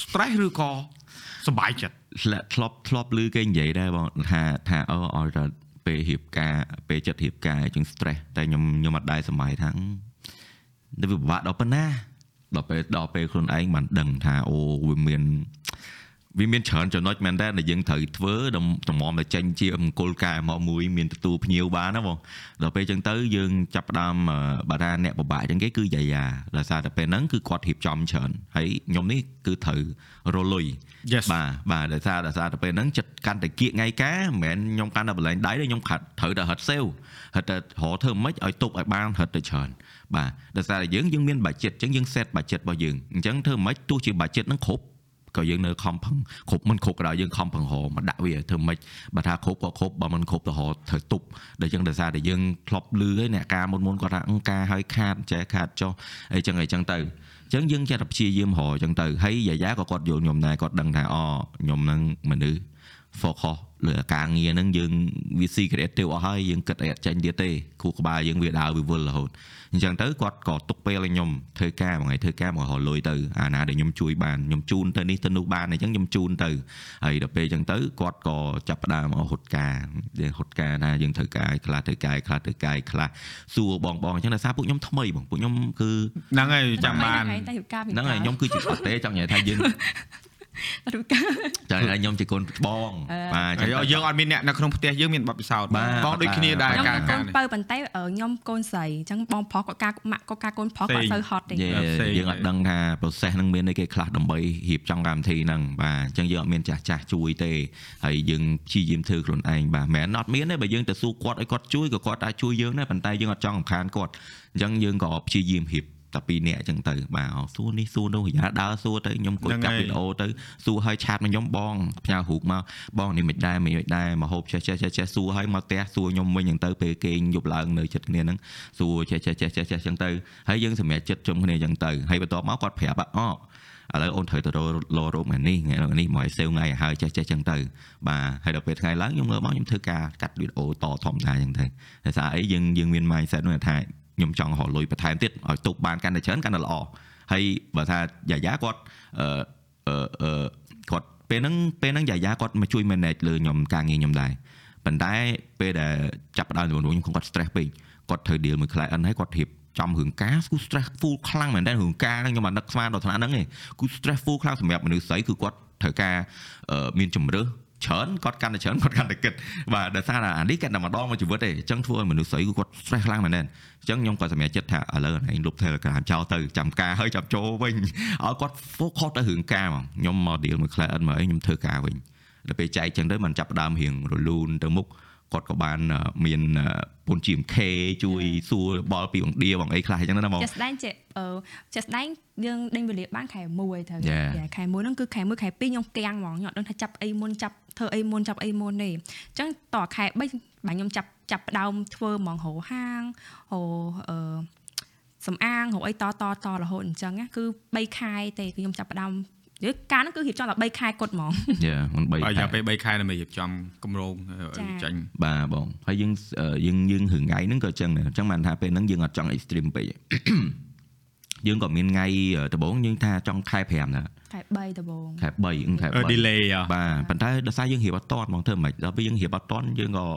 stress ឬក៏សប្បាយចិត្តធ្លាក់ធ្លាប់ធ្លាប់ឮគេនិយាយដែរបងថាថាអឺឲ្យតែពេលរៀបការពេលចិត្តរៀបការជាង stress តែខ្ញុំខ្ញុំអត់ដែរសម័យថាទៅ វាពិបាកដល់ប៉ុណ្ណាដល់ពេលដល់ពេលខ្លួនឯងបានដឹងថាអូវាមានវាមានច្រើនចំណុចមែនតើដែលយើងត្រូវធ្វើតម្រាំតែចេញជាមង្គលការមកមួយមានទទួលភ្ញៀវបានណាបងដល់ពេលអញ្ចឹងទៅយើងចាប់ផ្ដើមអឺបើថាអ្នកពិបាកអញ្ចឹងគេគឺយាយាដោយសារតែពេលហ្នឹងគឺគាត់រៀបចំច្រើនហើយខ្ញុំនេះគឺត្រូវរលុយ Yes បាទបាទដោយសារដោយសារតែពេលហ្នឹងចិត្តកាន់តែគៀកថ្ងៃការមិនមែនខ្ញុំកាន់តែបលែងដៃទេខ្ញុំខាត់ត្រូវតែហិតសេវហិតតែរកធ្វើម៉េចឲ្យទប់ឲ្យបានហិតទៅច្រើន បាទដោយសារតែយើងយើងមាន budget អញ្ចឹងយើង set budget របស់យើងអញ្ចឹងធ្វើម៉េចទោះជា budget ហ្នឹងគ្រប់ក៏យើងនៅខំប្រឹងគ្រប់មិនគ្រប់ក៏ដោយយើងខំប្រឹងរកមកដាក់វាធ្វើម៉េចបើថាគ្រប់ក៏គ្រប់បើមិនគ្រប់ទៅរកត្រូវទប់ដែលអញ្ចឹងដោយសារតែយើងធ្លាប់លឺហើយអ្នកការមុនមុនគាត់ថាអង្ការឲ្យខាតចេះខាតចុះអីចឹងអីចឹងទៅអញ្ចឹងយើងចេះតែព្យាយាមរកអញ្ចឹងទៅហើយយាយាក៏គាត់យល់ខ្ញុំដែរគាត់ដឹងថាអូខ្ញុំនឹងមនុស្ស focus លើការងារហ្នឹងយើងវា secret ទៅអស់ហើយយើងគិតអីអត់ចាញ់ទៀតទេគូក្បាលយើងវាដើរវាវល់រហូតអញ្ចឹងទៅគាត់ក៏ទុកពេលឲ្យខ្ញុំធ្វើការមួយថ្ងៃធ្វើការមករកលុយទៅអាណាដែលខ្ញុំជួយបានខ្ញុំជូនទៅនេះទៅនោះបានអញ្ចឹងខ្ញុំជូនទៅហើយដល់ពេលអញ្ចឹងទៅគាត់ក៏ចាប់ផ្ដើមហត់ការយើងហត់ការថាយើងត្រូវការខ្លះត្រូវការខ្លះត្រូវការខ្លះសួរបងបងអញ្ចឹងដោយសារពួកខ្ញុំថ្មីបងពួកខ្ញុំគឺហ្នឹងហើយចាំបានតែរៀបការហ្នឹងហើយខ្ញុំគឺជាអត់ទេចង់និយាយថាយើង រៀបការចាខ្ញុំជាកូនច្បងអឺបាទអញ្ចឹងហើយយើងអត់មានអ្នកនៅក្នុងផ្ទះយើងមានបទពិសោធន៍បាទបងដូចគ្នាដែរខ្ញុំការកូការននេះបើប៉ុន្តែខ្ញុំកូនស្រីអញ្ចឹងបងប្រុសគាត់ការម៉ាក់គាត់ការកូនប្រុសគាត់ផ្សេងសូវហត់ទេយេផ្សេងយើងអត់ដឹងថា process ហ្នឹងមានអីគេខ្លះដើម្បីរៀបចំកម្មវិធីហ្នឹងបាទអញ្ចឹងយើងអត់មានចាស់ចាស់ជួយទេហើយយើងព្យាយាមធ្វើខ្លួនឯងបាទមិនមែនអត់មានទេបើយើងទៅសួរគាត់ឲ្យគាត់ជួយក៏គាត់អាចជួយយើងដែរប៉ុន្តែយើងអត់ចង់រំខានគាត់អញ្ចឹងយើងក៏ព្យាយាមរៀប តែពីរនាក់អញ្ចឹងទៅបាទអូសួរនេះសួរនោះយ៉ាដើរសួរទៅខ្ញុំគួយហ្នឹងកាប់ហើយវីដេអូទៅសួរឲ្យឆាតមកខ្ញុំបងផ្ញើរូបមកបងនេះមិនដែរមិនដែរមកហូបចេះចេះចេះចេះសួរឲ្យមកផ្ទះសួរខ្ញុំវិញអញ្ចឹងទៅពេលគេងយប់ឡើងនៅចិត្តគ្នាហ្នឹងសួរចេះចេះចេះចេះចេះអញ្ចឹងទៅហើយយើងសម្រេចចិត្តជុំគ្នាអញ្ចឹងទៅហើយបន្ទាប់មកគាត់ប្រាប់ថាអូឥឡូវអូនត្រូវទៅរករករោបថ្ងៃនេះថ្ងៃនេះមកឲ្យសេវថ្ងៃឲ្យហើយចេះចេះអញ្ចឹងទៅបាទហើយដល់ពេលថ្ងៃឡើងខ្ញុំមើលមកខ្ញុំធ្វើការកាត់វីដេអូតធម្មតាអញ្ចឹងទៅដោយសារអីយើងយើងមាន mindset នោះថា ខ្ញុំចង់រកលុយបន្ថែមទៀតឲ្យទុកបានកាន់តែច្រើនកាន់តែល្អហើយបើថាយ៉ាយ៉ាគាត់អឺអឺអឺគាត់ពេលហ្នឹងពេលហ្នឹងយ៉ាយ៉ាគាត់មកជួយ manage លើខ្ញុំការងារខ្ញុំដែរប៉ុន្តែពេលដែលចាប់ផ្ដើមជំនួសខ្ញុំគាត់ stress ពេកគាត់ត្រូវ deal មួយ client ហើយគាត់រៀបចំរឿងការគូ stress full ខ្លាំងមែនតើរឿងការហ្នឹងខ្ញុំអត់នឹកស្មានដល់ថ្នាក់ហ្នឹងទេគូ stress full ខ្លាំងសម្រាប់មនុស្សស្រីគឺគាត់ត្រូវការអឺមានជំរើស ច្រើនគាត់កាន់តែច្រើនគាត់កាន់តែគិតបាទដោយសារតែអានេះគាត់តែម្ដងមួយជីវិតទេអញ្ចឹងធ្វើឲ្យមនុស្សស្រីគឺគាត់ stress ខ្លាំងមែនតើអញ្ចឹងខ្ញុំក៏សម្រេចចិត្តថាឥឡូវអានេះលុប Telegram ចោលទៅចាំការហើយចាំចូលវិញឲ្យគាត់ focus ទៅរឿងការហ្មងខ្ញុំមក deal មួយ client មកអីខ្ញុំធ្វើការវិញដល់ពេលចែកអញ្ចឹងទៅมันចាប់ផ្ដើមរៀងរលូនទៅមុខ គាត់ក៏បានអឺមានអឺពន្ធ GMK ជួយសួរបល់ពីបង្ដៀបងអីខ្លះអញ្ចឹងណាបងចេះស្ដែងចេះអឺចេះស្ដែងយើងដេញវេលាបានខែ1ទៅ Yeah. យ៉ាខែ1ហ្នឹងគឺខែ1ខែ2ខ្ញុំគាំងហ្មងខ្ញុំអត់ដឹងថាចាប់អីមុនចាប់ធ្វើអីមុនចាប់អីមុនទេអញ្ចឹងតខែ3បាទខ្ញុំចាប់ចាប់ផ្ដើមធ្វើហ្មងរោហាងរោអឺសំអាងរោអីតតតរហូតអញ្ចឹងណាគឺ3ខែទេគឺខ្ញុំចាប់ផ្ដើម យើការហ្នឹងគឺរៀបចំតែ3ខែគត់ហ្មងយ៉ាមិនបីឲ្យខែយកពេល3ខែដើម្បីរៀបចំគម្រោងឲ្យចា៎ចាញ់បាទបងហើយយើងអឺយើងយើងរឿងថ្ងៃហ្នឹងក៏អញ្ចឹងដែរអញ្ចឹងបានថាពេលហ្នឹងយើងអត់ចង់ extreme ពេក យើងក៏មានថ្ងៃដំបូងយើងថាចង់ខែ5ដែរខែ3ដំបូងខែ3ខែអឺ3 delay ហ៎បាទប៉ុន្តែដោយសារយើងរៀបអត់តាន់ហ្មងធ្វើមិនដល់ពេលយើងរៀបអត់តាន់យើងក៏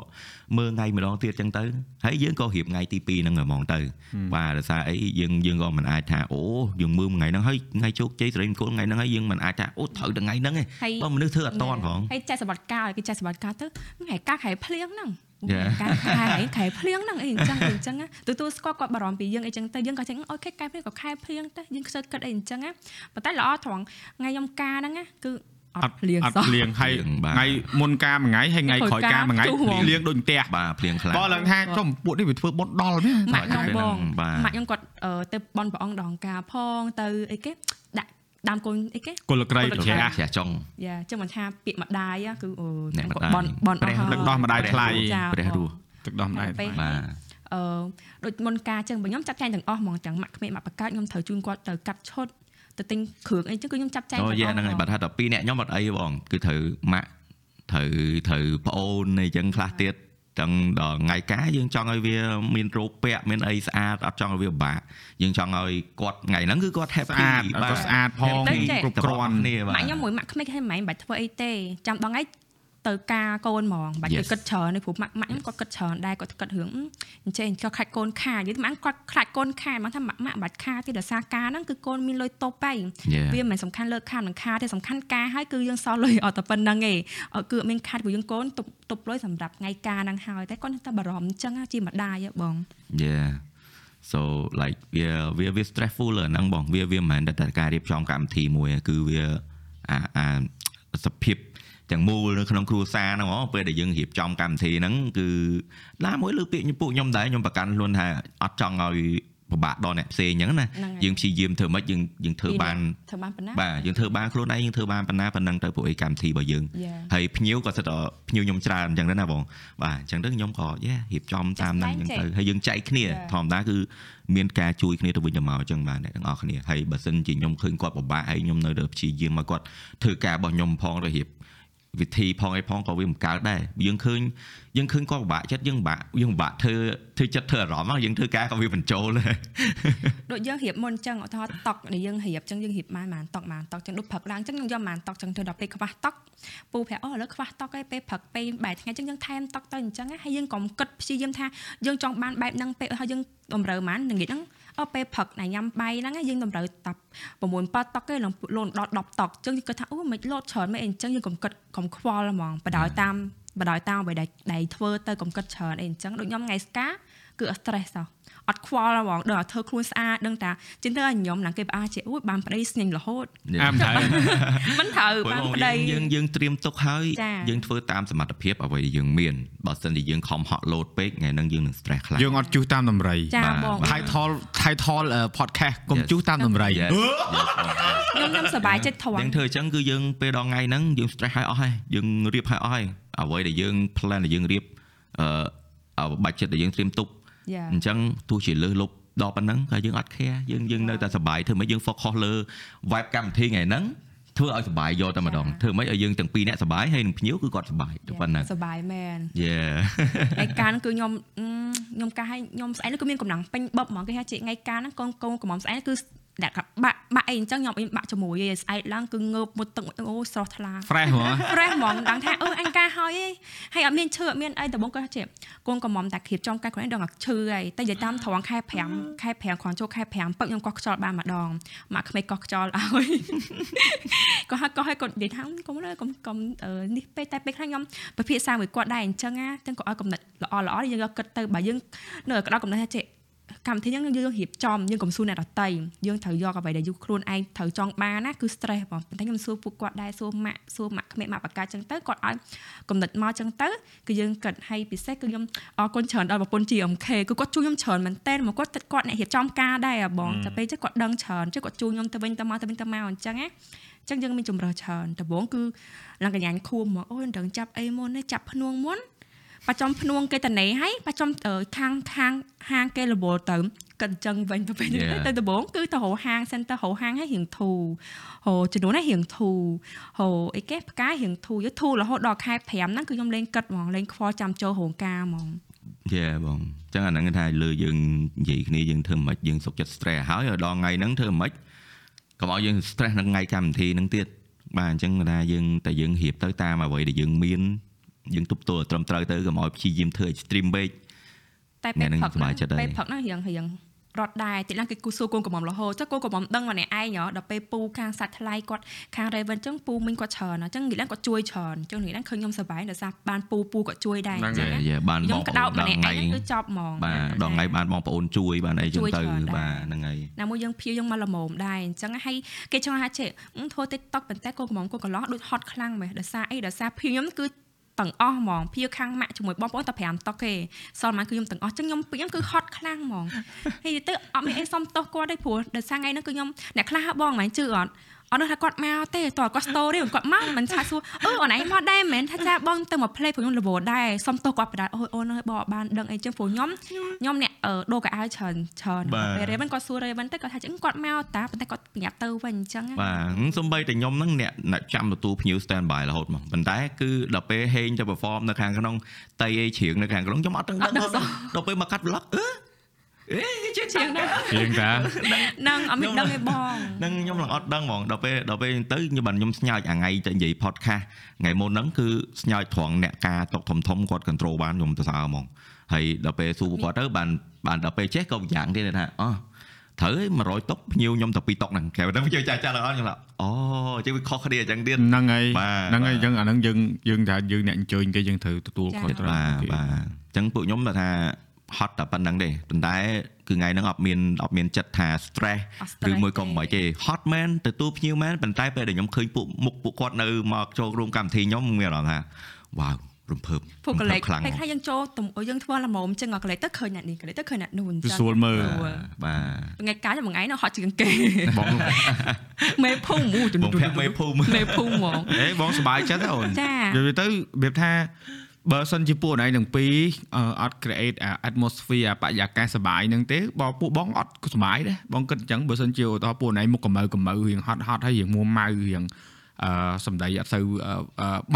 មើលថ្ងៃម្ដងទៀតអញ្ចឹងទៅហើយយើងក៏រៀបថ្ងៃទី2ហ្នឹងហ្មងទៅបាទដោយសារអីយើងយើងក៏មិនអាចថាអូយើងមើលថ្ងៃហ្នឹងហើយថ្ងៃជោគជ័យសេរីមង្គលថ្ងៃហ្នឹងហើយយើងមិនអាចថាអូត្រូវតែថ្ងៃហ្នឹងទេហើយបើមនុស្សធ្វើអត់តាន់ផងហើយចេះសម្បត្តិការឲ្យគេចេះសម្បត្តិការទៅថ្ងៃការខែភ្លៀងហ្នឹង Yeah. ការខែខែភ្លៀងហ្នឹងអីអញ្ចឹងអីអញ្ចឹងណាទទួលស្គាល់គាត់បារម្ភពីយើងអីអញ្ចឹងទៅយើងក៏ចឹងអូខេខែភ្លៀងក៏ខែភ្លៀងទៅយើងខ្សឹកគិតអីអញ្ចឹងណាប៉ុន្តែល្អត្រង់ថ្ងៃខ្ញុំការហ្នឹងណាគឺអត់ភ្លៀងអត់សោះភ្លៀងហើយភ្លៀងបាទថ្ងៃមុនការមួយថ្ងៃហើយថ្ងៃក្រោយការមួយថ្ងៃក្រោយការភ្លៀងដូចផ្ទះបាទភ្លៀងខ្លាំងបងឡើងថាចុះពួកនេះវាធ្វើបុណ្យដល់មែនម៉ាក់ខ្ញុំបងបាទម៉ាក់ខ្ញុំគាត់អឺទៅបនព្រះអង្គដងការផងទៅអីគេដាក់ ដើមកូនអីគេគុលក្រីគុប្រលក្រីជ្រះជ្រះចុងយ៉ាចឹងមិនថាពាក្យម្ដាយ á គឺអូអ្នកម្ដាយបនបនអស់ហើយទឹកដោះម្ដាយថ្លៃចាព្រះរស់ទឹកដោះម្ដាយពេលបាទអឺដូចមុនការចឹងបើខ្ញុំចាប់ចែងទាំងអស់ហ្មងទាំងម៉ាក់ក្មេកម៉ាក់បកាច់ខ្ញុំត្រូវជូនគាត់ទៅកាត់ឈុតទៅទិញគ្រឿងអីចឹងគឺខ្ញុំចាប់ចែងអូទាំងអស់យ៉ាហ្នឹងហើយបើថាតែពីរអ្នកខ្ញុំអត់អីបងគឺត្រូវម៉ាក់ត្រូវត្រូវប្អូនអីចឹងខ្លះទៀត ទាំងដល់ថ្ងៃការយើងចង់ឲ្យវាមានរូបពាក់មានអីស្អាតអត់ចង់ឲ្យវាពិបាកយើងចង់ឲ្យគាត់ថ្ងៃហ្នឹងគឺគាត់ស្ happy អាតក៏ស្អាតផងទៅចេះគ្រប់គ្រាន់គ្នាបាទម៉ាក់ខ្ញុំមួយម៉ាក់ក្មេកហ្នឹងមិនមែនបាច់ធ្វើអីទេចាំដល់ថ្ងៃ ទៅការកូនហ្មងបាច់ទៅ Yes. គិតច្រើនទេព្រោះម៉ាក់ម៉ាក់ខ្ញុំគាត់គិតច្រើនដែរគាត់គិតរឿងអញ្ចឹងគាត់ខ្លាចកូនខានិយាយទៅម៉ាក់គាត់ខ្លាចកូនខាមកថាម៉ាក់ម៉ាក់បាច់ខាទេដោយសារការហ្នឹងគឺកូនមានលុយតបហើយ Yeah. វាមិនមែនសំខាន់លើខាតនឹងខាតទេសំខាន់ការហើយគឺយើងសល់លុយអត់តែប៉ុណ្្នឹងឯងអត់គឺអត់មានខាតព្រោះយើងកូនទប់ទប់លុយសម្រាប់ថ្ងៃការហ្នឹងហើយតែគាត់តែបារម្ភអញ្ចឹងណាជាម្ដាយហ៎បង yeah so like វាវាវា stressful លើហ្នឹងបងវាវាមិនមែនតែតែការរៀបចំកម្មវិធីមួយទេគឺវាអាអាសភាព ទាំងមូលនៅក្នុងគ្រួសារហ្នឹងហ៎ពេលដែលយើងរៀបចំកម្មវិធីហ្នឹងគឺណាមួយលើពាក្យពួកខ្ញុំដែរខ្ញុំប្រកាន់ខ្លួនថាអត់ចង់ឲ្យពិបាកដល់អ្នកផ្សេងអញ្ចឹងណាហ្នឹងហើយយើងព្យាយាមធ្វើម៉េចយើងយើងធ្វើបានធ្វើបានប៉ុណ្ណាបាទយើងធ្វើបានខ្លួនឯងយើងធ្វើបានប៉ុណ្ណាប៉ុណ្ណឹងទៅពួកឯកម្មវិធីរបស់យើង Yeah. ហើយភ្ញៀវក៏សិតតែភ្ញៀវខ្ញុំច្រើនអញ្ចឹងដែរណាបងបាទអញ្ចឹងទៅខ្ញុំក៏យេរៀបចំតាមហ្នឹងអញ្ចឹងទៅហើយយើងចែកគ្នា Yeah. ធម្មតាគឺមានការជួយគ្នាទៅវិញទៅមកអញ្ចឹងបាទអ្នកទាំងអស់គ្នាហើយបើសិនជាខ្ញុំឃើញគាត់ពិបាកហើយខ្ញុំនៅតែព្យាយាមឲ្យគាត់ធ្វើការរបស់ខ្ញុំផងទៅរៀប វិធីផងអីផងក៏វាមិនកើតដែរយើងឃើញយើងឃើញគាត់ពិបាកចិត្តយើងពិបាកយើងពិបាកធ្វើធ្វើចិត្តធ្វើអារម្មណ៍យើងធ្វើការក៏វាបញ្ចូលដែរដូចយើងរៀបមុនអញ្ចឹងឧទាហរណ៍តុកដែលយើងរៀបអញ្ចឹងយើងរៀបបានបានតុកបានតុកអញ្ចឹងដូចព្រឹកឡើងអញ្ចឹងយើងយកបានតុកអញ្ចឹងធ្វើដល់ពេលខ្វះតុកពូប្រាប់អូឥឡូវខ្វះតុកឯងពេលព្រឹកពេលបែរថ្ងៃអញ្ចឹងយើងថែមតុកទៅអញ្ចឹងហើយយើងកុំគិតព្យាយាមថាយើងចង់បានបែបហ្នឹងពេលហើយយើងតម្រូវបានល្ងាចហ្នឹង អូពេលព្រឹកណាញ៉ាំបាយហ្នឹងយើងតម្រូវតា9ប៉តុកទេឡើងលូនដល់10តុកអញ្ចឹងយើងគិតថាអូមិនលោតច្រើនមែនអញ្ចឹងយើងកុំគិតកុំខ្វល់ហ្មងបដ ாய் តាមបដ ாய் តាមអ្វីដែលដែលធ្វើទៅកុំគិតច្រើនអីអញ្ចឹងដូចខ្ញុំថ្ងៃស្កាគឺអត់ stress តោះ អត់ខ្វល់ហ្មងដឹងថាធ្វើខ្លួនស្អាតដឹងថាជិះទៅឲ្យខ្ញុំឡើងគេផ្អាជាអូយបានប្តីស្ញេញរហូតអាមត្រូវមិនត្រូវបានប្តីយើងយើងត្រៀមទុកហើយចាយើងធ្វើតាមសមត្ថភាពអ្វីដែលយើងមានបើសិនជាយើងខំហក់លោតពេកថ្ងៃហ្នឹងយើងនឹង stress ខ្លាំងយើងអត់ជួសតាមតម្រៃចាបាទបងបាទ title title អឺ podcast កុំ Yes. ជួសតាមតម្រៃ Yes, yes, ខ្ញុំខ្ញុំសប្បាយចិត្តធំយើងធ្វើអញ្ចឹងគឺយើងពេលដល់ថ្ងៃហ្នឹងយើង stress ឲ្យអស់ហើយយើងរៀបឲ្យអស់ហើយអ្វីដែលយើង plan ដែលយើងរៀបអឺបាច់ចិត្តដែលយើងត្រៀមទុកយ៉ា អញ្ចឹងទោះជាលើសលប់ដល់ប៉ុណ្ណឹងក៏យើងអត់ care យើងយើងនៅតែសប្បាយធ្វើម៉េចយើង focus លើ vibe កម្មវិធីថ្ងៃហ្នឹងធ្វើឲ្យសប្បាយយកតែម្ដងធ្វើម៉េចឲ្យយើងទាំងពីរអ្នកសប្បាយហើយនឹងភ្ញៀវគឺគាត់សប្បាយទៅប៉ុណ្ណឹងសប្បាយមែន Yeah ថ្ងៃការហ្នឹងគឺខ្ញុំអឺខ្ញុំកាសឲ្យខ្ញុំស្អែកហ្នឹងគឺមានកម្លាំងពេញបឹបហ្មងគេថាជាថ្ងៃការហ្នឹងកូនកូនកំមស្អែក ហ្នឹងគឺដាក់បាក់បាក់អីអញ្ចឹងខ្ញុំអីបាក់ជាមួយឯងស្អែកឡើងគឺងើបមុតទឹកអូស្រស់ថ្លា fresh ហ្មង fresh ហ្មងដឹងថាអឺអញការហើយឯងហើយអត់មានឈឺអត់មានអីដំបងគាត់ថាជាកូនកំមុំតែគ្រៀបចំកាយខ្លួនឯងដឹងថាឈឺហើយតែនិយាយតាមត្រង់ខែ5ខែ5គ្រាន់ចូលខែ5ពឹកខ្ញុំកោះខ្យល់បានម្ដងមកក្មេងកោះខ្យល់ឲ្យគាត់ហៅកោះឲ្យគាត់និយាយថាកុំលើកុំកុំអឺនេះពេលតែពេលខ្លះខ្ញុំពិភាក្សាមួយគាត់ដែរអញ្ចឹងណាទាំងគាត់ឲ្យកំណត់ល្អល្អយើងយកគិតទៅបើយើងនៅក្តៅកំណត់ថាចេះ កម្មវិធីហ្នឹងយើងរៀបចំយើងកុំសួរអ្នកដតីយើងត្រូវយកអ្វីដែលយើងខ្លួនឯងត្រូវចង់បានណាគឺ stress បងប៉ុន្តែខ្ញុំសួរពួកគាត់ដែរសួរម៉ាក់សួរម៉ាក់ក្មេកម៉ាក់បកាចឹងទៅគាត់ឲ្យកំណត់មកចឹងទៅគឺយើងគិតឲ្យពិសេសគឺខ្ញុំអរគុណច្រើនដល់ប្រពន្ធ GMK គឺគាត់ជួយខ្ញុំច្រើនមែនតើមកគាត់គាត់អ្នករៀបចំការដែរអាបងតែពេលចឹងគាត់ដឹងច្រើនចឹងគាត់ជួយខ្ញុំទៅវិញទៅមកទៅវិញទៅមកអញ្ចឹងណាចឹងយើងមានជំរើសច្រើនដំបូងគឺឡើងកញ្ញាញខួមមកអូយដឹងចាប់អីមុនទេចាប់ភ្នួងមុន បចំភ្នួងគេតនេហើយបចំអឺខាងខាងហាងគេរវល់ទៅកិនចឹងវិញទៅវិញ Yeah. ទៅដំបូងគឺទៅរកហាងសិនទៅរកហាងឲ្យរៀងធូរហូចំនួនឲ្យរៀងធូរហូអីគេផ្កាយរៀងធូរយកធូររហូតដល់ខែ5ហ្នឹងគឺខ្ញុំលេងគិតហ្មងលេងខ្វល់ចាំចូលរោងការហ្មង Yeah បងអញ្ចឹងអាហ្នឹងគេថាលើយើងនិយាយគ្នាយើងធ្វើមិនយើងសុខចិត្ត stress ហើយឲ្យដល់ថ្ងៃហ្នឹងធ្វើមិនកុំឲ្យយើង stress នឹងថ្ងៃកម្មវិធីហ្នឹងទៀតបាទអញ្ចឹងគេថាយើងតែយើងរៀបទៅតាមអ្វីដែលយើងមាន យើងទប់ទល់ត្រឹមត្រូវទៅកុំឲ្យព្យាយាមធ្វើ extreme ពេកតែពេលអ្នកនឹងផឹកសប្បាយចិត្តហើយពេលផឹកហ្នឹងរៀងរៀងរត់ដែរតិចឡើងគេគូសួរកូនកំមុំរហូតចុះកូនកំមុំដឹងមកអ្នកឯងហ៎ដល់ពេលពូខាងសាច់ថ្លៃគាត់ខាង Raven អញ្ចឹងពូមិញគាត់ច្រើនអញ្ចឹងនិយាយឡើងគាត់ជួយច្រើនអញ្ចឹងនិយាយឡើងឃើញខ្ញុំសប្បាយដោយសារបានពូពូគាត់ជួយដែរអញ្ចឹងយ៉ាណាយ៉ាបានខ្ញុំបងក្ប្តោអូបនម្ដល់នាក់ឯថ្ងៃងគឺចប់ហ្មងបាទដល់ថ្ងៃបានបងប្អូនជួយបានអីចឹងជួយទៅច្រើនដែរបាទហ្នឹងហើយណាមួយយើងភៀវយើងមកល្មមដែរអញ្ចឹងហើយគេចង់ថាចេះអឺធ្វើ TikTok ប៉ុន្តែកូនកំងកូនកន្លោះដូចហត់ខ្លាំងមែនដោយសារអីដោយសារភៀវខ្ញុំគឺ ទាំងអស់ហ្មងភៀវខាងម៉ាក់ជាមួយបងប្អូនតែ5តុកទេសល់មកគឺខ្ញុំទាំងអស់អញ្ចឹងខ្ញុំភៀវខ្ញុំគឺហត់ខ្លាំងហ្មងហើយទៅអត់មានអីសុំទោសគាត់ទេព្រោះដោយសារថ្ងៃហ្នឹងគឺខ្ញុំអ្នកខ្លះបងមិនជឿអត់ អត់ដឹងថាគាត់មកទេតើគាត់ story គាត់មកមិនថាសួរអឺអូនឯងមកដែរមែនថាចាបងទៅមក play ព្រោះខ្ញុំរវល់ដែរសុំទោសគាត់បដាអូយអូនអើយបងអត់បានដឹងអីចឹងព្រោះខ្ញុំខ្ញុំអ្នកអឺដូរកៅអៅច្រើនច្រើនបាទពេល Raven គាត់សួរ Raven ទៅគាត់ថាចឹងគាត់មកតាប៉ុន្តែគាត់ប្រញាប់ទៅវិញអញ្ចឹងណាបាទសំបីតែខ្ញុំហ្នឹងអ្នកអ្នកចាំទទួលភ្ញៀវ stand by រហូតមកប៉ុន្តែគឺដល់ពេលហេងទៅ perform នៅខាងក្នុងតៃអីជ្រៀងនៅខាងក្នុងខ្ញុំអត់ដឹងដឹងដល់ដល់ពេលមកកាត់ vlog អឺ អេជាជាងណាជាងតានឹងអត់មានដឹងទេបងនឹងខ្ញុំឡើងអត់ដឹងហ្មងដល់ពេលដល់ពេលទៅខ្ញុំបានខ្ញុំស្ញាចអាថ្ងៃទៅនិយាយ podcast ថ្ងៃមុនហ្នឹងគឺស្ញាចត្រង់អ្នកការតុកធំធំគាត់ control បានខ្ញុំទៅសើហ្មងហើយដល់ពេលសួរគាត់ទៅបានបានដល់ពេលចេះក៏យ៉ាងទៀតថាអូត្រូវឯង100តុកភ្ញៀវខ្ញុំតែ2តុកហ្នឹងគេដល់ភ្ញៀវចាស់ចាស់ដល់អត់ខ្ញុំថាអូអញ្ចឹងវាខុសគ្នាអញ្ចឹងទៀតហ្នឹងហើយបាទហ្នឹងហើយបាទអញ្ចឹងអាហ្នឹងយើងយើងថាយើងអ្នកអញ្ជើញគេយើងត្រូវទទួលខុសត្រូវបាទបាទអញ្ចឹងពួកខ្ញុំថា ហត់តែប៉ុណ្្នឹងទេប៉ុន្តែគឺថ្ងៃហ្នឹងអត់មានអត់មានចិត្តថា stress អត់ stress ឬមួយក៏មិនទេហត់មែនទទួលភ្ញៀវមែនប៉ុន្តែពេលដែលខ្ញុំឃើញពួកមុខពួកគាត់នៅមកចូលរួមកម្មវិធីខ្ញុំមានអារម្មណ៍ថាវ៉ាវរំភើបពួកកលេចខ្លាំងពេលខ្លះយើងចូលទំយើងធ្វើល្មមអញ្ចឹងកលេចទៅឃើញអ្នកនេះកលេចទៅឃើញអ្នកនោះអញ្ចឹងស្រួលមើលបាទថ្ងៃកាលមួយថ្ងៃនោះហត់ជាងគេបងមេភូមិអូបងភ័ក្រមេភូមិមេភូមិហ្មងអេបងសប្បាយចិត្តហ៎អូនចានិយាយទៅរបៀបថា បើសិនជាពួកណៃទាំងពីរអឺអត់ create អា atmosphere អាបរិយាកាសសប្បាយហ្នឹងទេបើពួកបងអត់សប្បាយដែរបងគិតអញ្ចឹងបើសិនជាឧទាហរណ៍ពួកណៃមុខកម្ៅកម្ៅរៀងហត់ហត់ហើយរៀងមួម៉ៅរៀងអឺសម្ដីអត់ទៅ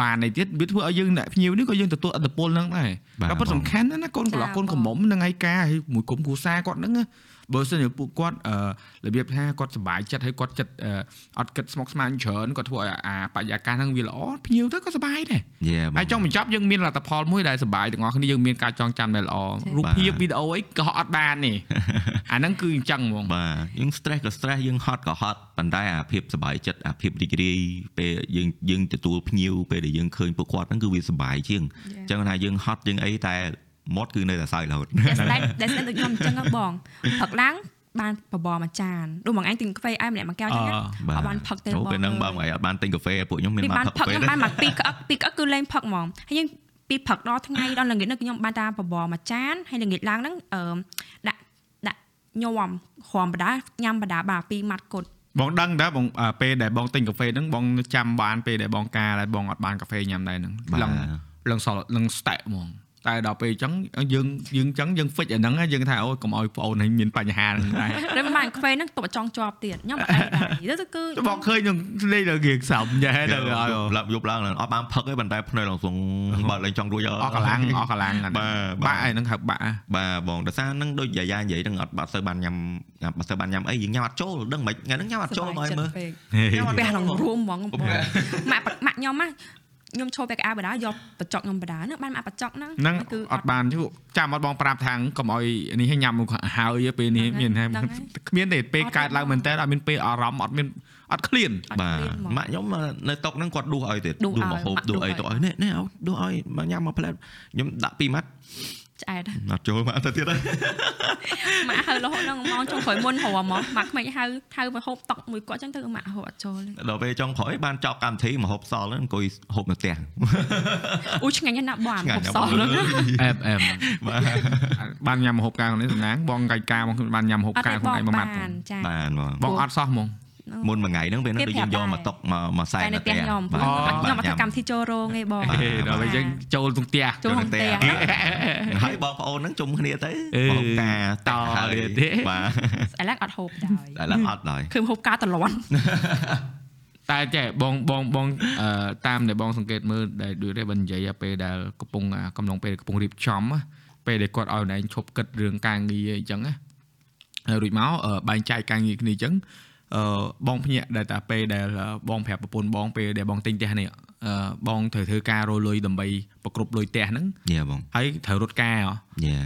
បានអីទៀតវាធ្វើឲ្យយើងអ្នកភ្ញៀវនេះក៏យើងទទួលអត្តពលហ្នឹងដែរក៏ប៉ុន្តែសំខាន់ណាស់ណាកូនក្លោះកូនកំមុំនឹងឯកាមួយគុំគ្រួសារគាត់ហ្នឹង បើសិនជាពួកគាត់របៀបថាគាត់សុបាយចិត្តហើយគាត់ចិត្តអត់គិតស្មុគស្មាញច្រើនគាត់ធ្វើឲ្យអាបរិយាកាសហ្នឹងវាល្អភ្ញៀវទៅក៏សុបាយដែរហើយចង់បញ្ចប់យើងមានលទ្ធផលមួយដែលសុបាយទាំងអស់គ្នាយើងមានការចងចាំដែលល្អរូបភាពវីដេអូអីក៏អត់បានទេអាហ្នឹងគឺអញ្ចឹងហ្មងបាទយើង stress ក៏ stress យើងហត់ក៏ហត់ប៉ុន្តែអាភាពសុបាយចិត្តអាភាពរីករាយពេលយើងយើងទទួលភ្ញៀវពេលដែលយើងឃើញពួកគាត់ហ្នឹងគឺវាសុបាយជាងអញ្ចឹងថាយើងហត់យើងអីតែ មាត់គឺនៅតែសើចរហូតតែស្ដែងតែស្ដែងដូចខ្ញុំអញ្ចឹងបងផឹកឡើងបានបបរមួយចានដូចបងឯងទិញកាហ្វេឲ្យម្នាក់មួយកែវចឹងអត់បានផឹកទេបងពេលហ្នឹងបងឯងអត់បានទិញកាហ្វេពួកខ្ញុំមានបានផឹកខ្ញុំបានមកពីក្អឹកពីក្អឹកគឺលេងផឹកហ្មងហើយយើងពីផឹកដល់ថ្ងៃដល់ល្ងាចហ្នឹងខ្ញុំបានតាបបរមួយចានហើយល្ងាចឡើងហ្នឹងអឺដាក់ដាក់ញោមគ្រាំបដាញ៉ាំបដាបាទពីម៉ាត់គុតបងដឹងតើបងពេលដែលបងទិញកាហ្វេហ្នឹងបងចាំបានពេលដែលបងការដែលបងអត់បានកាហ្វេញ៉ាំដែរហ្នឹងឡើងឡើងសល់ឡើងស្តែកហ្មង តែដល់ពេលអញ្ចឹងយើងយើងអញ្ចឹងយើងហ្វិចអាហ្នឹងយើងថាអូកុំឲ្យបងអូនមានបញ្ហាហ្នឹងដែរតែមិនបានខ្វេហ្នឹងទុកចង់ជាប់ទៀតខ្ញុំអត់ដែរទៅគឺបងឃើញនឹងលេងដល់គៀកសំយ៉ែទៅឲ្យឡាប់យប់ឡើងអត់បានផឹកទេប៉ុន្តែភ្នែកឡើងសងបើលេងចង់រួចអស់កម្លាំងអស់កម្លាំងបាក់ឯហ្នឹងហៅបាក់បាទបងដោយសារហ្នឹងដូចយាយានិយាយហ្នឹងអត់បាត់ទៅបានញ៉ាំបាត់ទៅបានញ៉ាំអីយើងញ៉ាំអត់ចូលដឹងមិនថ្ងៃហ្នឹងញ៉ាំអត់ចូលមកឲ្យមើលញ៉ាំអត់ពេលក្នុងរួមហ្មងម៉ាក់ម៉ាក់ខ្ញុំណា ខ្ញុំចូលពាក់កៅបដាយកបច្ចុកខ្ញុំបដាហ្នឹងបានមកបច្ចុកហ្នឹងហ្នឹងគឺអត់បានចាំអត់បងប្រាប់ថាងកុំឲ្យនេះឲ្យញ៉ាំហើយពេលនេះមានថាគ្មានទេពេលកើតឡើងមែនតើអត់មានពេលអារម្មណ៍អត់មានអត់ឃ្លានបាទម៉ាក់ខ្ញុំនៅតុកហ្នឹងគាត់ដួសឲ្យទៀតដួសមកហូបដួសអីទៅឲ្យនេះនេះដួសឲ្យមកញ៉ាំមកផ្លែខ្ញុំដាក់ពីម៉ាត់ ឆ្អែតអត់ចូលមកទៅទៀតហើយម៉ាក់ហៅរហូតដល់ម៉ោងចុងក្រោយមុនរមម៉ាក់ក្មេងហៅហៅមកហូបតុកមួយគាត់ចឹងទៅម៉ាក់ហូបអត់ចូលដល់ពេលចុងក្រោយបានចប់កម្មវិធីមកហូបសល់អង្គុយហូបនៅផ្ទះអូឆ្ងាញ់ណាស់បងហូបសល់អែមអែមបានញ៉ាំហូបការនេះសំណាងបងកាយការបងបានញ៉ាំហូបការខ្លួនឯងមួយម៉ាត់បានចាបានបងអត់សោះហ្មង មុនមួយថ្ងៃហ្នឹងពេលហ្នឹងដូចយើងយកមកតុកមកមកសែននៅផ្ទះខ្ញុំខ្ញុំអត់ធ្វើកម្មវិធីចូលរោងទេបងដល់ពេលយើងចូលក្នុងផ្ទះចូលក្នុងផ្ទះហើយបងប្អូនហ្នឹងជុំគ្នាទៅបងការតទេបាទឥឡូវអត់ហូបដែរឥឡូវអត់ដែរគឺហូបការតលន់តែចេះបងបងបងតាមដែលបងសង្កេតមើលដែលដូចនេះបើនិយាយពេលដែលកំពុងកំឡុងពេលកំពុងរៀបចំពេលដែលគាត់ឲ្យណែឈប់គិតរឿងការងារអញ្ចឹងណារួចមកបែងចែកការងារគ្នាអញ្ចឹងអឺ បងភ្ញាក់ដែលតែពេលដែលបងប្រាប់ប្រពន្ធបងពេលដែលបងទិញផ្ទះនេះអឺបងត្រូវធ្វើការរលុយដើម្បីប្រគ្រប់លុយផ្ទះហ្នឹងយ៉ាបងហើយត្រូវរត់ការ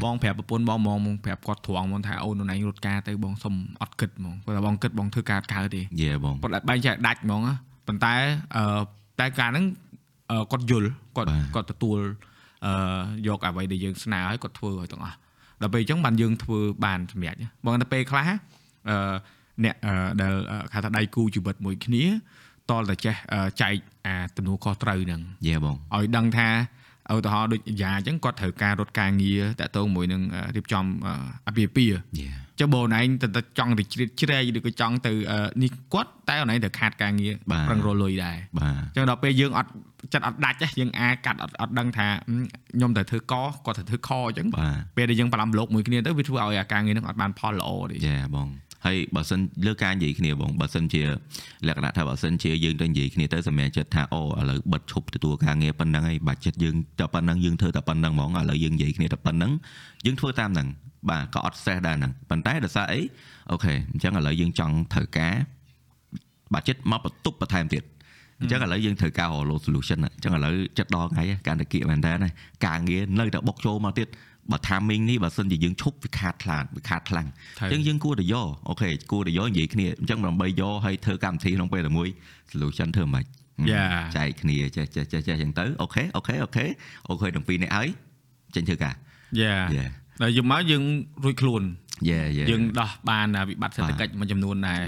បងប្រាប់ប្រពន្ធបងមកប្រាប់គាត់ត្រង់មកថាអូនខ្លួនឯងរត់ការទៅបងសុំអត់គិតហ្មងគាត់ថាបងគិតបងធ្វើការកើតទេយ៉ាបងគាត់បែងចែកដាច់ហ្មងប៉ុន្តែអឺតែការហ្នឹងគាត់យល់គាត់គាត់ទទួលអឺយកអ្វីដែលយើងស្នើឲ្យគាត់ធ្វើឲ្យទាំងអស់ដល់ពេលអញ្ចឹងបានយើងធ្វើបានសម្រាប់បងតែពេលខ្លះអឺ អ្នកដែលគេថាដៃគូជីវិតមួយគ្នាតលតែចេះចែកអាទំនួលខុសត្រូវហ្នឹងយេបងឲ្យដឹងថាឧទាហរណ៍ដូចយ៉ាអញ្ចឹងគាត់ត្រូវការរត់ការងារតាក់ទងមួយនឹងរៀបចំអាពាហ៍ពិពាហ៍ចុះបងឯងទៅចង់ទៅជ្រៀតជ្រែកឬក៏ចង់ទៅនេះគាត់តែអូនឯងត្រូវខាតការងារប្រឹងរលុយដែរបាទអញ្ចឹងដល់ពេលយើងអត់ចិត្តអត់ដាច់យើងអាចកាត់អត់អត់ដឹងថាខ្ញុំត្រូវធ្វើកគាត់ត្រូវធ្វើខអញ្ចឹងពេលដែលយើងប្រឡំលោកមួយគ្នាទៅវាធ្វើឲ្យអាការងារនឹងអត់បានផលល្អទេយ៉ាបង ហើយបើសិនលើការនិយាយគ្នាបងបើសិនជាលក្ខណៈថាបើសិនជាយើងទៅនិយាយគ្នាទៅសម្រាប់ចិត្តថាអូឥឡូវបិទឈប់ទទួលការងារប៉ុណ្ណឹងហើយបាច់ចិត្តយើងតែប៉ុណ្ណឹងយើងធ្វើតែប៉ុណ្ណឹងហ្មងឥឡូវយើងនិយាយគ្នាតែប៉ុណ្ណឹងយើងធ្វើតាមហ្នឹងបាទក៏អត់ stress ដែរហ្នឹងប៉ុន្តែដោយសារអីអូខេអញ្ចឹងឥឡូវយើងចង់ត្រូវការបាច់ចិត្តមកបន្ទប់បន្ថែមទៀតអញ្ចឹងឥឡូវយើងត្រូវការ hollow solution អញ្ចឹងឥឡូវចិត្តដល់ថ្ងៃការតគៀមែនតើការងារនៅតែបុកចូលមកទៀត បើ timing នេះបើសិនជាយើងឈប់វាខាតខ្លាចវាខាតខ្លាំងអញ្ចឹងយើងគួរតែយកអូខេគួរតែយកនិយាយគ្នាអញ្ចឹងដើម្បីយកឲ្យធ្វើកម្មវិធីក្នុងពេលតែមួយ solution ធ្វើមិនចែកគ្នាចេះចេះចេះចេះអញ្ចឹងទៅអូខេអូខេអូខេអូខេទាំងពីរនេះឲ្យចេញធ្វើការយ៉ាដល់យកមកយើងរួចខ្លួន យេយេយើងដោះបានវិបត្តិសេដ្ឋកិច្ចមួយចំនួនដែរ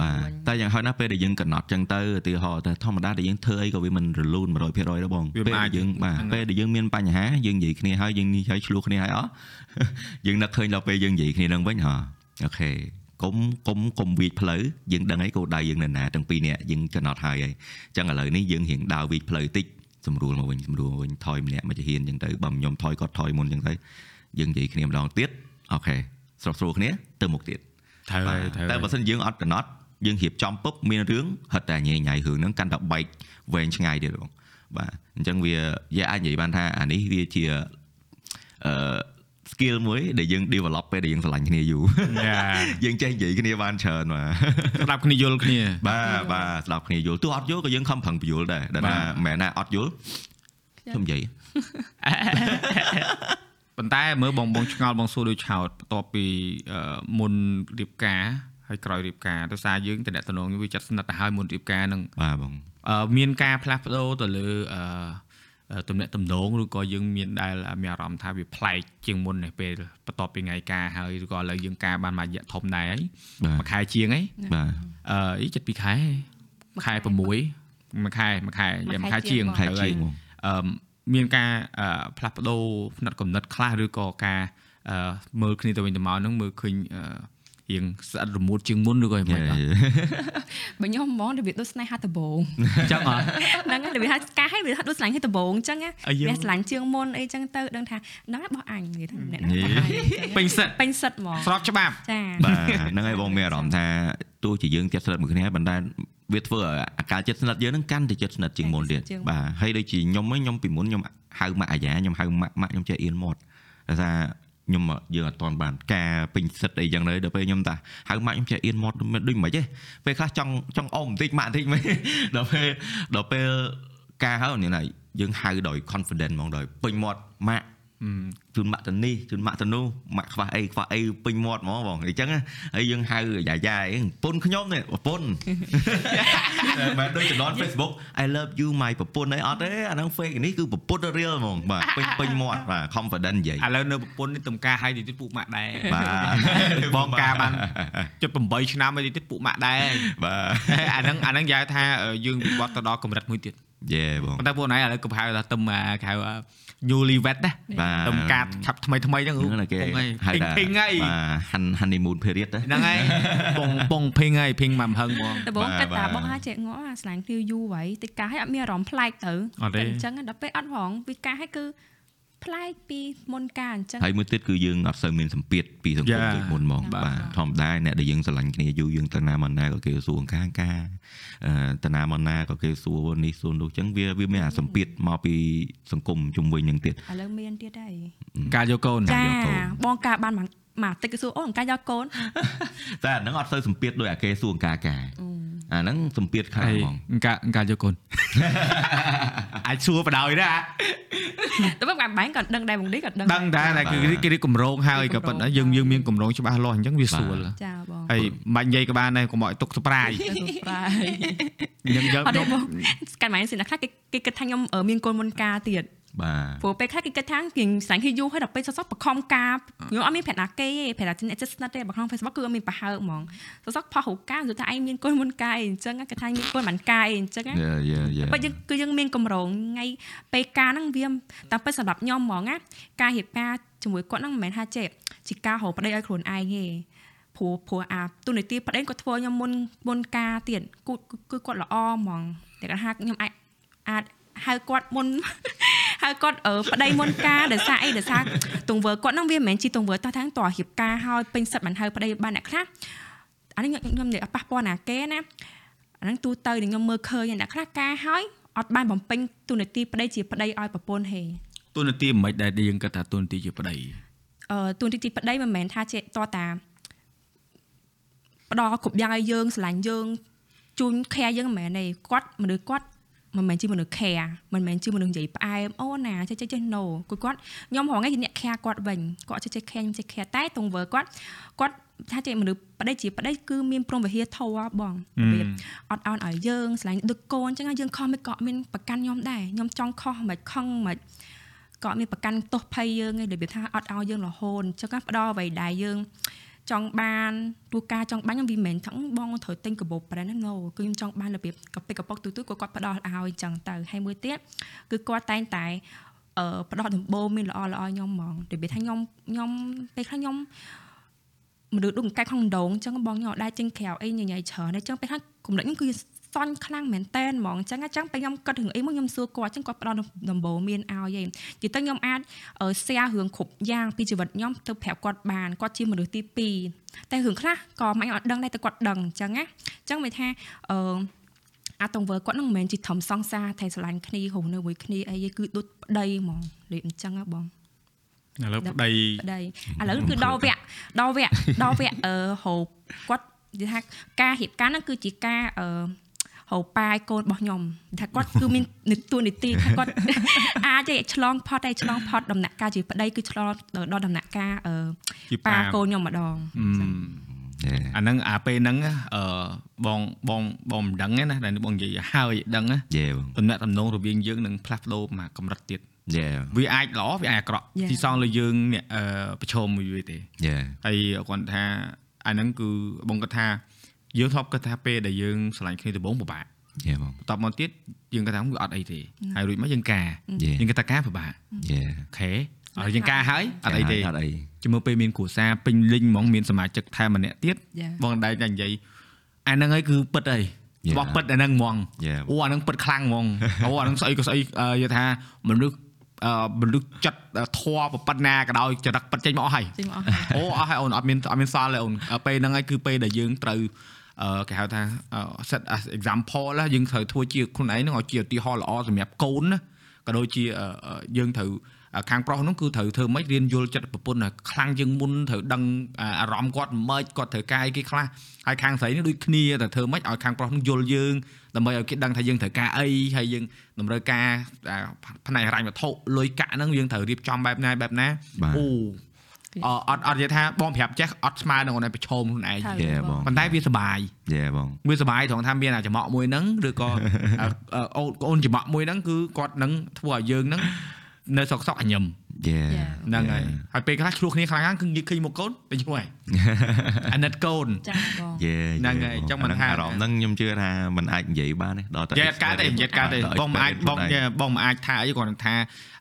តែយ៉ាងហោចណាស់ពេលដែលយើងកំណត់ចឹងទៅឧទាហរណ៍តែធម្មតាដែលយើងធ្វើអីក៏វាមិនរលូន100%ដែរបងពេលយើងបាទពេលដែលយើងមានបញ្ហាយើងនិយាយគ្នាហើយយើងនិយាយឆ្លោះគ្នាហើយអស់យើងនឹកឃើញដល់ពេលយើងនិយាយគ្នានឹងវិញហ៎អូខេកុំកុំកុំវិចផ្លូវយើងដឹងហើយគោលដៅយើងនៅណាទាំងពីរនាក់យើងកំណត់ហើយហើយអញ្ចឹងឥឡូវនេះយើងរៀងដើរវិចផ្លូវតិចស្រួលមកវិញស្រួលវិញថយម្នាក់មកជាហ៊ានអញ្ចឹងទៅបើខ្ញុំថយគាត់ថយមុនអញ្ចឹងទៅយើងនិយាយគ្នាម្ដងទៀតអូខេ ស្រស់ស្រួលគ្នាទៅមុខទៀតត្រូវត្រូវតែបើសិនយើងអត់កំណត់យើងរៀបចំពុបមានរឿងហិតតែញ៉ៃញ៉ៃរឿងហ្នឹងកាន់តែបែកវែងឆ្ងាយទៀតបងបាទអញ្ចឹងវាយើងអាចនិយាយបានថាអានេះវាជាអឺ skill មួយដែលយើង develop ពេលដែលយើងឆ្លាញ់គ្នាយូរយើងចេះនិយាយគ្នាបានច្រើនបាទស្ដាប់គ្នាយល់គ្នាបាទបាទស្ដាប់គ្នាយល់ទោះអត់យល់ក៏យើងខំប្រឹងពយល់ដែរដែលបាទថាមិនមែនណាអត់យល់ខ្ញុំនិយាយ ប៉ុន្តែមើលបងបងឆ្ងល់បងសួរដូចឆោតបន្ទាប់ពីអឺមុនរៀបការហើយក្រោយរៀបការដោយសារយើងតំណតំណងវាចិត្តស្និទ្ធទៅហើយមុនរៀបការនឹងបាទបងអឺមានការផ្លាស់ប្ដូរទៅលើអឺអឺទំនាក់ទំនងឬក៏យើងមានដែលមានអារម្មណ៍ថាវាប្លែកជាងមុននេះពេលបន្ទាប់ពីថ្ងៃការហើយឬក៏ឥឡូវយើងការបានមួយរយៈធំដែរហើយបាទមួយខែជាងហើយបាទអឺអីចិត្តពីខែខែ6មួយខែមួយខែយ៉ាមួយខែជាងខែត្រូវជាហើយងបងអឺ មានការអឺផ្លាស់ប្ដូរផ្នែកកំណត់ខ្លះឬក៏ការអឺមើលគ្នាទៅវិញទៅមកហ្នឹងមើលឃើញអឺ រៀងស្អិតរមួតជាងមុនឬក៏យ៉ាងម៉េចអត់បើខ្ញុំហ្មងរបៀបដូចស្នេហាដំបងអញ្ចឹងអត់ហ្នឹងហើយរបៀបថាការឲ្យវាថាដូចស្លាញ់គ្នាដំបងអញ្ចឹងណាអាយុវាស្លាញ់ជាងមុនអីចឹងទៅដឹងថាហ្នឹងហើយបោះអញនិយាយថាអ្នកយេហ្នឹងបោះអញអញ្ចឹងពេញសិតពេញសិតហ្មងស្របច្បាប់ចាបាទហ្នឹងហើយបងមានអារម្មណ៍ថាទោះជាយើងចិត្តស្និទ្ធមួយគ្នាប៉ុន្តែវាធ្វើឲ្យអាការចិត្តស្និទ្ធយើងហ្នឹងកាន់តែចិត្តស្និទ្ធជាងមុនទៀតបាទហើយដូចជាខ្ញុំហ្នឹងខ្ញុំពីមុនខ្ញុំហៅម៉ាក់អាយ៉ាខ្ញុំហៅម៉ាក់ម៉ាក់ខ្ញុំចេះអៀនមាត់ដោយសារ ខ្ញុំយើងអត់ទាន់បានការពេញសិទ្ធអីចឹងទៅដល់ពេលខ្ញុំតាហៅម៉ាក់ខ្ញុំចេះអៀនមាត់ដូចមិនទេពេលខ្លះចង់ចង់អុំបន្តិចម៉ាក់បន្តិចមែនដល់ពេលដល់ពេលការហៅនេះណាយើងហៅដោយ confident ហ្មងដោយពេញមាត់ម៉ាក់ ជូនម៉ាក់ទៅនេះជូនម៉ាក់ទៅនោះម៉ាក់ខ្វះអីខ្វះអីពេញមាត់ហ្មងបងអញ្ចឹងណាហើយយើងហៅយ៉ាយ៉ាអីប្រពន្ធខ្ញុំនេះប្រពន្ធបាទដូចចំណន Facebook I love you my ប្រពន្ធអីអត់ទេអាហ្នឹង fake នេះគឺប្រពន្ធ real ហ្មងបាទពេញពេញមាត់បាទ confident និយាយឥឡូវនៅប្រពន្ធនេះទំការឲ្យទីទៀតពួកម៉ាក់ដែរបាទបងការបានជិត8ឆ្នាំហើយទីទៀតពួកម៉ាក់ដែរបាទអាហ្នឹងអាហ្នឹងនិយាយថាយើងវិវត្តទៅដល់កម្រិតមួយទៀតយេបងប៉ុន្តែពួកណៃឥឡូវក៏ហៅថាទឹមអាគេហៅ newly wed ណាបាទទំការឆាប់ថ្មីថ្មីហ្នឹងហ្នឹងគេពងហើយហៅភីងថាភីងហើយបាទ hun- honeymoon period ណាហ្នឹងហើយពងពងភីងហើយភីងមកហឹងហ្មងដំបងបាទគិតថាបាទបងហាចេះងក់អាស្លាញ់គ្នាយូរហើយតិចកាឲ្យអត់មានអារម្មណ៍ប្លែកទៅអត់ទេអញ្ចឹងដល់ពេលអត់ហ្មងពីការឲ្យគឺ ប្លែកពីមុនការអញ្ចឹងហើយមួយទៀតគឺយើងអត់សូវមានសម្ពាធពីសង្គមយ៉ាដូចមុនហ្មងបាទបាទធម្មតាអ្នកដែលយើងស្រឡាញ់គ្នាយូរយើងទៅណាមកណាក៏គេសួរការការអឺទៅណាមកណាក៏គេសួរនេះសួរនោះអញ្ចឹងវាវាមានអាសម្ពាធមកពីសង្គមជុំវិញនឹងទៀតឥឡូវមានទៀតហើយការយកកូនចាយកកូនបងការបានមកមកតិចក៏សួរអូនការយកកូនតែអាហ្នឹងអត់សូវសម្ពាធដោយអាគេសួរការការ អាហ្នឹងសម្ពាធខ្លាំងហើយហ្មងការការយកកូនអាចសួរបដ ாய் ណាតែបងការបាញ់ក៏ដឹងដែរបងនេះក៏ដឹងដឹងតែតែគឺគេគេកម្រងហើយក៏ប៉ុន្តែយើងយើងមានកម្រងច្បាស់លាស់អញ្ចឹងវាស្រួលចាបងហើយមិននិយាយក៏បានដែរកុំឲ្យទុក surprise ទៅសួរប្រាយអញ្ចឹងយើងអត់ទេបងស្កាត់ម៉ែសិនខ្លះគេគេគិតថាខ្ញុំអឺមានកូនមុនការទៀត បាទព្រោះពេលខ្លះគេគិតថាគេស្លាញ់គេយូរហើយដល់ពេលសសក់បខំការខ្ញុំអត់មានប្រាប់ណាគេទេប្រាប់ថាអ្នកចិត្តស្និទ្ធទេបើក្នុង Facebook គឺអត់មានប្រហើហ្មងសសក់ផុសរូបការនិយាយថាឯងមានកូនមុនការអីអញ្ចឹងគេថាមានកូនមិនការអីអញ្ចឹងណាយ៉ាយ៉ាយ៉ាបើយើងគឺយើងមានកម្រងថ្ងៃពេលការហ្នឹងវាតាមពិតសម្រាប់ខ្ញុំហ្មងណាការរៀបការជាមួយគាត់ហ្នឹងមិនមែនថាចេះជាការរកប្តីឲ្យខ្លួនឯងទេព្រោះព្រោះអាទូនីតិប្តីគាត់ធ្វើខ្ញុំមុនមុនការទៀតគឺគឺគាត់ល្អហ្មងតែគាត់ថាខ្ញុំអាចអាចហៅគាត់មុន ហៅគាត់អឺប្តីមុនការដោយសារអីដោយសារទង្វើគាត់ហ្នឹងវាមិនមែនជាទង្វើតោះតាំងតរៀបការឲ្យពេញសិទ្ធមិនហៅប្តីបានអ្នកខ្លះអានេះខ្ញុំខ្ញុំនិយាយអត់ប៉ះពាល់ណាគេណាអាហ្នឹងទូទៅដែលខ្ញុំមើលឃើញអ្នកខ្លះការឲ្យអត់បានបំពេញទូនាទីប្តីជាប្តីឲ្យប្រពន្ធហេទូនាទីមិនមិនដែលយើងគិតថាទូនាទីជាប្តីអឺទូនាទីប្តីមិនមែនថាជាតតាផ្ដល់គ្រប់យ៉ាងឲ្យយើងស្រឡាញ់យើងជូនខែយើងមិនមែនទេគាត់មនុស្សគាត់ មិនមែនជាមនុស្សខែមិនមែនជាមនុស្សនិយាយផ្អែមអូណាចេះចេះចេះ no គាត់គាត់ខ្ញុំហងឯងជាអ្នកខែគាត់វិញគាត់ចេះចេះខែខ្ញុំចេះខែតែទង្វើគាត់គាត់ថាជាមនុស្សប្តីជាប្តីគឺមានព្រមវិហារធរបងរបៀបអត់អោនឲ្យយើងស្រឡាញ់ដូចកូនអញ្ចឹងហើយយើងខុសមិនក៏អត់មានប្រកាន់ខ្ញុំដែរខ្ញុំចង់ខុសមិនខឹងមិនក៏អត់មានប្រកាន់ទោសភ័យយើងឯងរបៀបថាអត់ឲ្យយើងរហូតអញ្ចឹងណាផ្ដល់អ្វីដែលយើង ចង់បានទូការចង់បានខ្ញុំវាមិនមែនថាបងត្រូវទិញកាបូបប្រែណា no គឺខ្ញុំចង់បានរបៀបកពិកកប៉ុកទូទូក៏គាត់ផ្ដល់ឲ្យអញ្ចឹងទៅហើយមួយទៀតគឺគាត់តែងតែអឺផ្ដល់ដំបូងមានល្អល្អខ្ញុំហ្មងរបៀបថាខ្ញុំខ្ញុំពេលខ្លះខ្ញុំមនុស្សដូចកែក្នុងដងអញ្ចឹងបងខ្ញុំអត់ដែរចេញក្រៅអីញញៃច្រើនអញ្ចឹងពេលខ្លះគំនិតខ្ញុំគឺ សន់ខ្លាំងមែនតែនហ្មងអញ្ចឹងអញ្ចឹងពេលខ្ញុំគិតរឿងអីមកខ្ញុំសួរគាត់អញ្ចឹងគាត់ផ្ដល់ដំបូន្មានឲ្យឯងនិយាយទៅខ្ញុំអាច share រឿងគ្រប់យ៉ាងពីជីវិតខ្ញុំទៅប្រាប់គាត់បានគាត់ជាមនុស្សទី2តែរឿងខ្លះក៏មិនអត់ដឹងដែរតែគាត់ដឹងអញ្ចឹងណាអញ្ចឹងមានថាអឺអាតងវើគាត់នឹងមិនមែនជាធំសង្សារតែស្រឡាញ់គ្នារស់នៅមួយគ្នាអីគឺដូចប្តីហ្មងលេបអញ្ចឹងហ៎បងឥឡូវប្តីប្តីឥឡូវគឺដល់វគ្គដល់វគ្គដល់វគ្គអឺហូបគាត់និយាយថាការរៀបការហ្នឹងគឺជាការអឺ ហៅប៉ាយកូនរបស់ខ្ញុំថាគាត់គឺមាននីតិនីតិថាគាត់អាចឲ្យឆ្លងផុតឲ្យឆ្លងផុតដំណាក់កាលជាប្តីគឺឆ្លងដល់ដំណាក់កាលអឺជាប៉ាប៉ាកូនខ្ញុំម្ដងអឺអាហ្នឹងអាពេលហ្នឹងអឺបងបងបងមិនដឹងទេណាដែលបងនិយាយហើយដឹងណាយេបងតំណែងតំណងរវាងយើងនឹងផ្លាស់ប្ដូរមកកម្រិតទៀតយេវាអាចល្អវាអាចអាក្រក់ទីសងលើយើងអ្នកអឺប្រឈមមួយវាទេយេហើយគាត់ថាអាហ្នឹងគឺបងគាត់ថា យើងធ្លាប់គិតថាពេលដែលយើងឆ្លាញ់គ្នាដំបូងពិបាកយេបងបន្ទាប់មកទៀតយើងគាត់ថាវាអត់អីទេហើយរួចមកយើងការយេយើងគាត់ថាការពិបាកយេអូខេហើយយើងការហើយអត់អីទេអត់អីជាមួយពេលមានគ្រួសារពេញលេញហ្មងមានសមាជិកថែមម្នាក់ទៀតយ៉ាបងដែរតែនិយាយអាហ្នឹងហើយគឺពិតអី Yeah. បោះពិតអាហ្នឹងហ្មងយេអូអាហ្នឹងពិតខ្លាំងហ្មងអូអាហ្នឹងស្អីក៏ស្អីអឺនិយាយថាមនុស្សអឺមនុស្សចិត្តធွာប៉ុណ្ណាក៏ដោយចរិតពិតចេញមកអស់ហើយចេញមកអស់អូអស់ហើយអូនអត់មានអត់មានសល់ទេអូនអឺពេលហ្នឹងហើយគឺពេលដែលយើងត្រូវអឺ គេហៅថាអឺ set as example ណាយើងត្រូវធ្វើជាខ្លួនឯងហ្នឹងឲ្យជាឧទាហរណ៍ល្អសម្រាប់កូនណាក៏ដូចជាអឺអឺយើងត្រូវខាងប្រុសហ្នឹងគឺត្រូវធ្វើម៉េចរៀនយល់ចិត្តប្រពន្ធឲ្យខ្លាំងជាងមុនត្រូវដឹងអារម្មណ៍គាត់ម៉េចគាត់ត្រូវការអីគេខ្លះហើយខាងស្រីនេះដូចគ្នាតែធ្វើម៉េចឲ្យខាងប្រុសហ្នឹងយល់យើងដើម្បីឲ្យគេដឹងថាយើងត្រូវការអីហើយយើងតម្រូវការអាផ្នែកហិរញ្ញវត្ថុលុយកាក់ហ្នឹងយើងត្រូវរៀបចំបែបណាបែបណាបាទអូ អអត់អត់និយាយថាបងប្រាប់ចេះអត់ស្មើនឹងអូនឯងប្រឈមខ្លួនឯងហើយយេបងប៉ុន្តែវាសុបាយយេបងវាសុបាយត្រង់ថាមានអាចំអកមួយហ្នឹងឬក៏អឺអឺអូនអូនចំអកមួយហ្នឹងគឺគាត់នឹងធ្វើឲ្យយើងហ្នឹងនៅសុកសុកអញញឹមយេហ្នឹងហើយហើយពេលខ្លះឆ្លោះគ្នាខ្លាំងហ្នឹងគឺនិយាយឃើញមកកូនទៅឆ្លោះហើយ អាណិតកូនចាបងយេហ្នឹងហើយអញ្ចឹងមិនថាអារម្មណ៍ហ្នឹងខ្ញុំជឿថាมันអាចនិយាយបានទេដល់តែយេអត់កើតទេយេអត់កើតទេបងមិនអាចបងយេបងមិនអាចថាអីគាត់ថា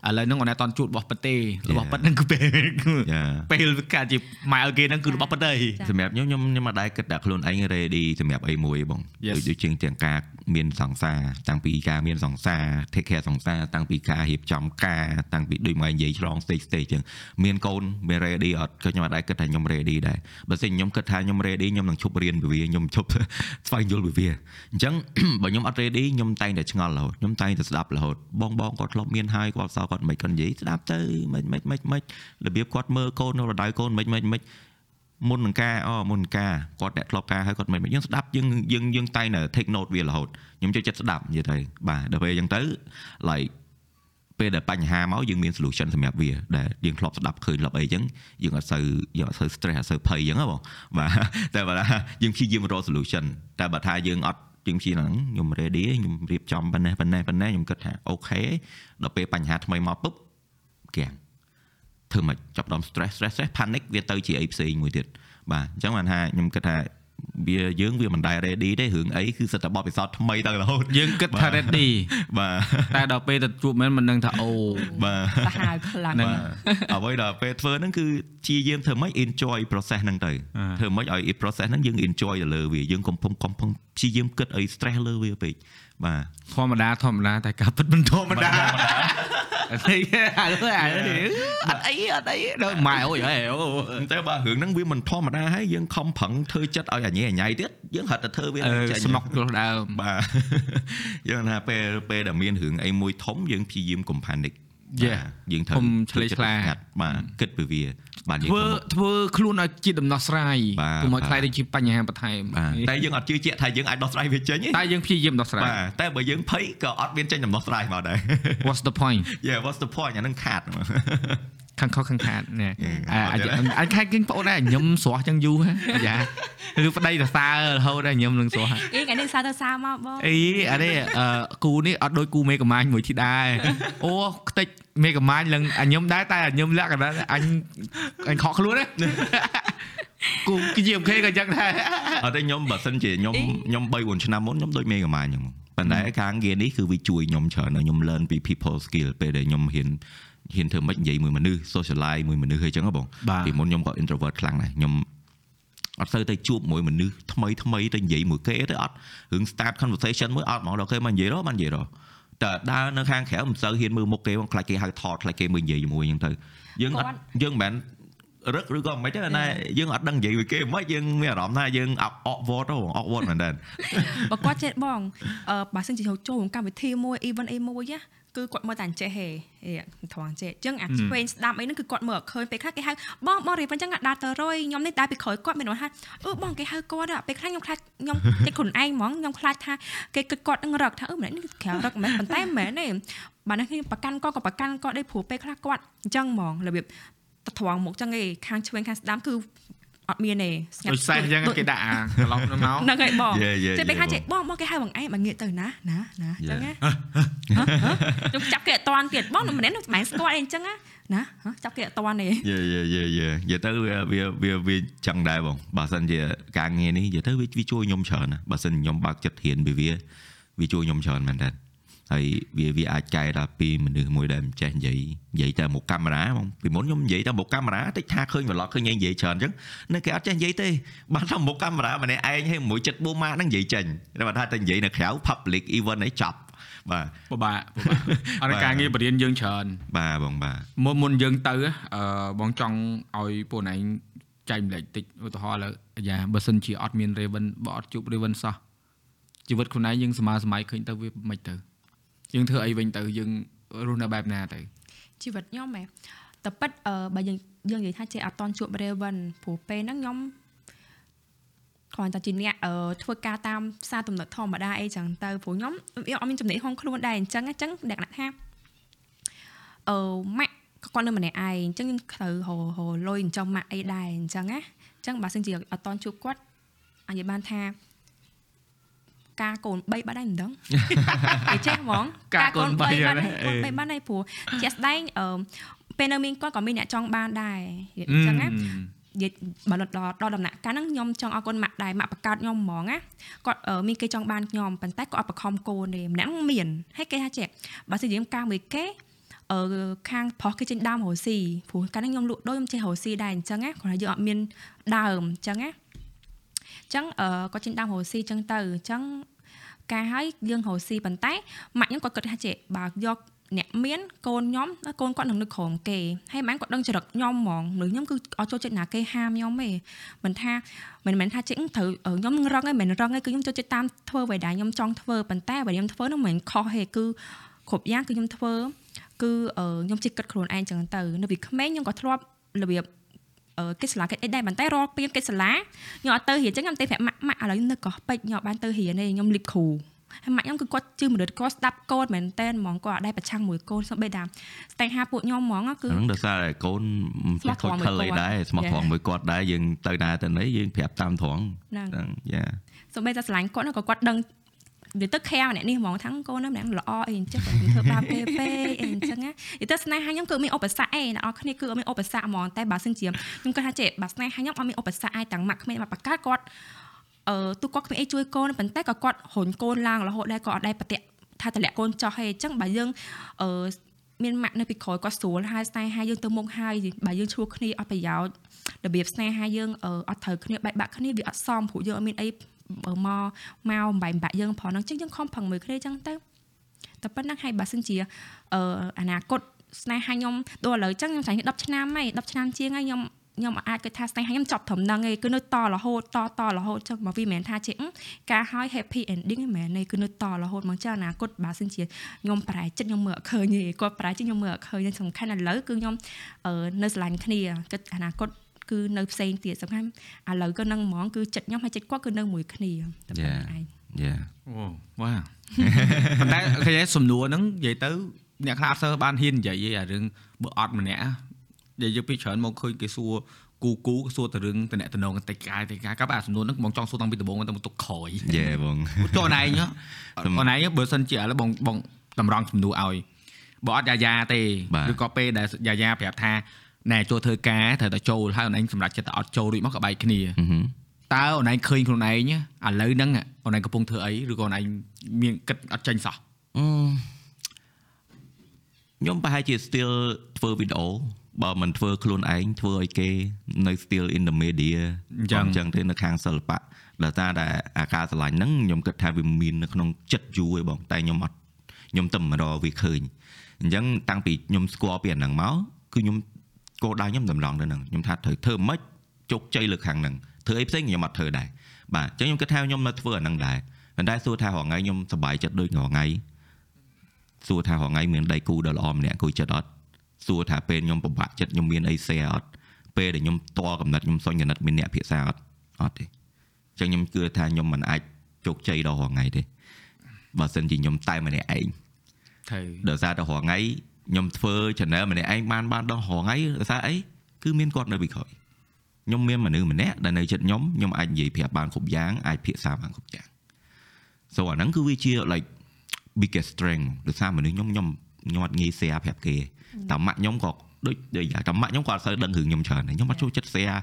ឥឡូវហ្នឹងគាត់តែតន់ជួបរបស់ពិតទេរបស់ពិតហ្នឹងគឺពេលគឺយ៉ាពេលកើតជាម៉ែឲ្យគេហ្នឹងគឺរបស់ពិតទេសម្រាប់ខ្ញុំខ្ញុំខ្ញុំមិនដែរគិតថាខ្លួនឯង ready សម្រាប់អីមួយបង Yes. ដូចដូចជាងទាំងការមានសង្សារតាំងពីការមានសង្សារ take care សង្សារតាំងពីការរៀបចំការតាំងពីដូចមកនិយាយឆ្លង stage stage ចឹងមានកូនមាន ready អត់ក៏ខ្ញុំអត់ដែរគិតថាខ្ញុំ ready ដែរបើមិនខ្ញុំគិតថាខ្ញុំ ready ខ្ញុំនឹងឈប់រៀនពីវាខ្ញុំឈប់ស្វែងយល់ពីវាអញ្ចឹងបើខ្ញុំអត់ ready ខ្ញុំតែងតែឆ្ងល់រហូតខ្ញុំតែងតែស្ដាប់រហូតបងបងគាត់ធ្លាប់មានហើយគាត់សល់គាត់មិនគាត់និយាយស្ដាប់ទៅមិនមិនមិនមិនរបៀបគាត់មើលកូននៅរដៅកូនមិនមិនមិនមុននឹងការអូមុននឹងការគាត់អ្នកធ្លាប់ការហើយគាត់មិនយើងស្ដាប់យើងយើងយើងតែងតែ take note វារហូតខ្ញុំចូលចិត្តស្ដាប់និយាយទៅបាទដល់ពេលអញ្ចឹងទៅ like ពេលដែលបញ្ហាមកយើងមាន solution សម្រាប់វាដែលយើងធ្លាប់ស្ដាប់ឃើញធ្លាប់អីអញ្ចឹងយើងអត់សូវយើងអត់សូវ stress អត់សូវភ័យអញ្ចឹងហ៎បងបាទតែបើថាយើងព្យាយាមរក solution តែបើថាយើងអត់យើងព្យាយាមហ្នឹងខ្ញុំ ready ខ្ញុំរៀបចំប៉ុណ្ណេះប៉ុណ្ណេះប៉ុណ្ណេះខ្ញុំគិតថាអូខេដល់ពេលបញ្ហាថ្មីមកពុបគាំងធ្វើមកចាប់ផ្ដើម stress stress stress panic វាទៅជាអីផ្សេងមួយទៀតបាទអញ្ចឹងបានថាខ្ញុំគិតថា វាយើងវាមិនដែល ready ទេរឿងអីគឺសិតតែបបពិសោធន៍ថ្មីទៅរហូតយើងគិតថា ready បាទតែដល់ពេលទៅជួបមែនមិនដឹងថាអូបាទសាហាវខ្លាំងហ្នឹងបាទអ្វីដល់ពេលធ្វើហ្នឹងគឺជាយាមធ្វើម៉េច enjoy process ហ្នឹងទៅអ่าធ្វើម៉េចឲ្យ process ហ្នឹងយើង enjoy ទៅលើវាយើងកុំកំកំកំព្យាយាមគិតឲ្យ stress លើវាពេកបាទធម្មតាធម្មតាតែការពិតមិនធម្មតា អត់អីអត់អីអត់អីអត់អីដល់ម៉ែអូយហេអូតែបើរឿងហ្នឹងវាមិនធម្មតាហើយយើងខំប្រឹងធ្វើចិត្តឲ្យអញឯអញៃទៀតយើងហត់តែធ្វើវាអឺចេញស្មុកទោះដើមបាទយើងថាពេលពេលដែលមានរឿងអីមួយធំយើងព្យាយាមកុំ panic យេបាទយើងត្រូវកុំឆ្លេកឆ្លាកាត់បាទគិតពីវាបាទយើងធ្វើធ្វើខ្លួនឲ្យជាដំណោះស្រាយបាទកុំឲ្យខ្លាយទៅជាបញ្ហាបន្ថែមបាទតែយើងអត់ជឿជាក់ថាយើងអាចដោះស្រាយវាចេញទេតែយើងព្យាយាមដោះស្រាយបាទតែបើយើងភ័យក៏អត់មានចេញដំណោះស្រាយមកដែរ What's the point Yeah what's the point អាហ្នឹងខាត ខាងខុសខាងខាតណែអឺអាអត់ទេអញខែគិញប្អូនដែរញឹមស្រស់ចឹងយូរហ៎អាយ៉ាឬប្តីសរសើររហូតដែរញឹមនឹងស្រស់ហ៎អីថ្ងៃនេះសារទៅសារមកបងអីអានេះអឺគូនេះអត់ដូចគូមេកំាញមួយធីដែរអូខ្ទេចមេកំាញឡើងអាញឹមដែរតែអាញឹមលក្ខណៈអញអញខកខ្លួនណាគូគឺជាអូខេក៏ចឹងដែរអត់ទេខ្ញុំបើសិនជាខ្ញុំខ្ញុំ3 4ឆ្នាំមុនខ្ញុំដូចមេកាម៉ាអញ្ចឹងប៉ុន្តែការងារនេះគឺវាជួយខ្ញុំច្រើនហើយខ្ញុំ learn ពី people skill ពេលដែលខ្ញុំហ៊ាន ហ៊ានធ្វើម៉េចនិយាយមួយមនុស្ស socialize មួយមនុស្សអីចឹងហ៎បងបាទពីមុនខ្ញុំក៏ introvert ខ្លាំងដែរខ្ញុំអត់ទៅទៅជួបមួយមនុស្សថ្មីថ្មីទៅនិយាយមួយគេទៅអត់រឿង start conversation មួយអត់ហ្មងដល់គេមកនិយាយរកបាននិយាយរកតែដើរនៅខាងក្រៅមិនសូវហ៊ានមើលមុខគេបងខ្លាចគេហៅថតខ្លាចគេមើលនិយាយជាមួយអញ្ចឹងទៅយើងអត់យើងមិនមែនរឹកឬក៏មិនទេណាយើងអត់ដឹងនិយាយមួយគេមិនយើងមានអារម្មណ៍ថាយើងអកអកវត្តហ៎អកវត្តមែនតើបើគាត់ចេះបងអឺបើសិនជាចូលចូលកម្មវិធីមួយ event អីមួយណា គឺគាត់មើលតែអញ្ចេះហេហេត្រង់ចេះអញ្ចឹងអាឆ្វេងស្ដាប់អីហ្នឹងគឺគាត់មើលអត់ឃើញពេលខ្លះគេហៅបងបងរៀបអញ្ចឹងដើរទៅរុយខ្ញុំនេះដើរពីក្រោយគាត់មានន័យថាអឺបងគេហៅគាត់ពេលខ្លះខ្ញុំខ្លាចខ្ញុំចិត្តខ្លួនឯងហ្មងខ្ញុំខ្លាចថាគេគិតគាត់នឹងរឹកថាអឺម្នាក់នេះក្រៅរឹកមែនប៉ុន្តែមិនមែនទេបើនេះខ្ញុំប្រកាន់គាត់ក៏ប្រកាន់គាត់ដែរព្រោះពេលខ្លះគាត់អញ្ចឹងហ្មងរបៀបទៅត្រង់មុខអញ្ចឹងឯងខាងឆ្វេងខាងស្ដាំគឺ អត់មានទេស្ងាត់ដូចសេះអញ្ចឹងគេដាក់អាកន្លោះនោះមកហ្នឹងហើយបង Yeah, yeah, ចេះពេល yeah, ខ្លះចេះបងបងគេហៅបងឯងបើងាកទៅណាណាណាអញ្ចឹងណាខ្ញុំចាប់គេអត់តាន់ទៀតបងម្នាក់នោះមិនស្គាល់អីអញ្ចឹងណាណាចាប់គេអត់តាន់ទេយេយេយេយេនិយាយទៅវាវាវាវាចឹងដែរបងបើសិនជាការងារនេះនិយាយទៅវាវាជួយខ្ញុំច្រើនណាបើសិនខ្ញុំបើកចិត្តរៀនពីវាវាជួយខ្ញុំច្រើនមែនតើ ហើយវាវាអាចកែដល់ពីមនុស្សមួយដែលមិនចេះនិយាយនិយាយតែមុខកាមេរ៉ាបងពីមុនខ្ញុំនិយាយតែមុខកាមេរ៉ាតិចថាឃើញ vlog ឃើញឯងនិយាយច្រើនអញ្ចឹងនៅគេអត់ចេះនិយាយទេបានតែមុខកាមេរ៉ាម្នាក់ឯងហើយមួយចិត្តបួម៉ាហ្នឹងនិយាយចេញតែបើថាតែនិយាយនៅក្រៅ public event អីចប់បាទពិបាកពិបាកអត់ការងារបរៀនយើងច្រើនបាទបងបាទមុនមុនយើងទៅអឺបងចង់ឲ្យពួកឯងចែកម្លែកតិចឧទាហរណ៍ឥឡូវអាយ៉ាបើសិនជាអត់មាន Raven បើអត់ជួប Raven សោះជីវិតខ្លួនឯងយើងសមាសម័យឃើញទៅវាមិនទៅ យើងធ្វើអីវិញទៅយើងរស់នៅបែបណាទៅជីវិតខ្ញុំហ៎តែប៉ិតអឺបើយើងយើងនិយាយថាចេះអត់តាន់ជួប Raven ព្រោះពេលហ្នឹងខ្ញុំគ្រាន់តែជាអ្នកអឺធ្វើការតាមផ្សារទំនើបធម្មតាអីចឹងទៅព្រោះខ្ញុំវាអត់មានចំណេះហងខ្លួនដែរអញ្ចឹងអញ្ចឹងលក្ខណៈថាអឺម៉ាក់ក៏គាត់នៅម្នាក់ឯងអញ្ចឹងខ្ញុំត្រូវហៅហៅលុយអញ្ចឹងម៉ាក់អីដែរអញ្ចឹងណាអញ្ចឹងបើសិនជាអត់តាន់ជួបគាត់អាចនិយាយបានថា ការកូន3បាត់ដែរមិនដឹងគេចេះហ្មងការកូន3បាត់ហ្នឹងហើយកូន3បាត់ហើយព្រោះជាក់ស្ដែងអឺពេលនៅមានគាត់ក៏មានអ្នកចង់បានដែរអញ្ចឹងណានិយាយបើដល់ដល់ដំណាក់កាលហ្នឹងខ្ញុំចង់ឲ្យកូនម៉ាក់ដែរម៉ាក់បង្កើតខ្ញុំហ្មងណាគាត់អឺមានគេចង់បានខ្ញុំប៉ុន្តែគាត់អត់បង្ខំកូនទេម្នាក់ហ្នឹងមានហើយគេថាចេះបើសិនជាខ្ញុំការមួយគេអឺខាងប្រុសគេចេញដើមរស់ស៊ីព្រោះកាលហ្នឹងខ្ញុំលក់ដូរខ្ញុំចេះរស់ស៊ីដែរអញ្ចឹងណាគ្រាន់តែយើងអត់មានដើមអញ្ចឹងណាអញ្ចឹងអឺគាត់ចេញដើមរស់ស៊ីអញ្ចឹងទៅអញ្ចឹងការឲ្យយើងរស់ស៊ីប៉ុន្តែម៉ាក់ខ្ញុំគាត់គិតថាចេះបើយកអ្នកមានកូនខ្ញុំកូនគាត់នឹងនឹកក្រោមគេហើយម៉ាក់គាត់ដឹងចរិតខ្ញុំហ្មងមនុស្សខ្ញុំគឺអត់ចូលចិត្តណាគេហាមខ្ញុំទេមិនថាមិនមែនថាចេះត្រូវខ្ញុំនឹងរឹងឯងមិនរឹងឯងគឺខ្ញុំចូលចិត្តតាមធ្វើអ្វីដែលខ្ញុំចង់ធ្វើប៉ុន្តែអ្វីខ្ញុំធ្វើនោះមិនមែនខុសទេគឺគ្រប់យ៉ាងគឺខ្ញុំធ្វើគឺខ្ញុំជិះគិតខ្លួនឯងចឹងទៅនៅពីក្មេងខ្ញុំក៏ធ្លាប់របៀបអឺ កិច្ចសាលាកិច្ចអីដែរប៉ុន្តែរាល់ពេលកិច្ចសាលាខ្ញុំអត់ទៅរៀនចឹងខ្ញុំទៅប្រាប់ម៉ាក់ម៉ាក់ឥឡូវនៅកោះពេជ្រខ្ញុំអត់បានទៅរៀនទេខ្ញុំលីបគ្រូហើយម៉ាក់ខ្ញុំគឺគាត់ជឿមនុស្សគាត់ស្ដាប់កូនមែនតែនហ្មងគាត់អត់ដែរប្រឆាំងមួយកូនសូម្បីតែស្នេហាពួកខ្ញុំហ្មងគឺហ្នឹងដោយសារតែកូនមិនចេះខូចខលអីដែរស្មោះត្រង់មួយគាត់ដែរយើងទៅណាទៅណីយើងប្រាប់តាមត្រង់ហ្នឹងហ្នឹងយ៉ាសូម្បីតែស្រឡាញ់គាត់ហ្នឹងក៏គាត់ដឹង និយាយទៅខាម្នាក់នេះហ្មងថាកូនហ្នឹងម្នាក់ល្អអីអញ្ចឹងគាត់ធ្វើបាបគេពេកអីអញ្ចឹងណានិយាយទៅស្នេហាខ្ញុំគឺមានឧបសគ្គអីអ្នកនរគ្នាគឺអត់មានឧបសគ្គហ្មងតែបើសិនជាខ្ញុំគាត់ថាចេះបើស្នេហាខ្ញុំអត់មានឧបសគ្គអីទាំងម៉ាក់ក្មេងមកបកកើតគាត់អឺទូគាត់គ្មានអីជួយកូនប៉ុន្តែក៏គាត់រុញកូនឡើងរហូតដែរក៏អត់ដែរប្រតិថាតម្លាក់កូនចោះហេអញ្ចឹងបើយើងអឺមានម៉ាក់នៅពីក្រោយគាត់ស្រួលហើយស្នេហាយើងទៅមុខហើយបើយើងឈ្លោះគ្នាអត់ប្រយោជន៍របៀបស្នេហាយើងអត់ត្រូវគ្នាបែកបាក់គ្នាវាអត់សមព្រោះយើងអត់មានអី បើមកមកបំបែកបាក់យើងផងហ្នឹងចឹងយើងខំប្រឹងមើលគ្នាចឹងទៅតែប៉ុណ្ណឹងហើយបើសិនជាអឺអនាគតស្នេហាខ្ញុំដល់ឥឡូវចឹងខ្ញុំឆ្លង10ឆ្នាំហើយ10ឆ្នាំជាងហើយខ្ញុំខ្ញុំអាចគិតថាស្នេហាខ្ញុំចប់ត្រឹមហ្នឹងឯងគឺនៅតរហូតតតរហូតចឹងមកវាមិនមែនថាជាការឲ្យ happy ending ហ្នឹងមែនទេគឺនៅតរហូតមកចឹងអនាគតបើសិនជាខ្ញុំប្រែចិត្តខ្ញុំមើលអត់ឃើញទេគាត់ប្រែចិត្តខ្ញុំមើលអត់ឃើញសំខាន់ឥឡូវគឺខ្ញុំនៅស្រឡាញ់គ្នាគិតអនាគត គឺនៅផ្សេងទៀតសំខាន់ឥឡូវក៏នឹងហ្មងគឺចិត្តខ្ញុំហើយចិត្តគាត់គឺនៅមួយគ្នាតែប៉ុណ្្នឹងឯងយ៉ាអូវ៉ាប៉ុន្តែឃើញសំណួរហ្នឹងនិយាយទៅអ្នកខ្លះអត់សូវបានហ៊ាននិយាយឯអារឿងបើអត់ម្នាក់និយាយពីច្រើនមកឃើញគេសួរគូគូសួរទៅរឿងតំណតំណងតិចកាយតិចកាយក៏អាសំណួរហ្នឹងបងចង់សួរតាំងពីដំបូងទៅទុកក្រោយយេបងចុះណៃអូនឯងបើសិនជាឥឡូវបងបងតម្រង់សំណួរឲ្យបើអត់យ៉ាយ៉ាទេឬក៏ពេលដែលយ៉ាយ៉ាប្រាប់ថា ណែចូលធ្វើការត្រូវតែចូលហើយអូនឯងសម្រាប់ចិត្តតែអត់ចូលរួចមកក៏បែកគ្នាតើអូនឯងឃើញខ្លួនឯងឥឡូវហ្នឹងអូនឯងកំពុងធ្វើអីឬក៏អូនឯងមានគិតអត់ចេញសោះខ្ញុំប្រហែលជា still ធ្វើវីដេអូបបើមិនធ្វើខ្លួនឯងធ្វើឲ្យគេនៅ still in the media អញ្ចឹងអញ្ចឹងទេនៅខាងសិល្បៈដោយសារតែអាការស្រឡាញ់ហ្នឹងខ្ញុំគិតថាវាមាននៅក្នុងចិត្តយូរឯងបងតែខ្ញុំអត់ខ្ញុំតែមិនរកវាឃើញអញ្ចឹងតាំងពីខ្ញុំស្គាល់ពីអាហ្នឹងមកគឺខ្ញុំ គោលដៅខ្ញុំតម្រង់ទៅហ្នឹងខ្ញុំថាត្រូវធ្វើម៉េចជោគជ័យលើខាងហ្នឹងធ្វើអីផ្សេងខ្ញុំអត់ធ្វើដែរបាទអញ្ចឹងខ្ញុំគិតថាខ្ញុំនៅធ្វើអាហ្នឹងដែរប៉ុន្តែសួរថារហងៃខ្ញុំសប្បាយចិត្តដូចរហងៃសួរថារហងៃមានដៃគូដ៏ល្អម្នាក់គួយចិត្តអត់សួរថាពេលខ្ញុំពិបាកចិត្តខ្ញុំមានអី share អត់ពេលដែលខ្ញុំតល់កំណត់ខ្ញុំសុញកំណត់មានអ្នកភាសាអត់អត់ទេអញ្ចឹងខ្ញុំគឿថាខ្ញុំមិនអាចជោគជ័យដល់រាល់ថ្ងៃទេបើសិនជាខ្ញុំតែម្នាក់ឯងត្រូវដោយសារតែរាល់ថ្ងៃ ខ្ញុំធ្វើ channel ម្នាក់ឯងបានបានដល់រាល់ថ្ងៃដោយសារអីគឺមានគាត់នៅពីក្រោយខ្ញុំមានមនុស្សម្នាក់ដែលនៅចិត្តខ្ញុំខ្ញុំអាចនិយាយប្រាប់បានគ្រប់យ៉ាងអាចភាសាបានគ្រប់យ៉ាង so អាហ្នឹងគឺវាជា like biggest strength ដោយសារមនុស្សខ្ញុំខ្ញុំខ្ញុំអត់ងាយ share ប្រាប់គេតែម៉ាក់ខ្ញុំក៏ដូចដូចយ៉ាងតែម៉ាក់ខ្ញុំក៏អត់សូវដឹងរឿងខ្ញុំច្រើនដែរខ្ញុំអត់ចូលចិត្ត share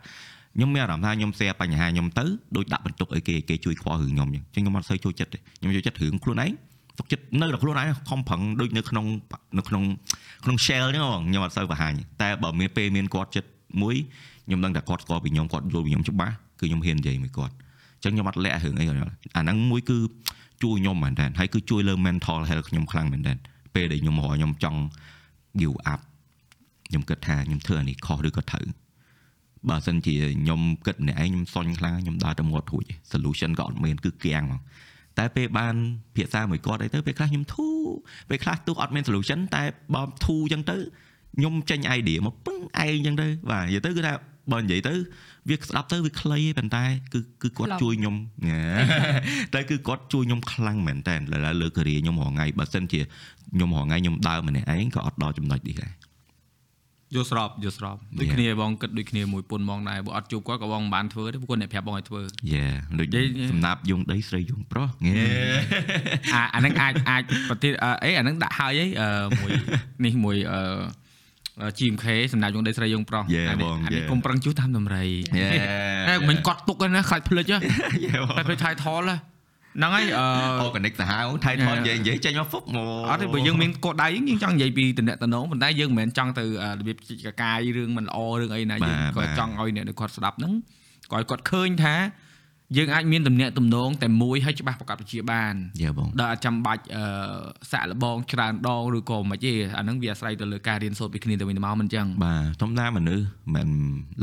ខ្ញុំមានអារម្មណ៍ថាខ្ញុំ share បញ្ហាខ្ញុំទៅដូចដាក់បន្ទុកឲ្យគេគេជួយខ្វល់រឿងខ្ញុំអញ្ចឹងខ្ញុំអត់សូវចូលចិត្តទេខ្ញុំចូលចិត្តរឿងខ្លួនឯង ទុកចិត្តនៅតែខ្លួនឯងខំប្រឹងដូចនៅក្នុងនៅក្នុងក្នុង shell អញ្ចឹងបងខ្ញុំអត់សូវបង្ហាញតែបើមានពេលមានគាត់ចិត្តមួយខ្ញុំដឹងថាគាត់ស្គាល់ពីខ្ញុំគាត់យល់ពីខ្ញុំច្បាស់គឺខ្ញុំហ៊ាននិយាយមួយគាត់អញ្ចឹងខ្ញុំអត់លាក់រឿងអីគាត់អាហ្នឹងមួយគឺជួយខ្ញុំមែនតើហើយគឺជួយលើ mental health ខ្ញុំខ្លាំងមែនតើពេលដែលខ្ញុំរកខ្ញុំចង់ give up ខ្ញុំគិតថាខ្ញុំធ្វើអានេះខុសឬក៏ត្រូវបើសិនជាខ្ញុំគិតម្នាក់ឯងខ្ញុំសុញខ្លាំងខ្ញុំដើរទៅមាត់រួច solution ក៏អត់មានគឺគៀងហ្មង តែពេលបានភាសាមួយគាត់អីទៅពេលខ្លះខ្ញុំធូរពេលខ្លះទោះអត់មាន solution តែបើធូរអញ្ចឹងទៅខ្ញុំចេញ idea មកពឹងឯងអញ្ចឹងទៅបាទនិយាយទៅគឺថាបើនិយាយទៅវាស្ដាប់ទៅវាខ្លីទេប៉ុន្តែគឺគឺគាត់ជួយខ្ញុំតែគឺគាត់ជួយខ្ញុំខ្លាំងមែនតើលើការីខ្ញុំរហងៃបើសិនជាខ្ញុំរហងៃខ្ញុំដើរម្នាក់ឯងក៏អត់ដល់ចំណុចនេះដែរ យល់ស្របយល់ស្របដូចគ្នាបងគិតដូចគ្នាមួយពុនបងដែរបើអត់ជួបគាត់ក៏បងមិនបានធ្វើទេព្រោះគាត់អ្នកប្រាប់បងឲ្យធ្វើយេដូចនិយាយសំណាប់យងដីស្រីយងប្រុសងេអាអាហ្នឹងអាចអាចប្រទេសអឺអីអាហ្នឹងដាក់ហើយអីអឺមួយនេះមួយអឺ GMK សម្រាប់យងដីស្រីយងប្រុស Yeah អានេះបងអានេះ Yeah កុំប្រឹងជួសតាមតម្រៃយេតែមិនកត់ទុកហ្នឹងណាខ្លាចភ្លេចហ៎យេបងតែភ្លេច title ហ្នឹងហើយអឺអូកណិកសាហាវថៃថតនិយាយនិយាយចេញមកហ្វុកមកអត់ទេបើយើងមានកោដៅយើងចង់និយាយពីតំណែងតំណងប៉ុន្តែយើងមិនមែនចង់ទៅអឺរបៀបជីកកាយរឿងមិនល្អរឿងអីណាយើងក៏ចង់ឲ្យអ្នកដែលគាត់ស្ដាប់ហ្នឹងក៏ឲ្យគាត់ឃើញថា យើងអាចមានតំណែងតំណងតែមួយឲ្យច្បាស់ប្រកបវិជ្ជាបានយេបងដែលអត់ចាំបាច់អឺសាក់លបងច្រើនដងឬក៏មិនទេអាហ្នឹងវាអាស្រ័យទៅលើការរៀនសូត្រពីគ្នាទៅវិញទៅមកមិនអញ្ចឹងបាទធម្មតាមនុស្សមិន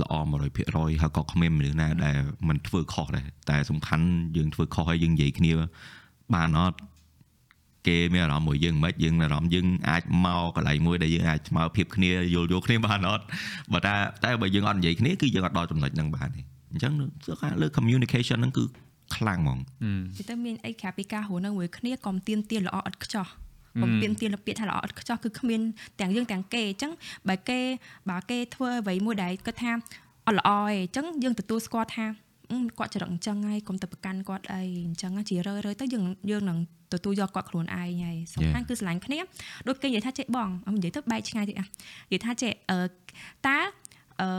ល្អ100%ហើយក៏គ្មានមនុស្សណាដែលមិនធ្វើខុសដែរតែសំខាន់យើងធ្វើខុសហើយយើងនិយាយគ្នាបានអត់គេមានអារម្មណ៍មួយយើងមិនយើងមានអារម្មណ៍យើងអាចមកកន្លែងមួយដែលយើងអាចស្មើភាពគ្នាយល់យល់គ្នាបានអត់បើតែតែបើយើងអត់និយាយគ្នាគឺយើងអត់ដល់ចំណុចហ្នឹងបានទេ អញ្ចឹងគឺថាលើ communication ហ្នឹងគឺខ្លាំងហ្មងវាទៅមានអីក្រៅពីការហៅនៅមួយគ្នាកុំទៀនទៀនល្អឥតខ្ចោះកុំទៀនទៀនពាក្យថាល្អឥតខ្ចោះគឺគ្មានទាំងយើងទាំងគេអញ្ចឹងបើគេបើគេធ្វើអ្វីមួយដែលគាត់ថាអត់ល្អឯងអញ្ចឹងយើងទទួលស្គាល់ថាអឺគាត់ចរិតអញ្ចឹងហើយកុំទៅប្រកាន់គាត់អីអញ្ចឹងជារឿយរឿយទៅយើងយើងនឹងទទួលយកគាត់ខ្លួនឯងហើយសំខាន់គឺស្រឡាញ់គ្នាដូចគេនិយាយថាចេះបងអមនិយាយទៅបែកឆ្ងាយតិចអានិយាយថាចេះអឺតើអឺ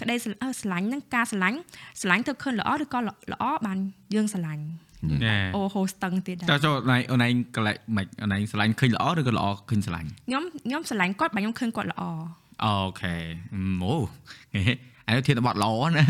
ក្តីស្រអឺស្រឡាញ់ហ្នឹងការស្រឡាញ់ស្រឡាញ់ទៅឃើញល្អឬក៏ល្អបានយើងស្រឡាញ់ណែអូហូស្ទឹងទៀតដែរចុះចុះអូនឯងអូនឯងកលែកមិនអូនឯងឆ្លាញ់ឃើញល្អឬក៏ល្អឃើញឆ្លាញ់ខ្ញុំខ្ញុំស្រឡាញ់គាត់បើខ្ញុំឃើញគាត់ល្អអូខេអូ អានេះធានបត់ល្អណា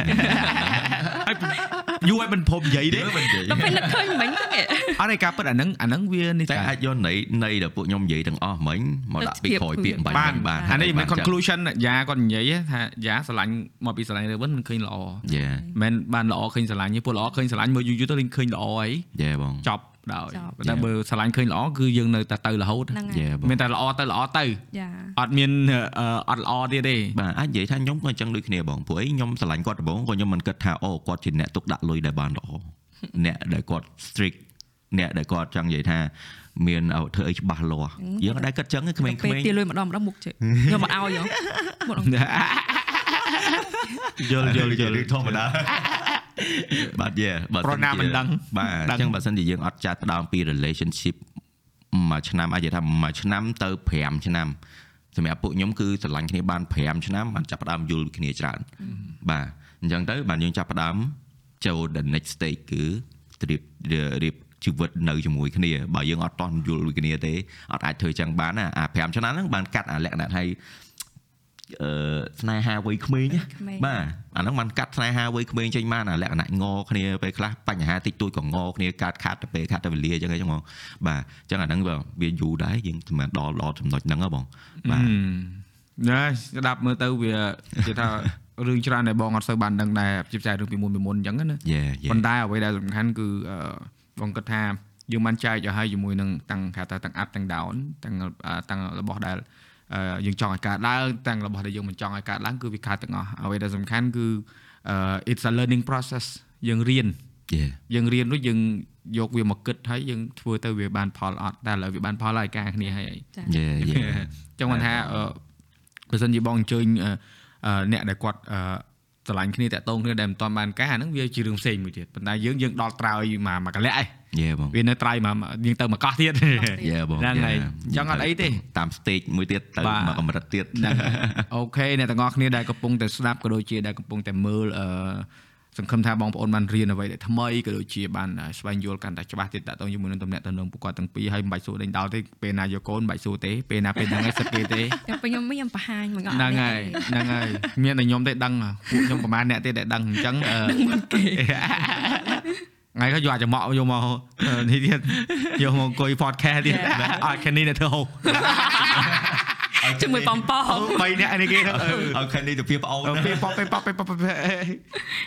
យូរឲ្យមិនភពនិយាយទេមិននិយាយដល់ពេលនឹកឃើញមិញទៅអត់ឯការពិតអាហ្នឹងអាហ្នឹងវានេះតែតែអាចយកន័យន័យដែលពួកខ្ញុំនិយាយទាំងអស់មិញមកដាក់ពីក្រោយពាក្យបាញ់បានបានអានេះមិន conclusion យ៉ាគាត់និយាយថាយ៉ាស្រឡាញ់មកពីស្រឡាញ់ទៅវិញមិនឃើញល្អយេមិនបានល្អឃើញស្រឡាញ់ទេពួកល្អឃើញស្រឡាញ់មើលយូរយូរទៅលេងឃើញល្អអីយេបងចប់ ដោយតែបើស្រឡាញ់ឃើញល្អគឺយើងនៅតែទៅរហូតហ្នឹងយេហើយបងមានតែល្អទៅល្អទៅយ៉ាអត់មានអឺអត់ល្អទៀតទេបាទអាចនិយាយថាខ្ញុំក៏អញ្ចឹងដូចគ្នាបងព្រោះអីខ្ញុំស្រឡាញ់គាត់ដំបូងក៏ខ្ញុំមិនគិតថាអូគាត់ជាអ្នកទុកដាក់លុយដែលបានល្អអ្នកដែលគាត់ strict អ្នកដែលគាត់ចង់និយាយថាមានឲ្យធ្វើអីច្បាស់លាស់យើងអត់ដែលគិតអញ្ចឹងទេក្មេងពេលៗទាលុយម្ដងម្ដងមុខជិះខ្ញុំមិនឲ្យហ៎មកដល់យល់យល់យល់ធម្មតា បាទយេបើប្រណាមិនដឹងបាទដឹងអញ្ចឹងបើសិនជាយើងអត់ចាត់ផ្ដើមពី relationship មួយឆ្នាំអាចនិយាយថាមួយឆ្នាំទៅ5ឆ្នាំសម្រាប់ពួកខ្ញុំគឺស្រឡាញ់គ្នាបាន5ឆ្នាំបានចាប់ផ្ដើមយល់ពីគ្នាច្រើនបាទអញ្ចឹងទៅបានយើងចាប់ផ្ដើមចូល the next stage គឺរៀបរៀបជីវិតនៅជាមួយគ្នាបើយើងអត់តន់យល់ពីគ្នាទេអត់អាចធ្វើចឹងបានណាអា5ឆ្នាំហ្នឹងបានកាត់អាលក្ខណៈឲ្យអឺ ស្នេហាវ័យក្មេងណាក្មេងបាទអាហ្នឹងมันកាត់ស្នេហាវ័យក្មេងចេញមកអាលក្ខណៈងគ្នាពេលខ្លះបញ្ហាតិចតួចក៏ងគ្នាកាត់ខាត់ទៅពេលខាត់ទៅវេលាអញ្ចឹងអីចឹងបងបាទអញ្ចឹងអាហ្នឹងវាវាយូរដែរយើងមិនដល់ដល់ចំណុចហ្នឹងហ៎បងបាទណាស្ដាប់មើលទៅវាគេថារឿងច្រើនដែលបងអត់សូវបានដឹងដែរជាពិសេសរឿងពីមុនពីមុនអញ្ចឹងណាយេយេប៉ុន្តែអ្វីដែលសំខាន់គឺអឺបងគិតថាយើងបានចែកឲ្យហើយជាមួយនឹងតាំងគេថាតាំង up តាំង down តាំងអឺតាំងរបស់ដែលអឺ យើងចង់ឲ្យកើតឡើងតាំងរបស់ដែលយើងមិនចង់ឲ្យកើតឡើងគឺវាកើតទាំងអស់អ្វីដែលសំខាន់គឺអឺ it's a learning process យើងរៀនយេយើងរៀននោះយើងយកវាមកគិតហើយយើងធ្វើទៅវាបានផលអត់តែឥឡូវវាបានផលហើយការគ្នាហើយចាយេយេចឹងមិនថាអឺបើសិនជាបងអញ្ជើញអឺអឺអ្នកដែលគាត់អឺស្រឡាញ់គ្នាតាក់ទងគ្នាដែលមិនទាន់បានការអាហ្នឹងវាជារឿងផ្សេងមួយទៀតប៉ុន្តែយើងយើងដល់ត្រើយមកមកកលៈឯង យេបងវានៅត្រៃមកយើងទៅមកកោះទៀតយេបងហ្នឹងហើយយេចង់អត់អីទេតាម stage មួយទៀតទៅបាទមកកម្រិតទៀតហ្នឹងហើយអូខេអ្នកទាំងអស់គ្នាដែលកំពុងតែស្ដាប់ក៏ដូចជាដែលកំពុងតែមើលអឺសង្ឃឹមថាបងប្អូនបានរៀនអ្វីដែលថ្មីក៏ដូចជាបានស្វែងយល់កាន់តែច្បាស់ទៀតតាក់ទងជាមួយនឹងតំណែងតំណងពួកគាត់ទាំងពីរហើយមិនបាច់សួរដេញដោលទេពេលណាយកកូនមិនបាច់សួរទេពេលណាពេលហ្នឹងឯងសិតគេទេតែពេលខ្ញុំខ្ញុំបង្ហាញមកហ្នឹងហើយហ្នឹងហើយមានតែខ្ញុំទេដឹងពួកខ្ញុំប្រហែលអ្នកទេដែលដឹងអញ្ចឹងអឺ ថ្ងៃក៏យកអាចមកយកមកនេះទៀតយកមកអង្គុយ podcast ទៀតអត់ខាងនេះអ្នកធ្វើហូបជាមួយបំប៉ោបីអ្នកនេះគេហ្នឹងអឺអូខេនេះទៅពីប្អូនអូពេលប៉បពេលប៉បពេលប៉បពេល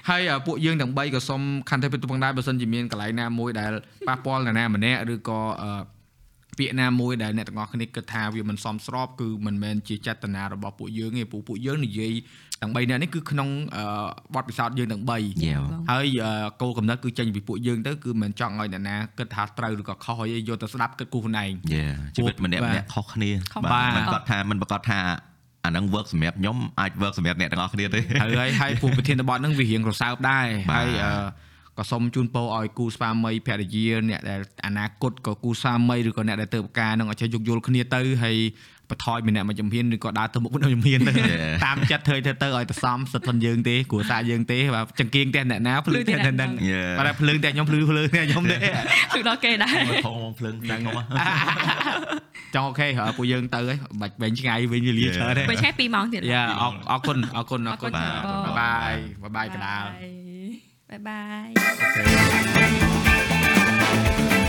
ហើយពួកយើងទាំង3ក៏សុំខន្តីពិតពងដែរបើសិនជាមានកន្លែងណាមួយដែលប៉ះពាល់នរណាម្នាក់ឬក៏អឺពាក្យណាមួយដែលអ្នកទាំងអស់គ្នាគិតថាវាមិនសមស្របគឺមិនមែនជាចេតនារបស់ពួកយើងទេព្រោះពួកយើងនិយាយ ទាំង3នាក់នេះគឺក្នុងអឺបទពិសោធន៍យើងទាំង3យេហើយអឺគោលកំណត់គឺចេញពីពួកយើងទៅគឺមិនចង់ឲ្យអ្នកណាគិតថាត្រូវឬក៏ខុសហើយយកទៅស្ដាប់គិតគូរខ្លួនឯងយេជីវិតម្នាក់ម្នាក់ខុសគ្នាបាទមិនគាត់ថាមិនប្រកាសថាអាហ្នឹង work សម្រាប់ខ្ញុំអាច work សម្រាប់អ្នកទាំងអស់គ្នាទេហើយហើយហើយពួកប្រធានបទហ្នឹងវារៀងរសើបដែរបាទហើយអឺក៏សូមជូនពរឲ្យគូស្វាមីភរិយាអ្នកដែលអនាគតក៏គូស្វាមីឬក៏អ្នកដែលទៅបការនឹងឲ្យចេះយោគយល់គ្នាទៅហើយ បន្ថយម្នាក់មួយជំហានឬក៏ដើរទៅមុខមួយជំហានទៅតាមចិត្តធ្វើទៅទៅឲ្យទៅសមសិទ្ធិយើងទេគ្រួសារយើងទេបាទចង្គៀងផ្ទះអ្នកណាភ្លឺផ្ទះអ្នកហ្នឹង Yeah. បាទតែភ្លើងផ្ទះខ្ញុំភ្លឺភ្លើងផ្ទះខ្ញុំទេគឺដល់គេដែរមកធំភ្លើងហ្នឹងមកចង់អូខេហើយពួកយើងទៅហើយបាច់វិញឆ្ងាយវិញវេលា Yeah. ច្រើនទេពេលឆេះ2ម៉ោងទៀតយ៉ាអរអរគុណអរគុណអរគុណអរគុណបាយបាយបាយកដាលបាយបាយអូខេ